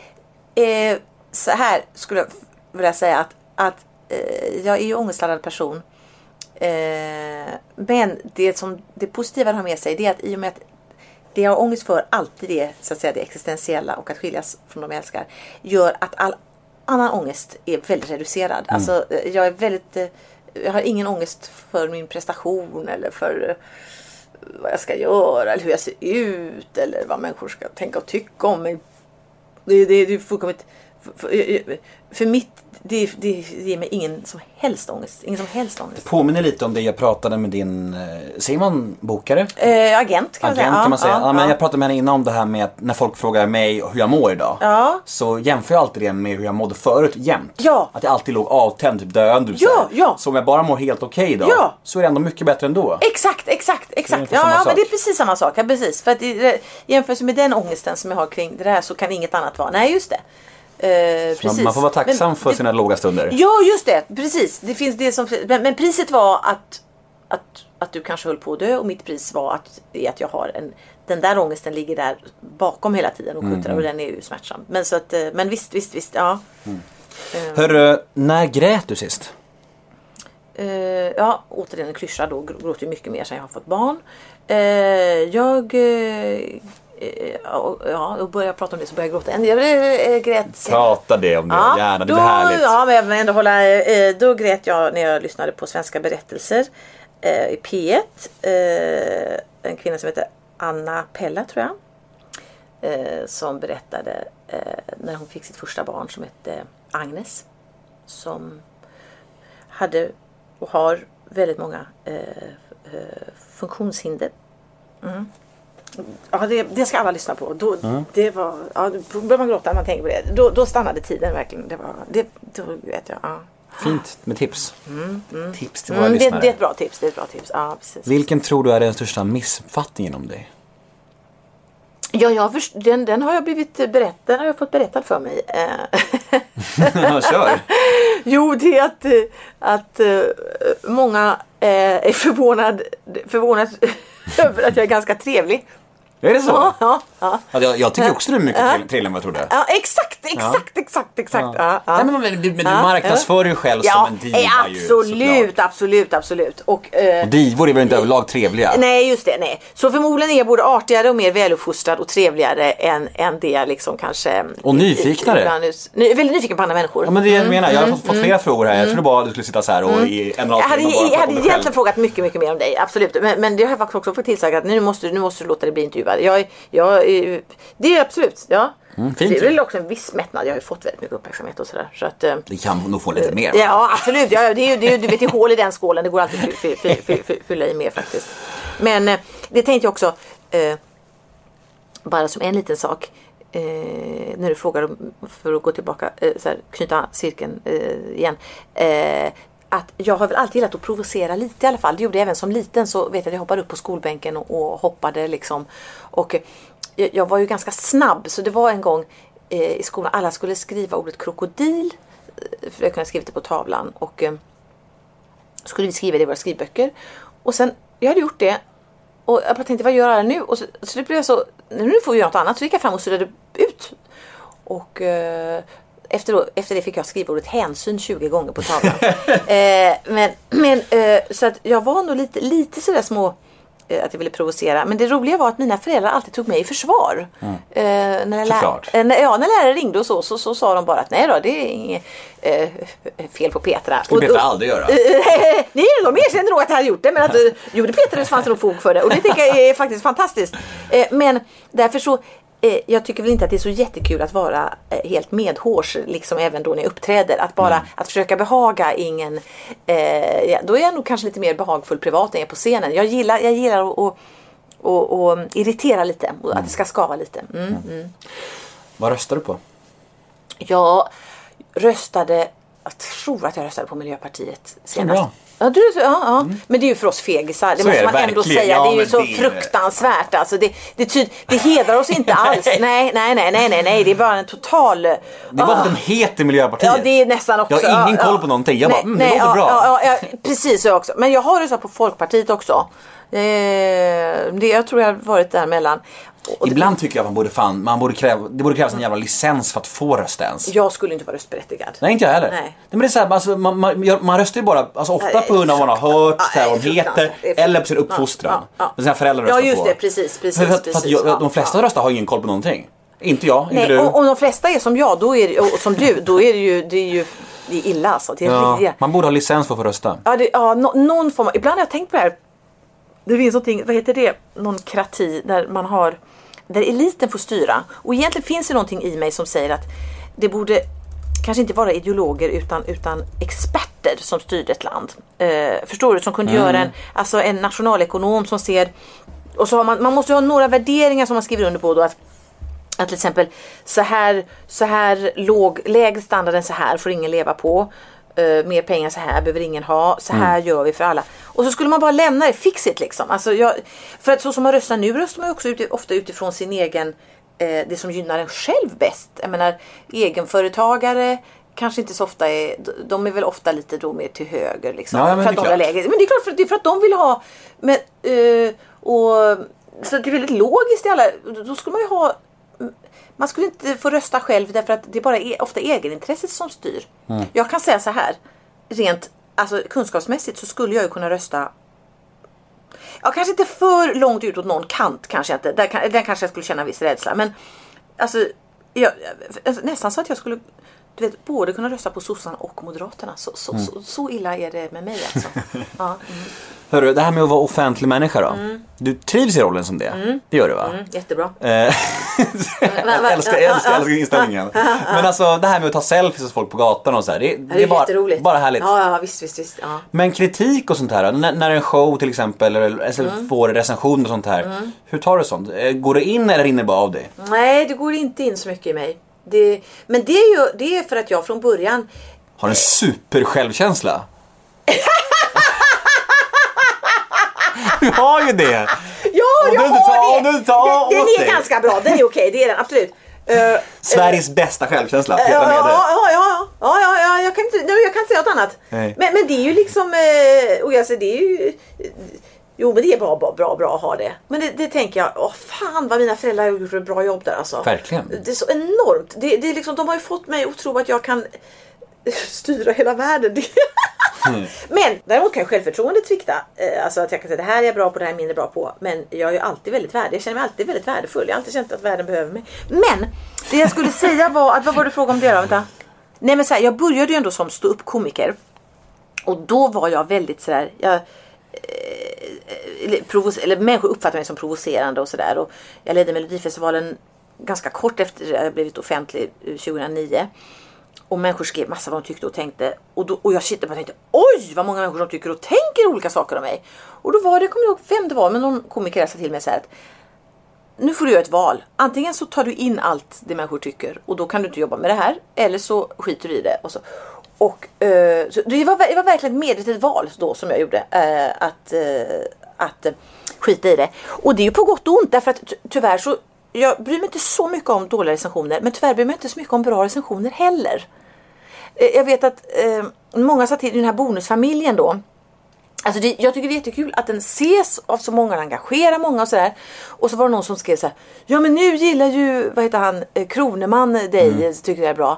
Eh, så här skulle jag vilja säga att, att jag är ju ångestladdad person. Eh, men det, som, det positiva det har med sig det är att i och med att det jag har ångest för alltid är så att säga, det existentiella och att skiljas från de jag älskar gör att all annan ångest är väldigt reducerad. Alltså, eh, jag är väldigt eh, jag har ingen ångest för min prestation eller för eh, vad jag ska göra eller hur jag ser ut eller vad människor ska tänka och tycka om mig. Det, det, det är fullkomligt... För, för, för mitt... Det, det ger mig ingen som helst ångest. Ingen som helst ångest. Påminner lite om det jag pratade med din, eh, säger man bokare? Eh, agent kan man Agent säga. kan man säga. Ja, Ja, men ja. jag pratade med henne innan om det här med att när folk frågar mig hur jag mår idag. Ja. Så jämför jag alltid det med hur jag mådde förut jämt. Ja. Att jag alltid låg avtänd, typ döende. Ja, så här. ja. Så om jag bara mår helt okej idag. Ja. Så är det ändå mycket bättre ändå. Exakt, exakt, Det exakt. Ja, ja men det är precis samma sak. Ja, precis. För att i jämförelse med den ångesten som jag har kring det där så kan inget annat vara. Nej, just det. Eh, Man, man får vara tacksam Men för det- sina låga stunder. Ja, just det. Precis. Det finns det som, men, men priset var att, att, att du kanske höll på att dö och mitt pris var att, att jag har en den där ångesten ligger där bakom hela tiden och kuttrar och den är ju smärtsam. Men, så att, eh, men visst, visst, visst. Ja. Hörru, när grät du sist? Eh, ja, återigen en klyscha då. Gr- Gråter ju mycket mer sen jag har fått barn. Eh, jag... Eh, eh, ja, och börjar jag prata om det så börjar jag gråta. än. Jag eh, grät Prata det om det, gärna. Det då, blir härligt. Ja, men jag vill ändå hålla, eh, då grät jag när jag lyssnade på Svenska berättelser eh, i P1. Eh, en kvinna som heter Anna Pella tror jag. Eh, som berättade eh, när hon fick sitt första barn som hette Agnes. Som hade och har väldigt många eh, eh, funktionshinder. Mm. Ja, det, det ska alla lyssna på. Då, det var, ja, då börjar man gråta när man tänker på det. Då, då stannade tiden verkligen. Det var, det, då vet jag. Ja. Fint med tips. Tips till våra Mm, det, lyssnare. det är ett bra tips. Det är ett bra tips. Ja, precis. Vilken tror du är den största missuppfattningen om dig? Ja, jag först, den, den har jag blivit berättad, den har jag fått berättad för mig. Eh, Kör! Jo, det är att, att eh, många eh, är förvånad, förvånad över att jag är ganska trevlig. Är det så? Ja, ja, ja. Ja, jag, jag tycker också du är mycket trevlig- trevligare än vad jag trodde. ja exakt, exakt, exakt, exakt. Ja. Ja, Nej, men, men, du, men du Ja, marknadsför dig själv som Ja, en diva eh, ju, absolut, absolut, absolut. Och, eh, Och divor är väl inte överlag trevliga? Nej, just det. Nej. Så förmodligen är jag både artigare och mer väluppfostrad och trevligare än, än det jag liksom kanske... Och nyfiknare. ibland är- Ny, väldigt nyfiken på andra människor. Ja men det är det jag menar, jag har fått, fått flera frågor här. Jag trodde bara du skulle sitta så här och i en och Jag hade, jag hade egentligen frågat mycket, mycket mer om dig. Absolut. Men, men det har jag faktiskt också fått tillsagt att nu måste, nu måste du låta dig bli intervjuad. Jag, jag, det är absolut, ja. Mm, det är väl också en viss mättnad. Jag har ju fått väldigt mycket uppmärksamhet och sådär. Så att, eh, Vi kan nog få lite mer. Ja absolut, ja, det är ju, det är, ju- du vet det är hål i den skålen. Det går alltid att fy- fy- fy- fy- fylla i mer faktiskt. Men eh, det tänkte jag också, eh, bara som en liten sak. Eh, när du frågar för att gå tillbaka, eh, så här, knyta cirkeln eh, igen. Att jag har väl alltid gillat att provocera lite i alla fall. Det gjorde jag även som liten så vet jag att jag hoppade upp på skolbänken och, och hoppade liksom. Och eh, jag, jag var ju ganska snabb så det var en gång eh, i skolan alla skulle skriva ordet krokodil. Eh, för jag kunde skriva det på tavlan och eh, skulle vi skriva det i våra skrivböcker. Och sen, jag hade gjort det och jag tänkte vad gör alla nu? Och så, så det blev så, nu får vi göra något annat. Så gick jag fram och suddade ut. Och eh, efter, efter det fick jag skriva ordet hänsyn 20 gånger på tavlan. eh, men men eh, så att jag var nog lite, lite sådär små eh, att jag ville provocera. Men det roliga var att mina föräldrar alltid tog mig i försvar. Eh, när jag lär, eh, när, ja, när lärare ringde och så, så, så sa de bara att nej då, det är inget eh, fel på Petra. skulle Och- Petra aldrig göra. Nej, de erkände nog att jag hade gjort det. Men att gjorde Peter det så fanns det nog fog för det. Och det tycker jag är faktiskt fantastiskt. Men därför så jag tycker väl inte att det är så jättekul att vara eh, helt medhårs, liksom även då när jag uppträder. Att bara att försöka behaga ingen, eh, ja, då är jag nog kanske lite mer behagfull privat än jag är på scenen. Jag gillar, jag gillar att, att, att, att irritera lite och att det ska skava lite. Mm, mm. Vad röstar du på? Jag röstade, jag tror att jag röstade på Miljöpartiet senast. bra. Ja, du, ja, ja. Men det är ju för oss fegisar, det Så måste är det man ändå säga. Ja, det är ju så det är- fruktansvärt. Alltså, det, det, tyd, det hedrar oss inte alls. nej, nej, nej, nej, nej, nej. Det är bara en total... Det är bara för att de heter Miljöpartiet. Ja, det är nästan också. Jag har ingen ja, koll ja. på någonting. Jag bara, nej, mm, det nej, låter ja, bra. Ja, ja, precis så jag också. Men jag har röstat på Folkpartiet också. Eh, det, jag tror jag har varit däremellan. Och det- Ibland tycker jag att man borde fan, man borde kräva, det borde krävas en jävla licens för att få rösta ens. Jag skulle inte vara röstberättigad. Nej inte jag heller. Nej. Nej. men det är så här, alltså, man, man, man röstar ju bara, alltså ofta Nej, på grund av vad man har hört, Ja, vad det de heter. Det eller på sin uppfostran. Ja, ja. Men sina föräldrar Ja, röstar just på. det. Precis, precis. För, för, för att precis. jag, Ja, de flesta ja. röstar har ingen koll på någonting. Inte jag, inte Nej, du. om de flesta är som jag då är det, och som du, då är det ju, det är ju det är illa alltså. Det är ja, ja. man borde ha licens för att få rösta. Ja, det, ja nå, någon form av, ibland har jag tänkt på det här. Det finns någonting, vad heter det, någon krati där man har, där eliten får styra. Och egentligen finns det någonting i mig som säger att det borde kanske inte vara ideologer utan, utan experter som styrde ett land. Eh, förstår du? Som kunde göra en, alltså en nationalekonom som ser och så har man, man måste ha några värderingar som man skriver under på då. Att att till exempel så här, så här låg, lägre standard än så här får ingen leva på. Eh, mer pengar så här behöver ingen ha. Så här gör vi för alla. Och så skulle man bara lämna det, fix it liksom. Alltså jag, för att så som man röstar nu röstar man ju också ut, ofta utifrån sin egen, eh, det som gynnar en själv bäst. Jag menar egenföretagare kanske inte så ofta är, de är väl ofta lite då mer till höger liksom. Ja, men för att de är lägre. Men det är klart för, det är för att de vill ha, men, eh, och, så det är väldigt logiskt i alla, då skulle man ju ha man skulle inte få rösta själv därför att det är bara är ofta egenintresset som styr. Mm. Jag kan säga så här, rent alltså, kunskapsmässigt så skulle jag ju kunna rösta Ja, kanske inte för långt ut åt någon kant kanske inte. Där, där kanske jag skulle känna viss rädsla. Men alltså, jag, alltså, nästan så att jag skulle du vet, både kunna rösta på sossarna och moderaterna. Så, så, Mm. så, så illa är det med mig alltså. Ja, mm, Hörru, det här med att vara offentlig människa då. Du trivs i rollen som det? Det gör du va? mm, jättebra. Eh, jag älskar, jag älskar, älskar inställningen. Men alltså det här med att ta selfies hos folk på gatan och så här, det, det, Det är, bara, bara härligt. Ja, ja visst, visst, visst. Ja. Men kritik och sånt här, när, när en show till exempel eller, eller Mm. får recensioner och sånt här. Hur tar du sånt? Eh, Går det in eller rinner det bara av dig? Nej, det går inte in så mycket i mig. Det, men det är ju det är för att jag från början Har en super självkänsla. Du har ju det! Ja, Om jag har tar- det! om du inte tar den, den är dig. ganska bra, den är okej, det är den absolut. Eh, Sveriges bästa självkänsla, Ja, Petra ja, ja, ja, ja, ja, ja, jag kan inte, nej, jag kan inte säga något annat. Nej. Men, men det är ju liksom, och jag säger, det är ju, jo men det är bra, bra, bra, bra att ha det. Men det, det tänker jag, åh fan vad mina föräldrar har gjort ett bra jobb där alltså. Verkligen. Det är så enormt. Det, det är liksom, de har ju fått mig att tro att jag kan styra hela världen. Mm. Men däremot kan självförtroendet svikta. Eh, Alltså att jag kan säga det här är jag bra på, det här är jag mindre bra på. Men jag är ju alltid väldigt värd. Jag känner mig alltid väldigt värdefull. Jag har alltid känt att världen behöver mig. Men det jag skulle säga var, att, vad var det fråga om det då? Vänta. Nej men så här, jag började ju ändå som ståuppkomiker. Och då var jag väldigt sådär, jag, eh, eller, provoc- eller människor uppfattade mig som provocerande och sådär. Jag ledde Melodifestivalen ganska kort efter att jag blivit offentlig eh, 2009. Och människor skrev massa vad de tyckte och tänkte. Och, då, och jag sitter bara och tänkte oj vad många människor som tycker och tänker olika saker om mig. Och då var det, jag kommer ihåg vem det var, men någon komiker sa till mig så här att nu får du göra ett val. Antingen så tar du in allt det människor tycker och då kan du inte jobba med det här. Eller så skiter du i det. Och så. Och, eh, så det, var, det var verkligen ett medvetet val då som jag gjorde. eh, att eh, att eh, skita i det. Och det är ju på gott och ont därför att ty- tyvärr så jag bryr mig inte så mycket om dåliga recensioner men tyvärr bryr jag mig inte så mycket om bra recensioner heller. Eh, Jag vet att eh, många sa till den här bonusfamiljen då. Alltså det, jag tycker det är jättekul att den ses av så många, den engagerar många och sådär. Och så var det någon som skrev så här. Ja men nu gillar ju, vad heter han, eh, Kroneman dig, Mm. tycker jag är bå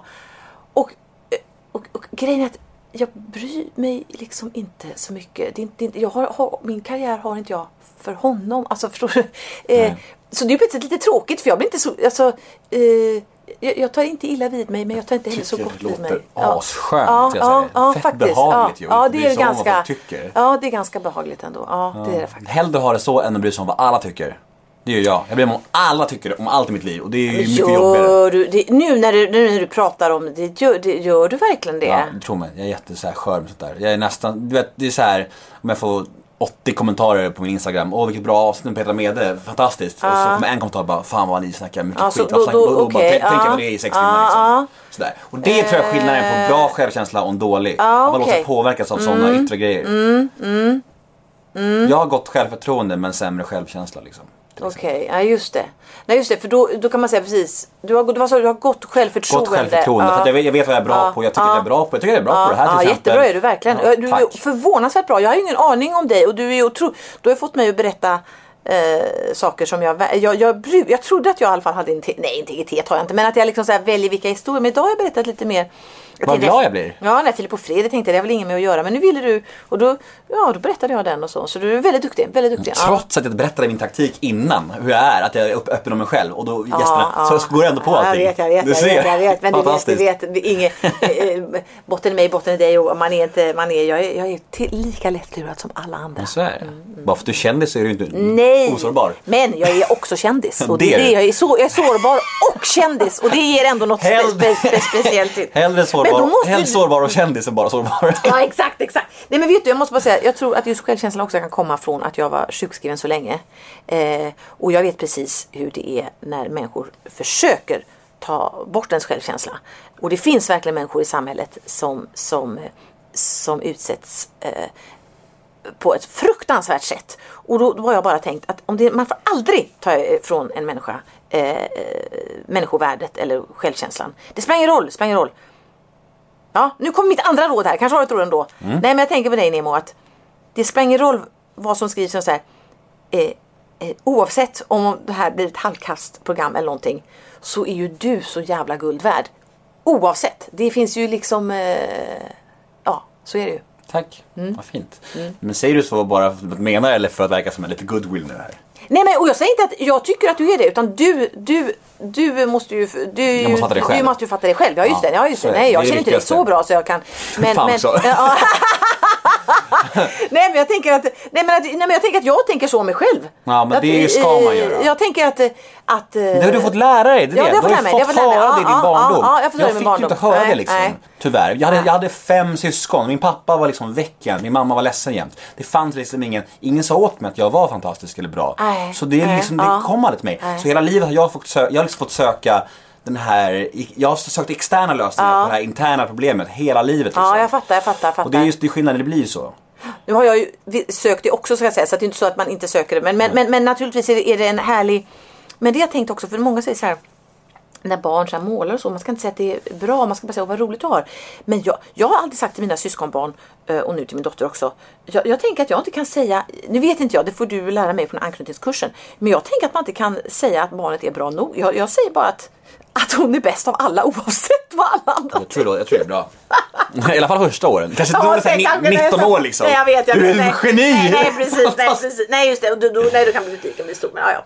Och, eh, och, och grejen är att jag bryr mig liksom inte så mycket. Det det är inte, jag har, har, min karriär har inte jag för honom. Alltså förstår du? Eh, så det är på ett sätt lite tråkigt för jag blir inte så, alltså, eh, jag, jag tar inte illa vid mig men jag tar inte heller så Tycker gott det vid mig. låter Ja. asskönt, Ja, ja, ja, Fett faktiskt. behagligt ju, ja, att ja, det är vad ganska, folk tycker. Ja, det är ganska behagligt ändå. Ja, det är det faktiskt. Hellre ha det så än att bry sig om vad alla tycker. Det gör jag. Jag mig om alla tycker om allt i mitt liv och det är ju mycket jobbigare. Gör du, det, nu när du, nu när du pratar om det, gör, det, gör du verkligen det? Ja, tro mig, jag är jätte så här skör med sånt där. Jag är nästan, du vet, det är så här om jag får 80 kommentarer på min Instagram. Åh vilket bra avsnitt med Petra Mede, fantastiskt. Och så kommer en kommentar bara, fan vad ni snackar mycket Ja, så skit. då- då- då, bara, okej, tänk, ja. vad det är i sex timmar liksom. ja. Sådär. Och det tror jag är skillnaden på bra självkänsla och en dålig. att man låter sig påverkas av sådana yttre grejer. Jag har gott självförtroende men sämre självkänsla liksom. Okej, ja just det. Nej just det, för då, då kan man säga precis. Du har, du, vad sa du, du har gott självförtroende. Gott självförtroende. Ja. För jag, vet, jag vet vad jag är bra Ja. på. Jag tycker Ja. jag är bra på. Jag tycker jag är bra på det här till ja, exempel. jättebra är du verkligen. Ja, du är förvånansvärt bra. Jag har ju ingen aning om dig och du är otro... Du har fått mig att berätta eh, saker som jag, jag, jag, jag trodde att jag i alla fall hade inte, nej integritet har jag inte men att jag liksom så väljer vilka historier. Men idag har jag berättat lite mer. Vad tänkte- glad jag blir. Ja, när Filip och Fredrik tänkte jag, det har väl inget med att göra men nu ville du och då, ja, då berättade jag den och så. Så du är väldigt duktig. Väldigt duktig. Ja. Trots att jag berättade min taktik innan, hur jag är, att jag är öppen om mig själv och då gästerna, Ja, så går jag ändå på ja, allting. Jag vet, jag vet, Du jag ser. vet, jag vet. Men du vet, du vet, inget, eh, botten är mig, botten är dig och man är inte, man är, jag är, jag är till, lika lättlurad som alla andra. Så är det. Bara för att du känner så är du inte Nej, osårbar. men jag är också kändis. Och det är är det. Jag, är så, jag är sårbar och kändis och det ger ändå något spe, spe, spe, speciellt. Hellre då sårbar, måste helst sårbar och än bara sårbar. Ja exakt, exakt. Nej men vet du, jag måste bara säga, jag tror att just självkänslan också kan komma från att jag var sjukskriven så länge. Eh, och jag vet precis hur det är när människor försöker ta bort ens självkänsla. Och det finns verkligen människor i samhället som, som, som utsätts eh, på ett fruktansvärt sätt. Och då, då har jag bara tänkt att om det, man får aldrig ta ifrån en människa eh, eh, människovärdet eller självkänslan. Det spelar ingen roll, det spelar ingen roll. Ja, nu kommer mitt andra råd här. Kanske har du ett råd ändå. Nej, men jag tänker på dig Nemo att det spelar ingen roll vad som skrivs och så här. Eh, eh, oavsett om det här blir ett halvkastprogram eller någonting så är ju du så jävla guld värd. Oavsett. Det finns ju liksom... Eh, ja, så är det ju. Tack, Mm. vad fint. Men säger du så bara för att mena eller för att verka som en lite goodwill nu här? Nej men och jag säger inte att jag tycker att du är det utan du, du, du måste ju... Du, Jag måste fatta det själv. Du måste ju fatta det själv. Ja just Ja, det. Ja, just det. Nej jag känner inte dig så bra så jag kan... Men, Fan men. nej men jag tänker att, nej, men att, nej, men jag tänker att jag tänker så om mig själv. Ja, men Att, det ska man eh, göra. Jag tänker att... eh, att eh, Det har du fått lära dig. Det Ja, det. det har du fått mig, det har fått höra det i din Ja, barndom. ja, jag det fick ju inte barndom. höra det Nej, liksom. nej. Tyvärr. Jag hade, jag hade fem syskon. Min pappa var liksom väcken. Min mamma var ledsen jämt. Det fanns liksom ingen, ingen sa åt mig att jag var fantastisk eller bra. Nej, Så det, liksom, det kom aldrig till mig. Så hela livet har jag fått, sö- jag har liksom fått söka den här, jag har sökt externa lösningar på det här interna problemet hela livet. Liksom. Ja, jag fattar, jag fattar, jag fattar. Och det är just det skillnaden, det blir ju så. Nu har jag ju sökt det också ska jag säga så det är inte så att man inte söker det. Men, men, men, men naturligtvis är det, en härlig... Men det jag tänkt också, för många säger så här när barn så målar och så, man ska inte säga att det är bra, man ska bara säga "Åh, vad roligt du har. Men jag, jag har alltid sagt till mina syskonbarn eh, och nu till min dotter också. Jag, jag tänker att jag inte kan säga, nu vet inte jag, det får du lära mig från anknytningskursen. Men jag tänker att man inte kan säga att barnet är bra nog. Jag, jag säger bara att, att hon är bäst av alla oavsett vad alla andra Jag tror, jag tror det är bra. I alla fall första åren. Kanske Ja, är det sen så kanske här, ni- 19 nästan- år liksom. Nej jag vet. Jag du är ett geni! Nej, nej precis, nej precis. Nej just det. Då, då, nej, då kan butiken bli stor. Men ja, ja.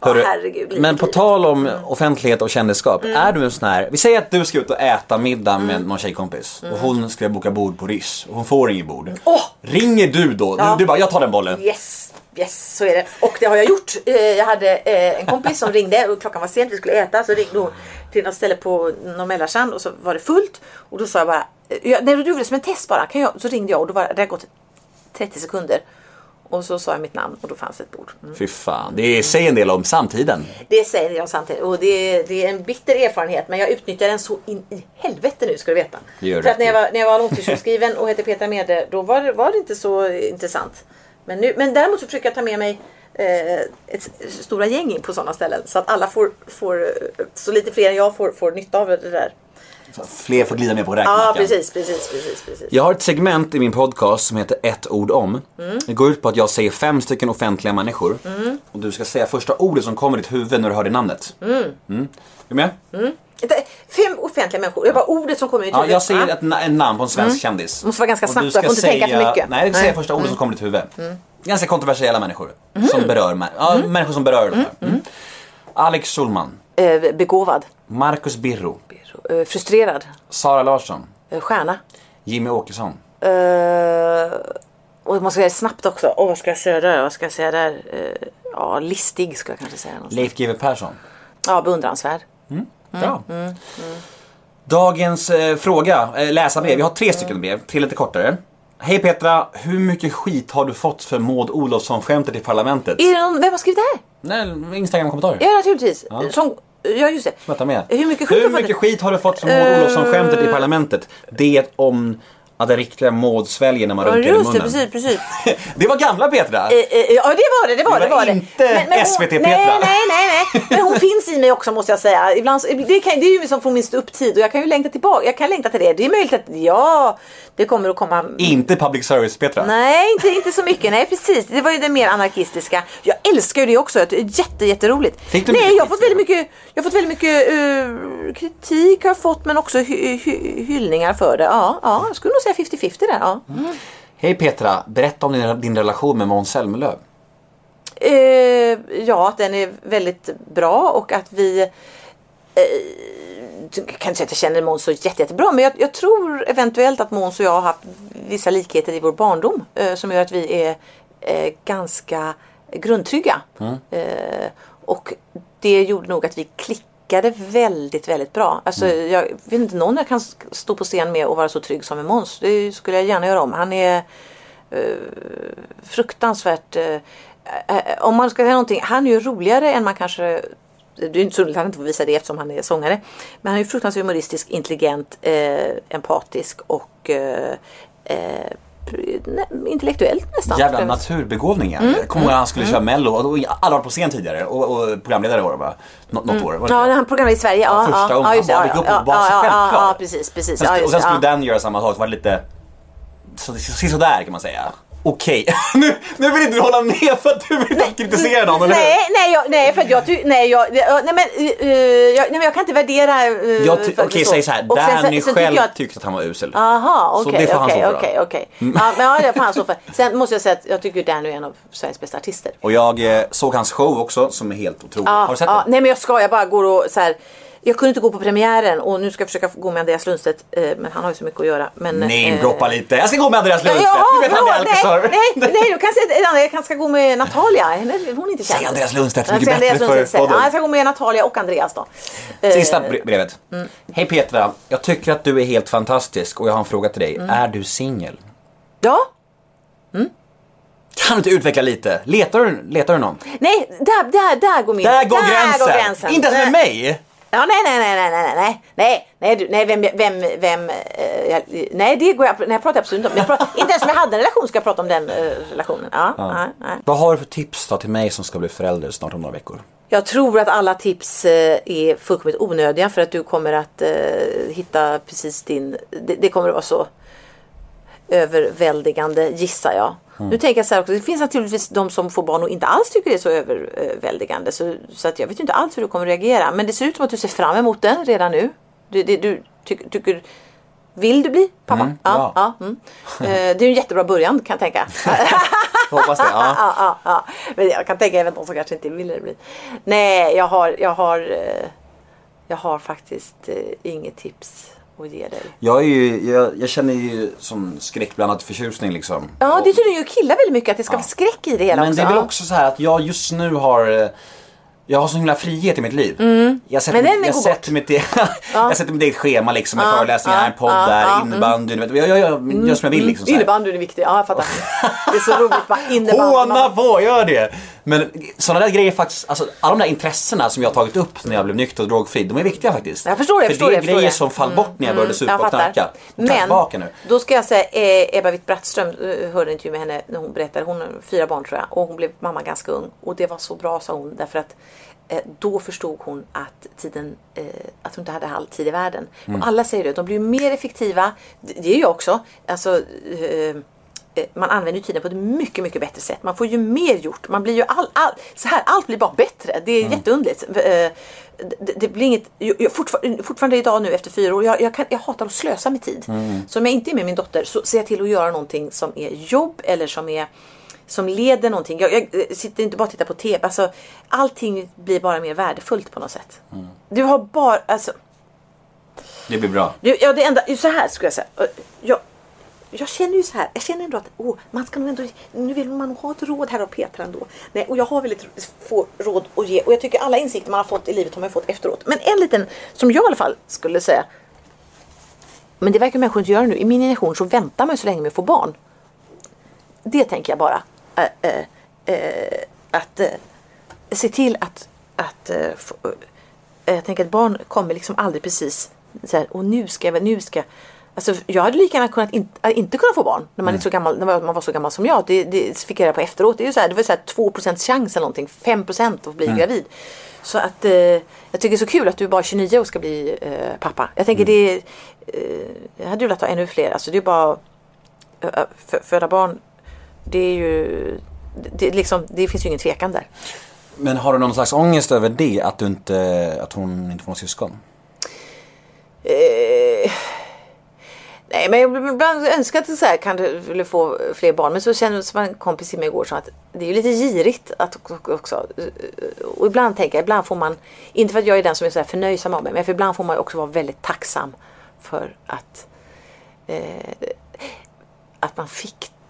ja Hörru, herregud. livet, men på tal om offentlighet och kändisskap. Är du en sån här, vi säger att du ska ut och äta middag med någon tjejkompis. Och hon ska boka bord på Rish. Och hon får inget bord. Åh! Ringer du då? Ja. Du bara, jag tar den bollen. Yes, yes så är det. Och det har jag gjort. Eh, Jag hade eh, en kompis som ringde och klockan var sent, vi skulle äta. Så ringde hon till något ställe på Mälarsand och så var det fullt. Och då sa jag bara, eh, jag, nej du gjorde det som en test bara. Kan jag? Så ringde jag och då var det hade gått 30 sekunder. Och så sa jag mitt namn och då fanns ett bord. Mm. Fy fan, det säger en del om samtiden. Det säger jag samtidigt och det är, det är en bitter erfarenhet men jag utnyttjar den så in i helvete nu ska du veta. För att när jag var, när jag var långtidssjukskriven och hette Petra Mede då var var det inte så intressant. Men, nu, men däremot så försöker jag ta med mig eh, ett stora gäng in på sådana ställen så att alla får, får så lite fler än jag får, får nytta av det där. Så Fler får glida med på räkmackan. Ja precis, precis, precis, precis. Jag har ett segment i min podcast som heter ett ord om. Mm. Det går ut på att jag säger fem stycken offentliga människor. Och du ska säga första ordet som kommer i ditt huvud när du hör det namnet. Mm. Är du med? Inte- Fem offentliga människor, det bara ordet som kommer i mitt Ja, jag säger ett, na- en namn på en svensk kändis. Måste vara ganska snabbt, du jag får inte tänka för mycket. Nej, du ska säga. Mm. första ordet som kommer i ditt huvud. Ganska kontroversiella människor. Som berör, mä- ja, människor som berör mm. mm. Alex Schulman. Eh, begåvad, Marcus Birro. eh, frustrerad, Sara Larsson. eh, stjärna. Jimmy Åkesson. Uh, och man ska säga snabbt också. Åh, vad ska jag säga där? Vad ska jag säga där? Eh, ja, listig ska jag kanske säga. någonstans. Leif GW Persson. Ja, beundransvärd. Bra. Mm, Dagens eh, fråga, eh, läsarbrev. Vi har tre stycken brev, tre lite kortare. Hej Petra, hur mycket skit har du fått för Maud Olofsson-skämtet i Parlamentet? Är det någon, vem har skrivit det här? Nej, Instagram-kommentar. Ja, naturligtvis. Som, ja, just det. Vänta med. Hur mycket skit hur har du fått? mycket skit har du fått för Maud Eh, Olofsson-skämtet i Parlamentet? Det om det riktiga Maud sväljer när man Ja, runkar i munnen. precis, precis. det var gamla Petra. Eh, eh, Ja, det var det. Det var Det var det. inte SVT-Petra. Nej, nej, nej, nej. Men hon finns i mig också måste jag säga. Ibland, det, kan, det är ju som från min upp-tid och jag kan ju längta tillbaka. Jag kan längta till det. Det är möjligt att ja, det kommer att komma Inte public service Petra. Nej, inte, inte så mycket. Nej, precis. Det var ju det mer anarkistiska. Jag älskar ju det också. Det är jätte, jätteroligt. Fick du Nej, jag har fått väldigt mycket, jag har fått väldigt mycket eh, kritik har jag fått, men också hy, hy, hyllningar för det. Ja, ja, jag skulle nog säga 50-50 där. Ja. Hej Petra, berätta om din, din relation med Måns Zelmerlöw. Eh, ja, att den är väldigt bra och att vi jag kan inte säga att jag känner Måns så jätte, jättebra men jag, jag tror eventuellt att Måns och jag har haft vissa likheter i vår barndom eh, som gör att vi är eh, ganska grundtrygga. Eh, och det gjorde nog att vi klickade väldigt, väldigt bra. Alltså, Jag vet inte någon jag kan stå på scen med och vara så trygg som med Måns. Det skulle jag gärna göra om. Han är fruktansvärt... Eh, eh, om man ska säga någonting, han är ju roligare än man kanske... Det är inte så roligt att han inte får visa det eftersom han är sångare. Men han är ju fruktansvärt humoristisk, intelligent, eh, empatisk och eh, eh, intellektuellt nästan. Jävla naturbegåvning Mm. Jag kommer ihåg när han skulle köra mello och alla var på scen tidigare och, och programledare var det va? Nå, något år. Var det Ja, han programmerade i Sverige. Ja, Ja, första ja, gången. ja, Han ja, bara gick upp ja, och var så ja, ja, självklar. Ja, precis, precis. Sen, Ja, och sen skulle ja. den göra samma sak, så var det lite så, så, sådär kan man säga. Okej, nu, nu vill inte du hålla med för att du vill inte kritisera någon, eller hur? Nej, nej, jag, nej, för att jag tycker, nej, jag, nej, men, uh, jag, nej, men jag kan inte värdera. Uh, Okej, säg såhär, Och sen- Danny sen tycker själv jag tyckte att han var usel. Aha, Så okej, han okej, okej, okej. Ja, men ja, det får han stå för. Sen måste jag säga att jag tycker Danny är en av Sveriges bästa artister. Och jag eh, såg hans show också som är helt otrolig. Ja, Har du sett ja, den? nej men jag ska, jag bara går och så här. Jag kunde inte gå på premiären och nu ska jag försöka gå med Andreas Lundstedt eh, men han har ju så mycket att göra. Men, Namedroppa eh, lite. Jag ska gå med Andreas Lundstedt. ja, du vet han är alkisar. nej, nej, nej, du kan säga jag kanske ska gå med Natalia. Henne- Hon är inte känd. Säg Andreas Lundstedt, mycket säg Andreas bättre för podden. Ja, jag ska gå med Natalia och Andreas då. Eh, Sista bre- brevet. Hej Petra, jag tycker att du är helt fantastisk och jag har en fråga till dig. Mm. Är du singel? Ja, Kan du inte utveckla lite? Letar du, letar du någon? nej, där, där, där går min... Där går gränsen! Inte ens med mig! Ja, nej, nej, nej, nej, nej, nej, nej, nej, du, nej, vem, vem, vem, eh, jag, nej, det går jag, nej, jag pratar absolut inte om. Jag pratar, inte ens om jag hade en relation ska jag prata om den eh, relationen. Ja, Nej, nej. Vad har du för tips då till mig som ska bli förälder snart om några veckor? Jag tror att alla tips eh, är fullkomligt onödiga för att du kommer att eh, hitta precis din, det, det kommer att vara så överväldigande gissar jag. Nu tänker jag så här också, det finns naturligtvis de som får barn och inte alls tycker det är så överväldigande. Så, så att jag vet inte alls hur du kommer reagera. Men det ser ut som att du ser fram emot den redan nu. Du, det, du tycker, tycker, vill du bli pappa? Mm, ja. ja, mm. Eh, Det är en jättebra början kan jag tänka. Hoppas det. Ja. ja, ja, ja. Men jag kan tänka även de som kanske inte vill det bli. Nej, jag har, jag har, eh, jag har faktiskt eh, inget tips att ge dig. Jag, är ju, jag, jag känner ju som skräckblandad förtjusning liksom. Ja, Och- det tydligen ju killar väldigt mycket att det ska vara skräck i det hela Men också. det är väl Ja. också så här att jag just nu har eh, jag har sån himla frihet i mitt liv. Jag sätter, Mm. Men mitt, jag sätter mitt, e- jag sätter mitt eget schema liksom med föreläsningar, ja, en podd ja, där, ja, mm. innebandy. Jag, jag, jag gör som jag vill liksom. så här. Innebandyn är viktig, ja jag fattar. Det är så roligt bara innebandy. Håna på, gör det! Men sådana där grejer faktiskt, alltså alla de där intressena som jag har tagit upp när jag blev nykter och drogfri, de är viktiga faktiskt. Jag förstår det, För förstår det det, är förstår grejer det. som fall bort när jag började supa Jag och knarka. Men tillbaka nu. då ska jag säga, eh, Ebba Witt-Brattström eh, hörde en intervju med henne när hon berättade, hon har fyra barn tror jag och hon blev mamma ganska ung och det var så bra sa hon därför att eh, då förstod hon att tiden, eh, att hon inte hade all tid i världen. Mm. Alla säger det, de blir ju mer effektiva, det det är jag också. Alltså, eh, eh, man använder tiden på ett mycket, mycket bättre sätt. Man får ju mer gjort. Man blir ju all, all, så här, allt blir bara bättre. Det är jätteunderligt. Eh, Det, det blir inget, jag, jag, fortfarande, idag nu efter fyra år, jag, jag, kan, jag hatar att slösa med tid. Så om jag inte är med min dotter så ser jag till att göra någonting som är jobb eller som är som leder någonting. Jag, jag eh, sitter inte bara och tittar på TV. Alltså, allting blir bara mer värdefullt på något sätt. Du har bara, alltså, Det blir bra. du, ja, det enda, så här skulle jag säga. Eh, Jag, jag känner ju så här. Jag känner ändå att oh, man ska nog ändå, nu vill man ha ett råd här av Petra ändå. Nej, och jag har väldigt få råd att ge. Och jag tycker alla insikter man har fått i livet har man fått efteråt. Men en liten, som jag i alla fall skulle säga. Men det verkar människor inte göra nu. I min generation så väntar man ju så länge med att få barn. Det tänker jag bara. Äh, äh, äh, att se till att, att få, jag tänker att barn kommer liksom aldrig precis så här, och nu ska jag, nu ska jag. Alltså, jag hade lika gärna kunnat in, äh, inte kunna få barn när man, är så gammal, när man var så gammal som jag. Det, det fick jag reda på efteråt. Det, är ju så här, det var så här 2% chans eller någonting, 5% att bli gravid. Så att eh, jag tycker det är så kul att du är bara 29 och ska bli eh, pappa. Jag tänker det är, eh, jag hade ju velat ha ännu fler. Alltså det är bara för, föda barn. Det är ju, det, det, liksom, det finns ju ingen tvekan där. Men har du någon slags ångest över det? Att, du inte, att hon inte får några syskon? Eh, nej men ibland önskar att så här, kan du ville få fler barn. Men så känner jag som en kompis till mig igår sa att det är ju lite girigt att också. Och ibland tänker jag, ibland får man, inte för att jag är den som är så här förnöjsam av mig, men för ibland får man också vara väldigt tacksam för att eh, att man fick det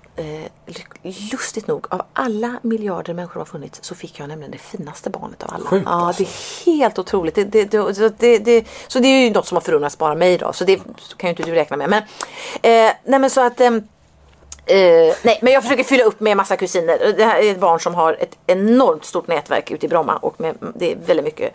lustigt nog av alla miljarder människor som har funnits så fick jag nämligen det finaste barnet av alla. Sjukt, ja, alltså. det är helt otroligt. Det, det, det, så, det, så det är ju något som har förunnats bara mig då. Så det kan ju inte du räkna med. Men, eh, nej men så att ehm, Eh, nej, men jag försöker fylla upp med massa kusiner. Det här är ett barn som har ett enormt stort nätverk ute i Bromma och med, det är väldigt mycket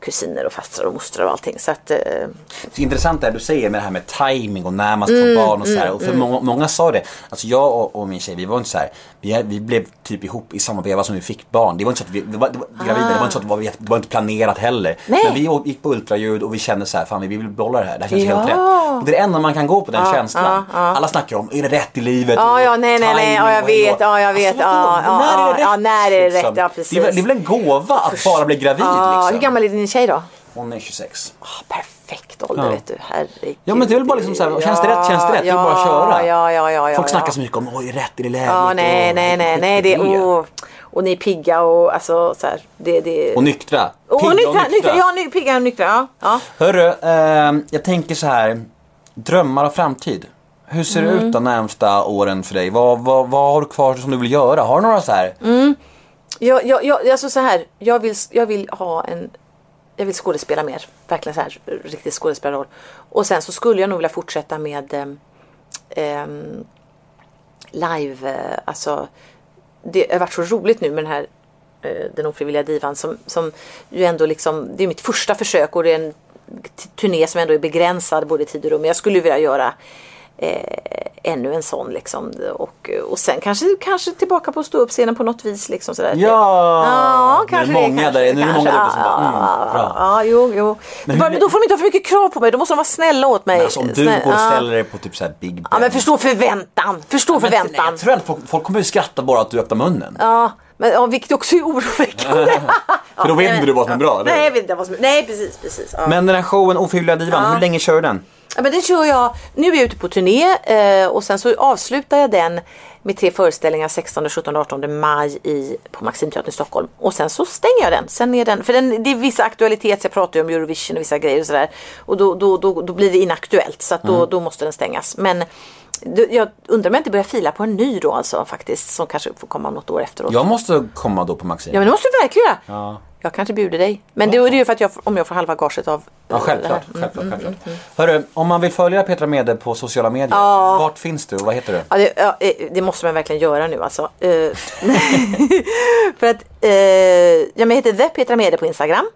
kusiner och fastrar och mostrar och allting. Så att, eh, Det är intressant det du säger med det här med timing och när man ska Mm, få barn och så här. Och för många, många sa det. Alltså jag och, och min tjej, vi var inte så här. Vi, vi blev typ ihop i samma veva som vi fick barn. Det var inte så att vi, det var, det var, gravida, det var inte så att det var, det var inte planerat heller. Ah. Nej. Men vi gick på ultraljud och vi kände så här, fan vi vill behålla det här. Det här känns Ja. helt rätt. Och det är det enda man kan gå på den känslan. ja, ja. Alla snackar om, är det rätt i livet? Ja, ja, nej, nej, nej, ja, jag vet, ja, jag vet, Alltså, vadå? ja, när ja, är det ja, rätt? när är det rätt, liksom? ja, precis. Det är, väl- det är väl en gåva att bara bli gravid ja, liksom. Hur gammal är din tjej då? Hon är 26. Ah, perfekt ålder Ja. vet du. Herregud. Ja men det är väl bara liksom så här, känns det rätt, känns det rätt? Det är bara att köra. Ja, ja, ja, ja, Folk ja. snackar så mycket om, oj är rätt i det läget? Ja, nej, och- nej, nej, nej. Det, och, och ni är pigga och alltså så här. Det, det... Och nyktra. och Pigga nyktra, nyktra. Ja, ny, pigga och nyktra. Ja. ja. Hörru, ehm, jag tänker så här. Drömmar och framtid. Hur ser Mm. det ut de närmsta åren för dig? Vad, vad, vad har du kvar som du vill göra? Har du några så här? Mm. Jag, jag, jag, alltså så här, jag vill, jag vill ha en jag vill skådespela mer. Verkligen så här riktigt skådespelarroll. Och sen så skulle jag nog vilja fortsätta med ehm, ehm, eh, live, alltså det har varit så roligt nu med den här eh, Den ofrivilliga divan som, som ju ändå liksom, det är mitt första försök och det är en turné som ändå är begränsad både i tid och rum. Men jag skulle vilja göra eh, ännu en sån liksom. Och, och sen kanske, kanske tillbaka på ståuppscenen på något vis liksom sådär. Ja! Ja, Det är kanske många kanske, där- nu är det många där bara, mm, ja, bra. ja, jo, jo. Men, hur- då får de inte ha för mycket krav på mig. Då måste de vara snälla åt mig. Men alltså om du Snäll- går och ja. ställer dig på typ såhär Big Ben. Ja men förstå förväntan. Förstå Men förväntan. Jag tror att folk, folk kommer ju skratta bara att du öppnar munnen. Ja, men ja, vilket också är oroväckande. För då vet inte du vad som är bra, eller? Nej, jag vet inte vad som är Nej, precis, precis. Ja. Men den här showen Ofrivilliga Divan, Ja. hur länge kör du den? Ja, men det kör jag. Nu är jag ute på turné eh, och sen så avslutar jag den med tre föreställningar 16, 17, 18 maj i, på Maximteatern i Stockholm. Och sen så stänger jag den. Sen är den för den, det är vissa aktualitet, jag pratar ju om Eurovision och vissa grejer och sådär. Och då, då, då, då blir det inaktuellt så att då, Mm. då måste den stängas. Men jag undrar om jag inte börjar fila på en ny då alltså faktiskt. Som kanske får komma om något år efteråt. Jag måste komma då på Maxim. Ja men det måste du verkligen. Ja. Jag kanske bjuder dig. Men det är ju för att jag, om jag får halva gaget av Ja, eh, självklart. det här. självklart, självklart. Hörru, om man vill följa Petra Mede på sociala medier, vart finns du? Vad heter du? Ja, det, ja, eh, det måste man verkligen göra nu alltså. Eh, för att ja, men jag heter The Petra Mede på Instagram.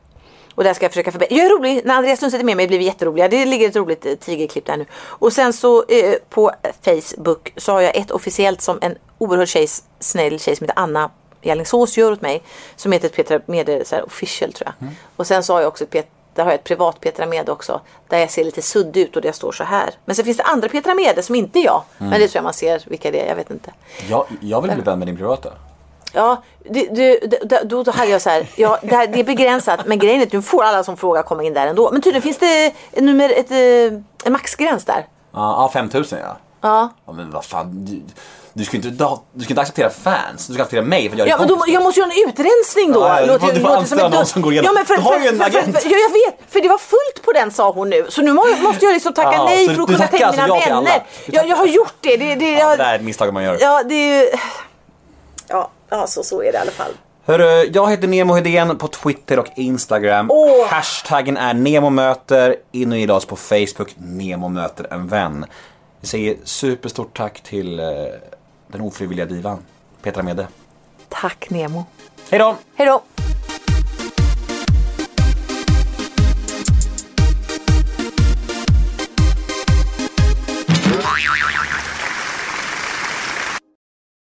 Och där ska jag försöka förbättra. Jag är rolig. När Andreas Lundstedt är med mig blir vi jätteroliga. Det ligger ett roligt eh, tigerklipp där nu. Och sen så eh, på Facebook så har jag ett officiellt som en oerhört tjej, snäll tjej som heter Anna i Alingsås gör åt mig. Som heter Petra Mede så här, official tror jag. Och sen så har jag också ett Pet- där har jag ett privat Petra Mede också. Där jag ser lite suddig ut och där jag står så här. Men sen finns det andra Petra Mede som inte är jag. Men det tror jag man ser vilka det är. Jag vet inte. Jag, jag vill bli vän med din privata. Ja, det, det, då, då hade jag så här, ja, det, här, det är begränsat men grejen är att nu får alla som frågar komma in där ändå. Men tydligen finns det nummer, ett, eh, en maxgräns där. Ja, ja 5000 ja. Ja. ja. Men vad fan, du, du ska inte, du, du ska inte acceptera fans, du ska acceptera mig för att jag är Ja men då, jag måste göra en utrensning då. Ja, ja, du får- du får låter anställa någon som går igenom. Ja, men för, Du har ju en för, för, agent. För, ja jag vet, för det var fullt på den sa hon nu. Så nu må, måste jag liksom tacka Ja, nej för att du kunna ta in mina alltså till alla? vänner. Du Jag, jag har gjort det. det, det, Ja, jag, det där är ett misstag man gör. ja, det är ju... Ja, ja så, så är det i alla fall. Hörru, jag heter Nemo Hedén på Twitter och Instagram. Åh. Hashtaggen är NEMOMÖTER. In och gilla oss på Facebook, Nemo möter en vän. Vi säger superstort tack till eh, den ofrivilliga divan, Petra Mede. Tack Nemo. Hej då! Hej då.